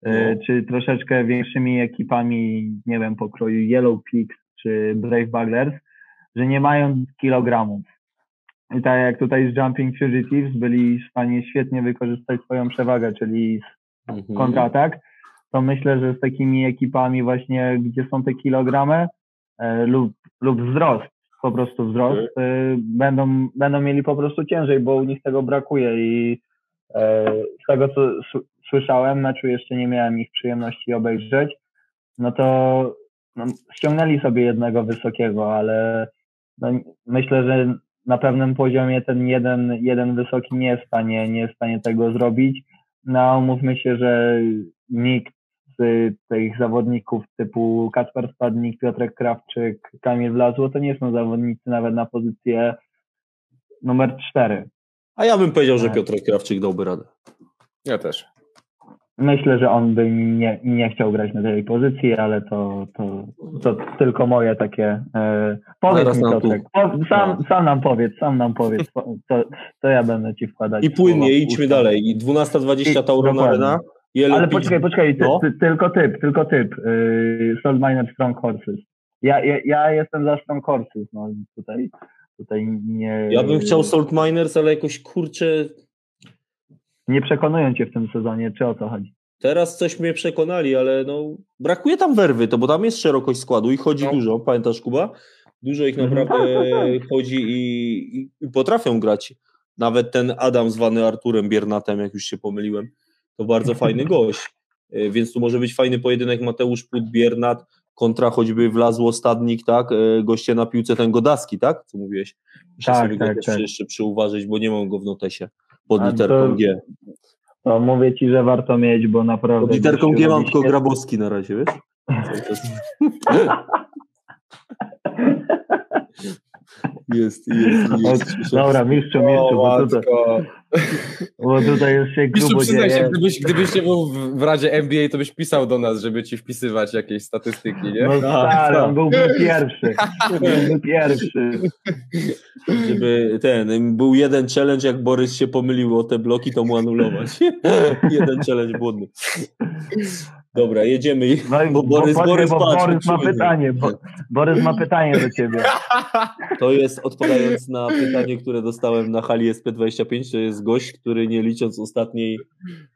No. y, czy troszeczkę większymi ekipami, nie wiem, pokroju Yellow Pigs czy Brave Bugglers, że nie mają kilogramów. I tak jak tutaj z Jumping Fugitives byli w stanie świetnie wykorzystać swoją przewagę, czyli Mhm. kontratak, to myślę, że z takimi ekipami właśnie, gdzie są te kilogramy e, lub, lub wzrost, po prostu wzrost, e, będą, będą mieli po prostu ciężej, bo u nich tego brakuje i e, z tego, co słyszałem, meczu jeszcze nie miałem ich przyjemności obejrzeć, no to no, ściągnęli sobie jednego wysokiego, ale no, myślę, że na pewnym poziomie ten jeden, jeden wysoki nie jest w stanie, nie jest w stanie tego zrobić. No, umówmy się, że nikt z tych zawodników typu Kacper Spadnik, Piotrek Krawczyk, Kamil Wlazło, to nie są zawodnicy nawet na pozycję numer cztery. A ja bym powiedział, że Tak. Piotrek Krawczyk dałby radę. Ja też. Myślę, że on by nie, nie chciał grać na tej pozycji, ale to, to, to tylko moje takie. E, powiedz Zaraz mi, Piotrek. tu- Po, sam, No. sam nam powiedz, sam nam powiedz. Po- To, to ja będę ci wkładać. I płynnie, idźmy dalej. I 12.20 I- Tauron dokładnie. Arena. Yellow Ale poczekaj, poczekaj, ty, No. ty, tylko typ, tylko typ. Yy, Salt Miner Strong Horses. Ja, ja, ja jestem za Strong Horses, no tutaj, tutaj nie... Ja bym chciał Salt Miners, ale jakoś kurczę, Nie przekonują cię w tym sezonie, czy o co chodzi? Teraz coś mnie przekonali, ale no brakuje tam werwy, to bo tam jest szerokość składu i chodzi No. dużo, pamiętasz Kuba? Dużo ich Mhm. naprawdę Tak, tak, tak. chodzi i, i, i potrafią grać. Nawet ten Adam zwany Arturem Biernatem, jak już się pomyliłem, to bardzo fajny gość. E, Więc tu może być fajny pojedynek Mateusz Put Biernat kontra choćby Wlazło Stadnik, tak? E, Goście na piłce ten Godaski, tak? Co mówiłeś? Muszę Tak, sobie go tak, też tak. jeszcze przyuważyć, bo nie mam go w notesie pod A literką to- G. To mówię ci, że warto mieć, bo naprawdę... Pod literką G mam tylko. Grabowski na razie, wiesz? Jest, jest, jest. Dobra, mistrzu, mistrzu, bo tutaj... Bo tutaj już się Mistrzu, grubo się, dzieje. gdybyś, gdybyś nie był w, w Radzie NBA, to byś pisał do nas, żeby ci wpisywać jakieś statystyki, nie? No stary, on byłby pierwszy. Byłby pierwszy. Żeby ten, był jeden challenge, jak Borys się pomylił o te bloki, to mu anulować. jeden challenge błądny. Dobra, jedziemy. No i Bo Borys, bo, Borys, bo patrz, Borys ma pytanie. Bo, Borys ma pytanie do ciebie. To jest odpowiadając na pytanie, które dostałem na hali SP25, to jest gość, który nie licząc ostatniej,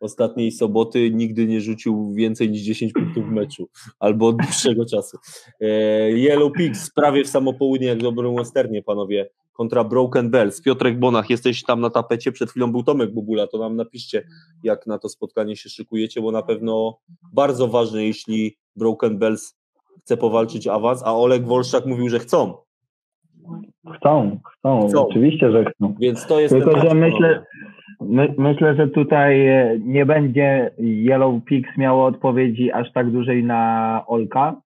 ostatniej soboty nigdy nie rzucił więcej niż 10 punktów w meczu, albo od dłuższego czasu. E, Yellow Pigs prawie w samo południe, jak w dobrym westernie, panowie, kontra Broken Bells. Piotrek Bonach, jesteś tam na tapecie, przed chwilą był Tomek Bubula, to nam napiszcie, jak na to spotkanie się szykujecie, bo na pewno bardzo ważne, jeśli Broken Bells chce powalczyć awans, a Oleg Wolszczak mówił, że chcą. Chcą, chcą, Chcą. oczywiście, że chcą. Więc to jest Tylko, że myślę, my, myślę, że tutaj e, nie będzie Yellow Pigs miało odpowiedzi aż tak dużej na Olka.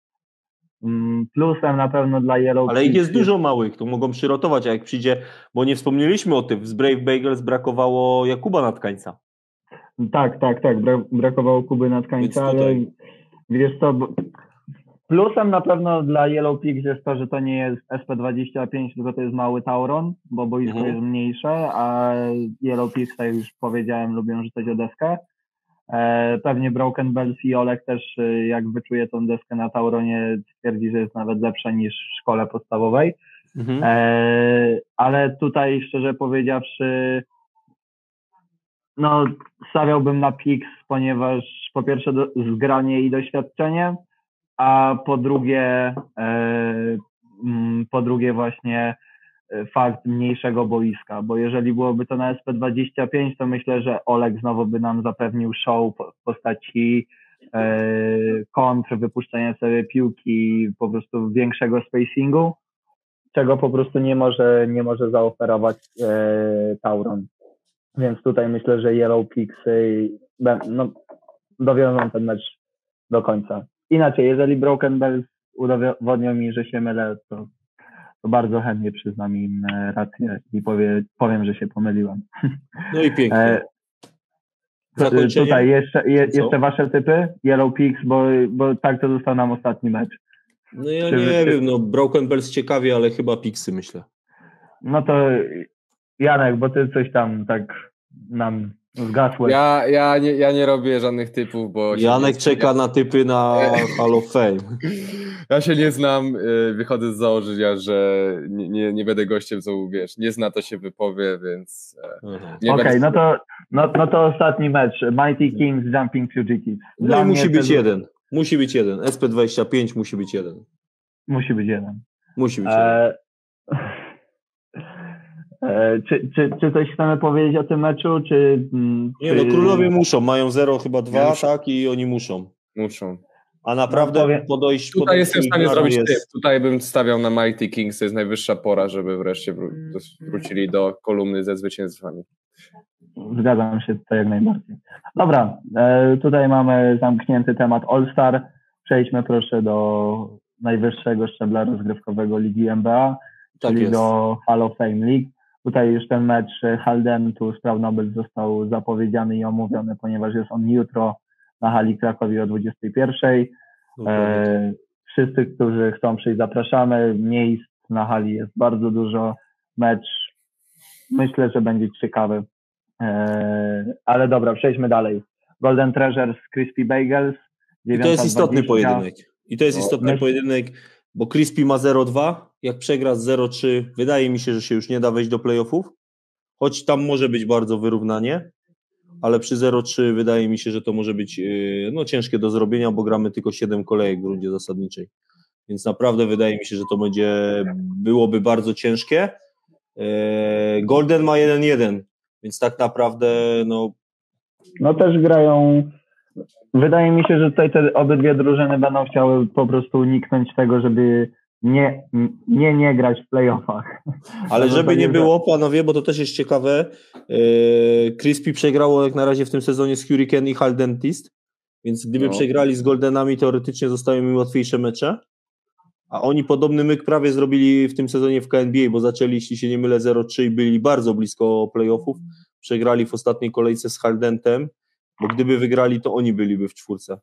Mm, Plusem na pewno dla Yellow Ale ich jest dużo małych, to mogą przyrotować, a jak przyjdzie, bo nie wspomnieliśmy o tym, z Brave Bagels brakowało Jakuba Natkańca. Tak, tak, tak. Bra- brakowało Kuby Natkańca, ale wiesz co, plusem na pewno dla Yellow Pigs jest to, że to nie jest SP25, tylko to jest mały Tauron, bo boisko Mhm. jest mniejsze, a Yellow Pigs, tak jak już powiedziałem, lubią rzucać o deskę. E, pewnie Broken Bells i Olek też, e, jak wyczuje tą deskę na Tauronie, twierdzi, że jest nawet lepsza niż w szkole podstawowej. E, ale tutaj szczerze powiedziawszy, no stawiałbym na Pix, ponieważ po pierwsze do, zgranie i doświadczenie, a po drugie, mm, po drugie właśnie fakt mniejszego boiska, bo jeżeli byłoby to na SP25, to myślę, że Oleg znowu by nam zapewnił show w postaci e, kontr, wypuszczenia sobie piłki, po prostu większego spacingu, czego po prostu nie może, nie może zaoferować e, Tauron. Więc tutaj myślę, że Yellow be- no, dowiozą ten mecz do końca. Inaczej, jeżeli Broken Bells udowodnią mi, że się mylę, to, to bardzo chętnie przyznam im e, rację i powie, powiem, że się pomyliłem. No i pięknie. E, Zakończenie? tutaj jeszcze, je, jeszcze wasze typy, Yellow Pigs, bo, bo tak to został nam ostatni mecz. No ja czy- nie wiem, no Broken Bells ciekawie, ale chyba Pixy myślę. No to Janek, bo ty coś tam tak nam zgasłeś. Ja, ja, nie, ja nie robię żadnych typów, bo... Janek czeka na typy na Hall of Fame. Ja się nie znam, y, wychodzę z założenia, że nie, nie, nie będę gościem, co wiesz, nie zna, to się wypowie, więc e, nie Okej, będę... no to, no, no to ostatni mecz. Mighty Kings Jumping Fugitives. No Dla i musi być to- jeden. Musi być jeden. SP25 musi być jeden. Musi być jeden. Musi być jeden. E, e, czy, czy, czy coś chcemy powiedzieć o tym meczu, czy... mm, Nie czy... no, królowie muszą, mają 0 chyba 2, muszą. tak? I oni muszą. Muszą. A naprawdę No, powiem- podejść... Tutaj podejść jestem w stanie zrobić jest... typ. Tutaj bym stawiał na Mighty Kings, to jest najwyższa pora, żeby wreszcie wró- wrócili do kolumny ze zwycięstwami. Zgadzam się tutaj jak najbardziej. Dobra, e, tutaj mamy zamknięty temat All-Star. Przejdźmy proszę do najwyższego szczebla rozgrywkowego Ligi NBA, Tak czyli jest. do Hall of Fame League. Tutaj już ten mecz e, Halden, tu spraw Nobel został zapowiedziany i omówiony, ponieważ jest on jutro na hali Krakowie o 21. Dokładnie. E, wszyscy, którzy chcą przyjść, zapraszamy. Miejsc na hali jest bardzo dużo. Mecz myślę, że będzie ciekawy. E, ale dobra, przejdźmy dalej. Golden Treasures, Crispy Bagels. I to jest istotny 9.20. pojedynek. I to jest No, istotny pojedynek, bo Crispy ma 0-2. Jak przegra z 0-3, wydaje mi się, że się już nie da wejść do playoffów. Choć tam może być bardzo wyrównanie, ale przy 0-3 wydaje mi się, że to może być yy, no, ciężkie do zrobienia, bo gramy tylko 7 kolejek w rundzie zasadniczej. Więc naprawdę wydaje mi się, że to będzie byłoby bardzo ciężkie. Yy, Golden ma 1-1, więc tak naprawdę no, No też grają. Wydaje mi się, że tutaj te obydwie drużyny będą chciały po prostu uniknąć tego, żeby nie, nie, nie grać w playoffach. Ale to żeby nie było, panowie, bo to też jest ciekawe, yy, Crispy przegrało jak na razie w tym sezonie z Hurricane i Hal Dentist, więc gdyby No. przegrali z Goldenami, teoretycznie zostają im łatwiejsze mecze, a oni podobny myk prawie zrobili w tym sezonie w KNBA, bo zaczęli, jeśli się nie mylę, 0-3 i byli bardzo blisko playoffów, przegrali w ostatniej kolejce z Haldentem, bo gdyby wygrali, to oni byliby w czwórce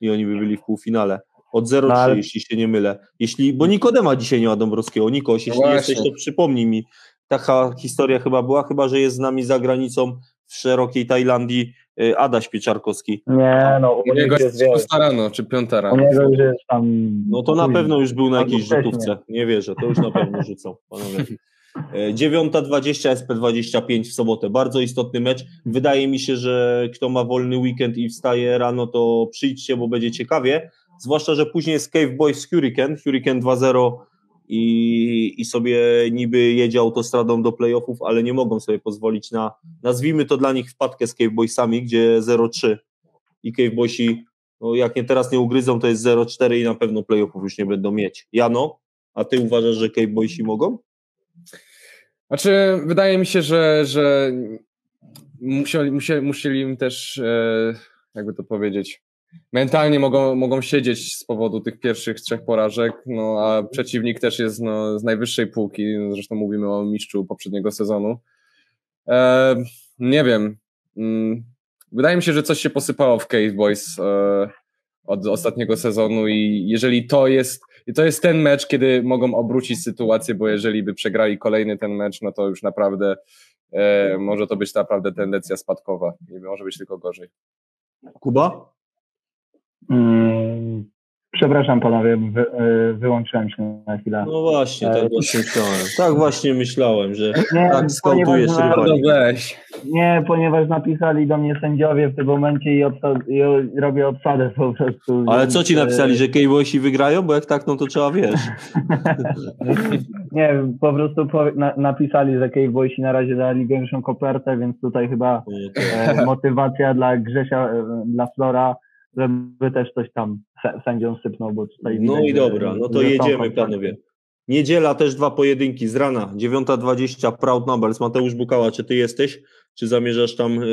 i oni by byli w półfinale. Od 0-3, No, ale- jeśli się nie mylę. Jeśli, bo Nikodema dzisiaj nie ma Dąbrowskiego. Nikoś, jeśli No jesteś, właśnie. to przypomnij mi. Taka historia chyba była, chyba że jest z nami za granicą w szerokiej Tajlandii y, Adaś Pieczarkowski. Nie, no, u U niego jest szósta rano, czy piąta u rano. niego już jest tam... No to na pewno już był na jakiejś rzutówce. Nie wierzę, to już na pewno rzucą, panowie. E, 9.20 SP25 w sobotę. Bardzo istotny mecz. Wydaje mi się, że kto ma wolny weekend i wstaje rano, to przyjdźcie, bo będzie ciekawie. Zwłaszcza, że później jest Cave Boys Hurricane, Hurricane 2.0 i, i sobie niby jedzie autostradą do playoffów, ale nie mogą sobie pozwolić na, nazwijmy to dla nich wpadkę z Cave Boysami, gdzie 0.3 i Cave Boysi, no jak nie teraz nie ugryzą, to jest 0.4 i na pewno playoffów już nie będą mieć. Jano, a ty uważasz, że Cave Boysi mogą? Znaczy, wydaje mi się, że, że musieli, musieli, musieli im też, e, jakby to powiedzieć, mentalnie mogą, mogą siedzieć z powodu tych pierwszych trzech porażek, no a przeciwnik też jest no, z najwyższej półki, zresztą mówimy o mistrzu poprzedniego sezonu. E, nie wiem. Mm, Wydaje mi się, że coś się posypało w Cave Boys e, od ostatniego sezonu i jeżeli to jest, i to jest ten mecz, kiedy mogą obrócić sytuację, bo jeżeli by przegrali kolejny ten mecz, no to już naprawdę e, może to być naprawdę tendencja spadkowa i może być tylko gorzej. Kuba? Mm, przepraszam panowie, wy, y, wyłączyłem się na chwilę. No właśnie, tak E, właśnie myślałem. Tak właśnie myślałem, że Nie, tak skautujesz rywali. Weź. nie, ponieważ napisali do mnie sędziowie w tym momencie i, obsad, i robię obsadę po prostu. Ale więc, co ci e, napisali, że Boysi wygrają? Bo jak tak, no to trzeba wiesz. Nie, po prostu po, na, napisali, że Boysi na razie dali większą kopertę, więc tutaj chyba e, motywacja dla Grzesia, e, dla Flora, żeby też coś tam sę- sędziom sypnął, bo tutaj No widać, i dobra, no to jedziemy panowie. Niedziela też dwa pojedynki z rana, 9.20 Proud Numbers. Mateusz Bukała, czy ty jesteś? Czy zamierzasz tam e,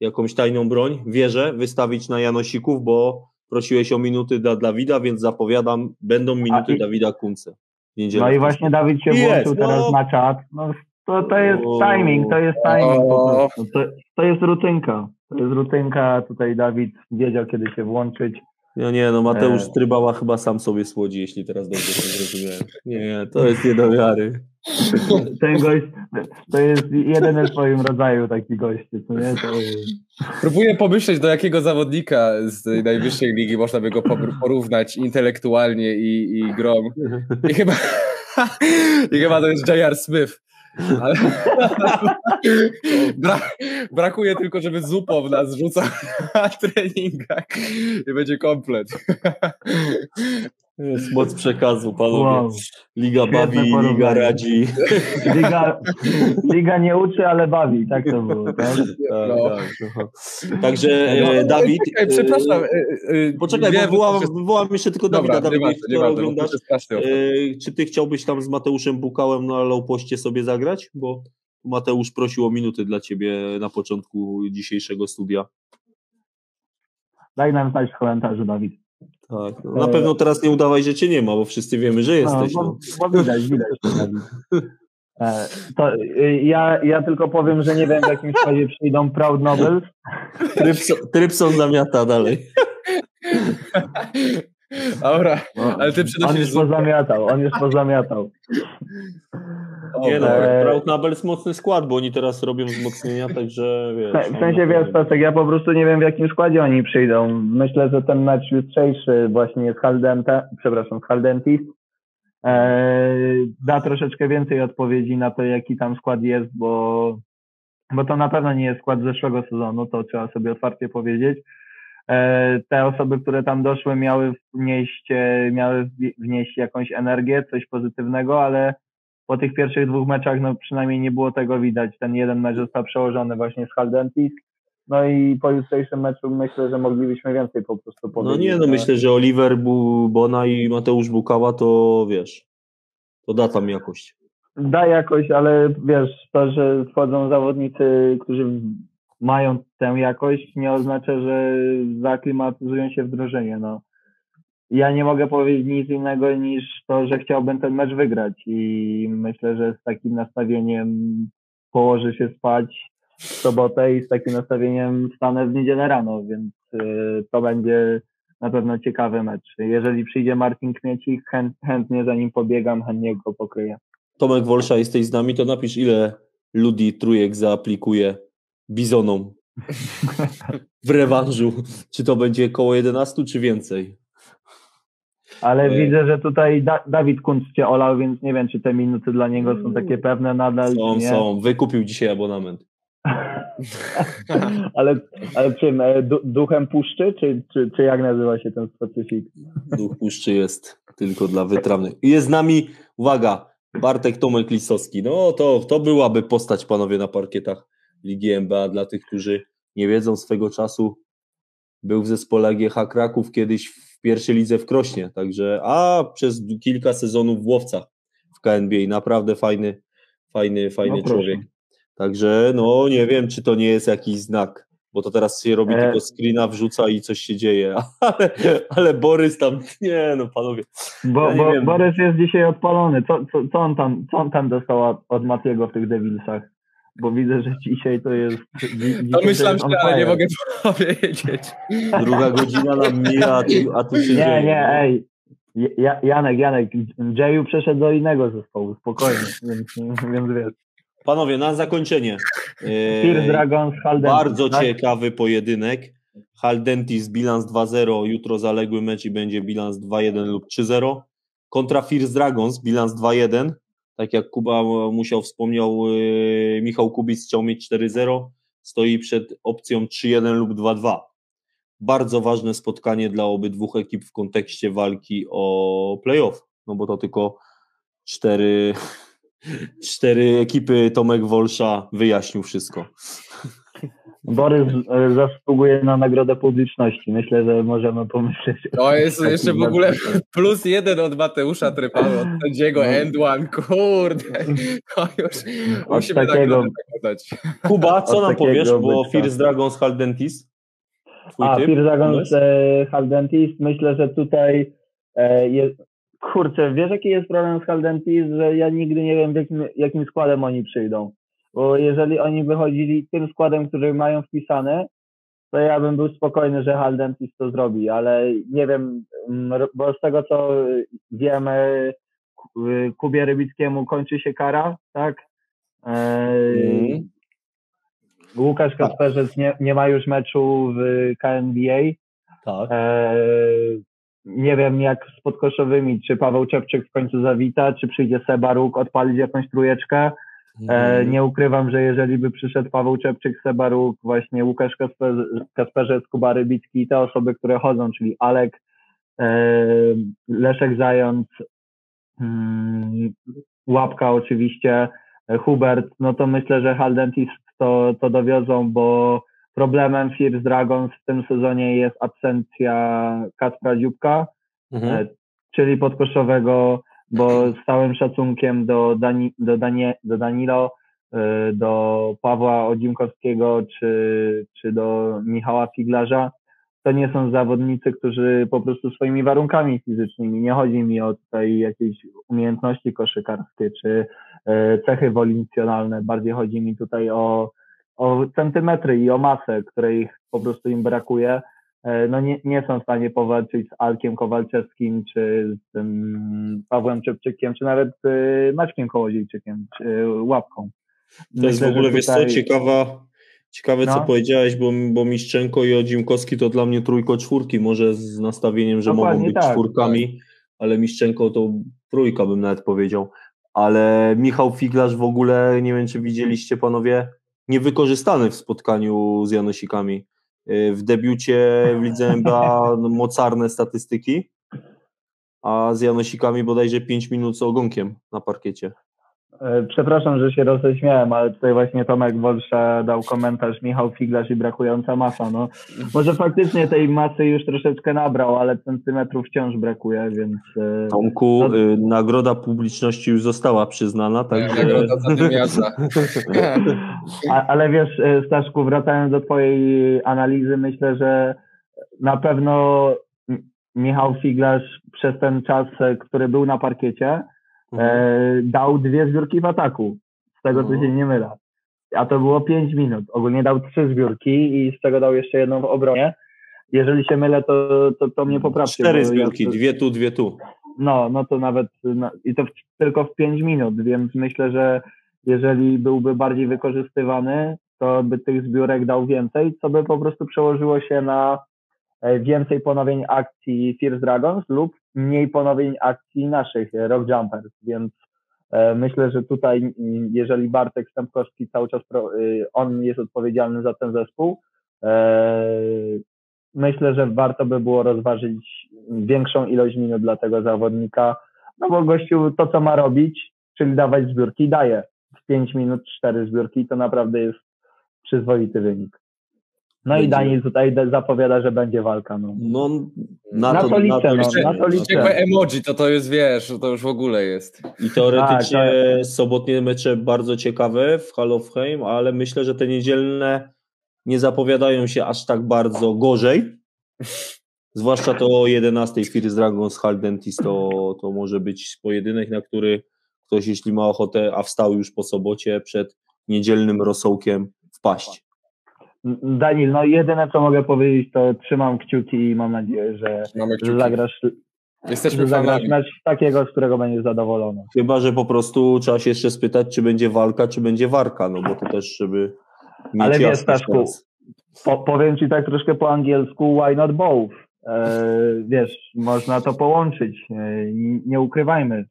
jakąś tajną broń, wieżę wystawić na Janosików, bo prosiłeś o minuty dla Dawida, więc zapowiadam, będą minuty i- Dawida Kunce. w niedzielę. No i właśnie Dawid się Jest, włączył no. teraz na czat. No, to, to jest timing, to jest timing. To, to jest rutynka. To jest rutynka, tutaj Dawid wiedział kiedy się włączyć. Ja nie, no Mateusz E. Strybała chyba sam sobie słodzi, jeśli teraz dobrze to zrozumiałem. Nie, to jest nie do wiary. Ten gość, to jest jedyny w swoim rodzaju taki gość, co nie? To jest... Próbuję pomyśleć, do jakiego zawodnika z tej najwyższej ligi można by go por- porównać intelektualnie i, i grom. I chyba, I chyba to jest J.R. Smith. Bra brakuje tylko, żeby Zupow nas rzucał na treningach i będzie komplet. Jest moc przekazu, panowie. Wow. Liga Świetne bawi, liga radzi. Liga, liga nie uczy, ale bawi, tak to było. Tak? Tak, No. tak, no. Także e, Dawid. Czekaj, przepraszam. e, e, e, Poczekaj, wiem, bo jest- wywołam jeszcze tylko Dawida. Dobra, Dawid, nie jeśli ważne, nie to ważne, bo to oglądasz, e, czy ty chciałbyś tam z Mateuszem Bukałem na Lowpoście sobie zagrać? Bo Mateusz prosił o minuty dla ciebie na początku dzisiejszego studia. Daj nam znać w komentarzu, Dawid. Tak, no, na pewno teraz nie udawaj, że cię nie ma, bo wszyscy wiemy, że jesteś. No, No, bo, bo widać, widać. to, Dawid. E, To y, ja, ja tylko powiem, że nie wiem w jakim składzie przyjdą Proud Nobels. Trypson, Trypson zamiata dalej. Dobra, ale ty On przynosisz już zupę. pozamiatał, on już pozamiatał. Nie no, Proud Nabels mocny skład, bo oni teraz robią wzmocnienia, także wiesz. W sensie wiesz, Staszek, ja po prostu nie wiem w jakim składzie oni przyjdą. Myślę, że ten mecz jutrzejszy właśnie z Haldente, przepraszam, z Haldentis e, da troszeczkę więcej odpowiedzi na to, jaki tam skład jest, bo, bo to na pewno nie jest skład zeszłego sezonu, to trzeba sobie otwarcie powiedzieć. E, te osoby, które tam doszły, miały wnieść, e, miały wnieść jakąś energię, coś pozytywnego, ale po tych pierwszych dwóch meczach, no przynajmniej nie było tego widać. Ten jeden mecz został przełożony właśnie z Haldentis. No i po jutrzejszym meczu myślę, że moglibyśmy więcej po prostu No powiedzieć. nie, no myślę, że Oliver Bona i Mateusz Bukała to wiesz, to da tam jakość. Da jakoś, ale wiesz, to, że wchodzą zawodnicy, którzy mają tę jakość, nie oznacza, że zaklimatyzują się w. No. Ja nie mogę powiedzieć nic innego niż to, że chciałbym ten mecz wygrać i myślę, że z takim nastawieniem położy się spać w sobotę i z takim nastawieniem stanę w niedzielę rano, więc y, to będzie na pewno ciekawy mecz. Jeżeli przyjdzie Martin Kmiecik, chęt, chętnie za nim pobiegam, chętnie go pokryję. Tomek Wolsza, jesteś z nami, to napisz ile ludzi trójek zaaplikuje bizonom w rewanżu. Czy to będzie koło 11, czy więcej? Ale widzę, że tutaj da Dawid Kuncz cię olał, więc nie wiem, czy te minuty dla niego są takie pewne nadal, Są, nie. są. Wykupił dzisiaj abonament. ale, ale czym? e, Du duchem puszczy, czy, czy, czy jak nazywa się ten specyfik? Duch puszczy jest tylko dla wytrawnych. I jest z nami, uwaga, Bartek Tomek Lisowski. No to, to byłaby postać, panowie, na parkietach Ligi NBA. Dla tych, którzy nie wiedzą swego czasu, był w zespole GH Kraków kiedyś w pierwszej lidze w Krośnie, także, a przez kilka sezonów w Łowcach w KNBA. Naprawdę fajny, fajny, fajny No człowiek. Także, no nie wiem, czy to nie jest jakiś znak, bo to teraz się robi E. tylko screena, wrzuca i coś się dzieje, ale, ale Borys tam, nie no panowie, Bo, Ja bo. Borys jest dzisiaj odpalony. Co, co, co, on tam, co on tam dostał od- od Matiego w tych Devilsach? Bo widzę, że dzisiaj to jest... dzi- To myślałem, że ale nie mogę powiedzieć. druga godzina nam mija, a tu, a tu się Nie, dzieje. nie, no. ej. Ja, Janek, Janek, Jayu przeszedł do innego zespołu, spokojnie, więc, więc wiesz. Panowie, na zakończenie. Fear E, Dragons, Halden. bardzo tak? ciekawy pojedynek. Haldentis bilans 2-0, jutro zaległy mecz i będzie bilans 2-1 lub 3-0. Kontra First Dragons bilans 2-1. Tak jak Kuba musiał wspomniał, e, Michał Kubic chciał mieć 4-0. Stoi przed opcją 3-1 lub 2-2. Bardzo ważne spotkanie dla obydwu ekip w kontekście walki o playoff. No bo to tylko cztery, cztery ekipy Tomek Wolsza wyjaśnił wszystko. Borys e, zasługuje na nagrodę publiczności. Myślę, że możemy pomyśleć. To jest jeszcze w ogóle plus jeden od Mateusza Trypały, od sędziego No. End One, kurde. To już musimy takiego- dać. Kuba, co Od nam powiesz, bo. First Dragons Haldentis? Twój A, typ? Fear Dragons e, Haldentis, myślę, że tutaj e, jest... Kurczę, wiesz jaki jest problem z Haldentis, że ja nigdy nie wiem w jakim, jakim składem oni przyjdą. Bo jeżeli oni wychodzili tym składem, który mają wpisany, to ja bym był spokojny, że Haldentis to zrobi, ale nie wiem, mm, bo z tego co wiemy, Ku- y, Kubie Rybickiemu kończy się kara, tak? E, Mhm. Łukasz Kasperzec nie, nie ma już meczu w KNBA. Tak. E, nie wiem jak z podkoszowymi, czy Paweł Czepczyk w końcu zawita, czy przyjdzie Seba Róg odpalić jakąś trójeczkę. E, Mhm. nie ukrywam, że jeżeli by przyszedł Paweł Czepczyk, Seba Róg, właśnie Łukasz Kasper, Kasperzec, Kuba Rybicki i te osoby, które chodzą, czyli Alek, e, Leszek Zając, mm, Łapka oczywiście, e, Hubert, no to myślę, że Haldentis to, to dowiozą, bo problemem First Dragons w tym sezonie jest absencja Kacpra Dziubka, Mhm. czyli podkoszowego, bo z całym szacunkiem do, Dani, do, Danie, do Danilo, e, do Pawła Odzimkowskiego czy, czy do Michała Figlarza, to nie są zawodnicy, którzy po prostu swoimi warunkami fizycznymi, nie chodzi mi o tutaj jakieś umiejętności koszykarskie czy e, cechy woluncjonalne, bardziej chodzi mi tutaj o, o centymetry i o masę, której po prostu im brakuje no nie, nie są w stanie powalczyć z Alkiem Kowalczewskim, czy z tym Pawłem Czepczykiem, czy nawet y, Maćkiem Kołodziejczykiem, czy y, Łapką. To jest w Myślę, że ogóle, wiesz co, ciekawa, ciekawe co No. powiedziałeś, bo, bo Miszczenko i Odzimkowski to dla mnie trójko czwórki, może z nastawieniem, że mogą Dokładnie być tak, czwórkami, ale Miszczenko to trójka bym nawet powiedział. Ale Michał Figlarz w ogóle, nie wiem czy widzieliście panowie, niewykorzystany w spotkaniu z Janosikami. Yy, W debiucie w Lidze NBA no, mocarne statystyki, a z Janosikami bodajże 5 minut z ogonkiem na parkiecie. E, Przepraszam, że się roześmiałem, ale tutaj właśnie Tomek Wolsza dał komentarz Michał Figlarz i brakująca masa. No, może faktycznie tej masy już troszeczkę nabrał, ale centymetrów wciąż brakuje, więc... e, Tomku, No- y, nagroda publiczności już została przyznana, także Nagroda za. A, ale wiesz, e, Staszku, wracając do Twojej analizy, myślę, że na pewno Michał Figlarz przez ten czas, który był na parkiecie, Mhm. e, dał dwie zbiórki w ataku. Z tego, co Mhm. się nie mylę. a to było 5 minut. Ogólnie dał trzy zbiórki i z czego dał jeszcze jedną w obronie. Jeżeli się mylę, to, to, to mnie poprawcie. Cztery zbiórki, ja, dwie tu, dwie tu. no, no to nawet no, i to w, tylko w 5 minut, więc myślę, że jeżeli byłby bardziej wykorzystywany, to by tych zbiórek dał więcej, co by po prostu przełożyło się na e, więcej ponowień akcji Fierce Dragons lub mniej ponowień akcji naszych e, Rock Jumpers, więc e, myślę, że tutaj jeżeli Bartek Stępkowski cały czas, y, on jest odpowiedzialny za ten zespół, e, myślę, że warto by było rozważyć większą ilość minut dla tego zawodnika, no bo gościu to, co ma robić, czyli dawać zbiórki, daje. W 5 minut 4 zbiórki to naprawdę jest przyzwoity wynik. No i Będzie. Daniel tutaj de- zapowiada, że będzie walka. No. No, na, Na to, to liczę, no, liczę. na to liczę. Emoji, to to jest, wiesz, to już w ogóle jest. I teoretycznie Tak, sobotnie mecze bardzo ciekawe w Hall of Fame, ale myślę, że te niedzielne nie zapowiadają się aż tak bardzo gorzej. Zwłaszcza to o 11 First Dragons Hall Dentist to, to może być pojedynek, na który ktoś, jeśli ma ochotę, a wstał już po sobocie przed niedzielnym rosołkiem wpaść. Daniel, no jedyne co mogę powiedzieć, to trzymam kciuki i mam nadzieję, że, zagrasz, Jesteśmy zagrasz mecz takiego, z którego będziesz zadowolony. Chyba, że po prostu trzeba się jeszcze spytać, czy będzie walka, czy będzie warka, no bo to też, żeby mieć Ale wiesz, Staszku. Po, powiem ci tak troszkę po angielsku, why not both? E, wiesz, można to połączyć. E, nie ukrywajmy,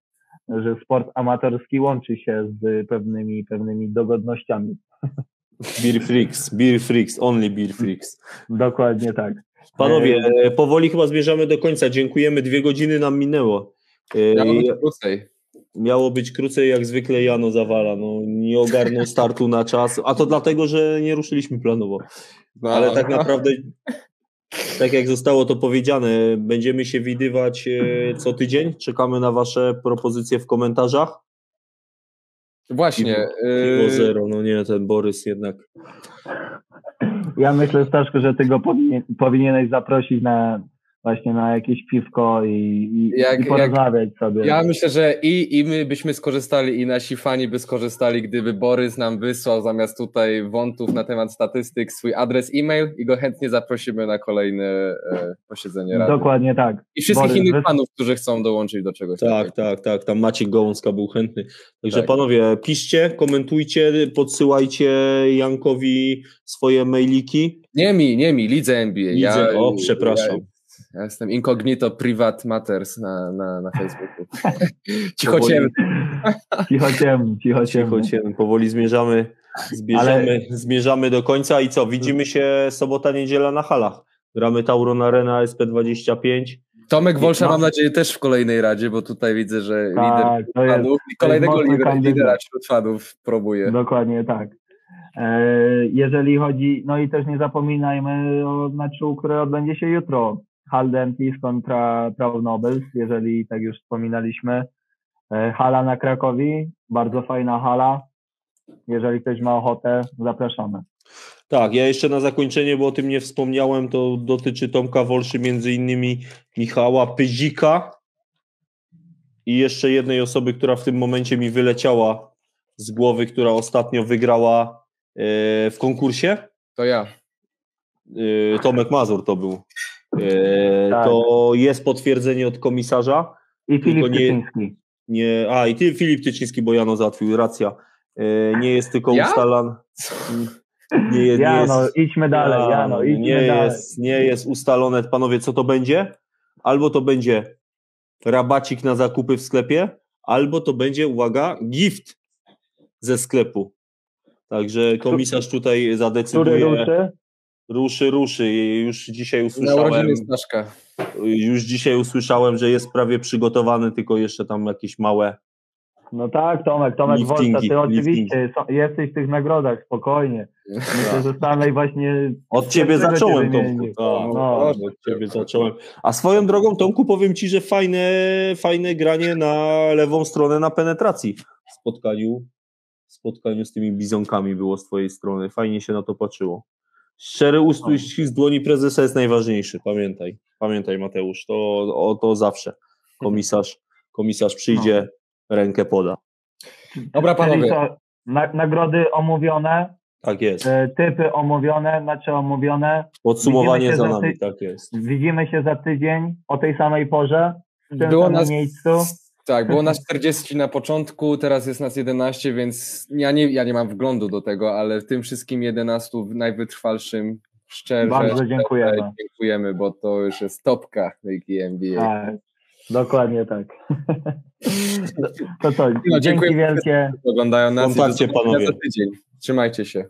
że sport amatorski łączy się z pewnymi, pewnymi dogodnościami. Beer Freaks, Beer Freaks, only Beer Freaks. Dokładnie tak. Panowie, e, powoli chyba zmierzamy do końca. Dziękujemy, dwie godziny nam minęło. E, mam to krócej. Miało być krócej, jak zwykle Jano zawala. No, nie ogarnął startu na czas, a to dlatego, że nie ruszyliśmy planowo. No, Ale tak naprawdę, tak jak zostało to powiedziane, będziemy się widywać e, co tydzień. Czekamy na Wasze propozycje w komentarzach. Właśnie. Piwo Yy, zero, no nie, ten Borys jednak. Ja myślę, Staszku, że ty go powinien, powinieneś zaprosić na właśnie na jakieś piwko i, i, Jak- i porozmawiać sobie. Ja myślę, że i, i my byśmy skorzystali, i nasi fani by skorzystali, gdyby Borys nam wysłał zamiast tutaj wątów na temat statystyk swój adres e-mail i go chętnie zaprosimy na kolejne e, posiedzenie rady. Dokładnie tak. I wszystkich Borys, innych wys- fanów, którzy chcą dołączyć do czegoś Tak, takiego. tak, tak. Tam Maciek Gołąska był chętny. Także Tak. panowie, piszcie, komentujcie, podsyłajcie Jankowi swoje mailiki. Nie mi, nie mi, lidze NBA. Lidze- o, przepraszam. Ja, ja jestem incognito privat matters na, na, na Facebooku. Cicho ciemno. Cicho ciemno, cicho ciemno. Powoli zmierzamy, zmierzamy, zmierzamy do końca i co? Widzimy się sobota, niedziela na halach. Gramy Tauron Arena SP25. Tomek Wolsza No. mam nadzieję też w kolejnej radzie, bo tutaj widzę, że Tak, lider to jest, fanów i kolejnego lidera, lidera wśród fanów próbuje. dokładnie tak. E, jeżeli chodzi, no i też nie zapominajmy o meczu, który odbędzie się jutro. Haldentis kontra Proud Nobles, jeżeli tak już wspominaliśmy. E, hala na Krakowi, bardzo fajna hala. Jeżeli ktoś ma ochotę, zapraszamy. Tak, ja jeszcze na zakończenie, bo o tym nie wspomniałem, to dotyczy Tomka Wolszy, między innymi Michała Pyzika i jeszcze jednej osoby, która w tym momencie mi wyleciała z głowy, która ostatnio wygrała e, w konkursie. To ja. E, Tomek Mazur to był. E, Tak. To jest potwierdzenie od komisarza. I Filip nie- Tyczyński. Nie, a i ty, Filip Tyczyński, bo Jano załatwił, racja. E, Nie jest tylko Ja? ustalan. Nie, nie Ja jest, no, idźmy dalej, ja no, idźmy nie, dalej. jest, nie jest ustalone, panowie, co to będzie? Albo to będzie rabacik na zakupy w sklepie, albo to będzie, uwaga, gift ze sklepu. Także komisarz tutaj Który zadecyduje. ruszy? Ruszy, ruszy. Już dzisiaj Na usłyszałem, już dzisiaj usłyszałem, że jest prawie przygotowany, tylko jeszcze tam jakieś małe No tak, Tomek, Tomek Wolta, ty oczywiście są- jesteś w tych nagrodach, spokojnie. Myślę, że Stanley właśnie... Od ciebie zacząłem? Tomku. Tak, No. od ciebie zacząłem. A swoją drogą, Tomku, powiem ci, że fajne, fajne granie na lewą stronę na penetracji w spotkaniu, w spotkaniu z tymi bizonkami było z twojej strony. Fajnie się na to patrzyło. Szczery ustrój z dłoni prezesa jest najważniejszy, pamiętaj. Pamiętaj, Mateusz, to, o to zawsze. Komisarz, komisarz przyjdzie, rękę poda. Dobra, Czyli panowie. co, na, nagrody omówione, Tak jest. e, typy omówione, mecze omówione. Podsumowanie za nami, ty- tak jest. Widzimy się za tydzień o tej samej porze, w tym Było samym nas, miejscu. Tak, było nas 40 na początku, teraz jest nas 11, więc ja nie, ja nie mam wglądu do tego, ale w tym wszystkim 11 w najwytrwalszym szczerze Bardzo dziękujemy. szczerze dziękujemy, bo to już jest topka Ligi NBA. Tak, dokładnie tak. to to, No, dzięki wielkie. Oglądają nas Kontakcie, panowie. za tydzień. Trzymajcie się.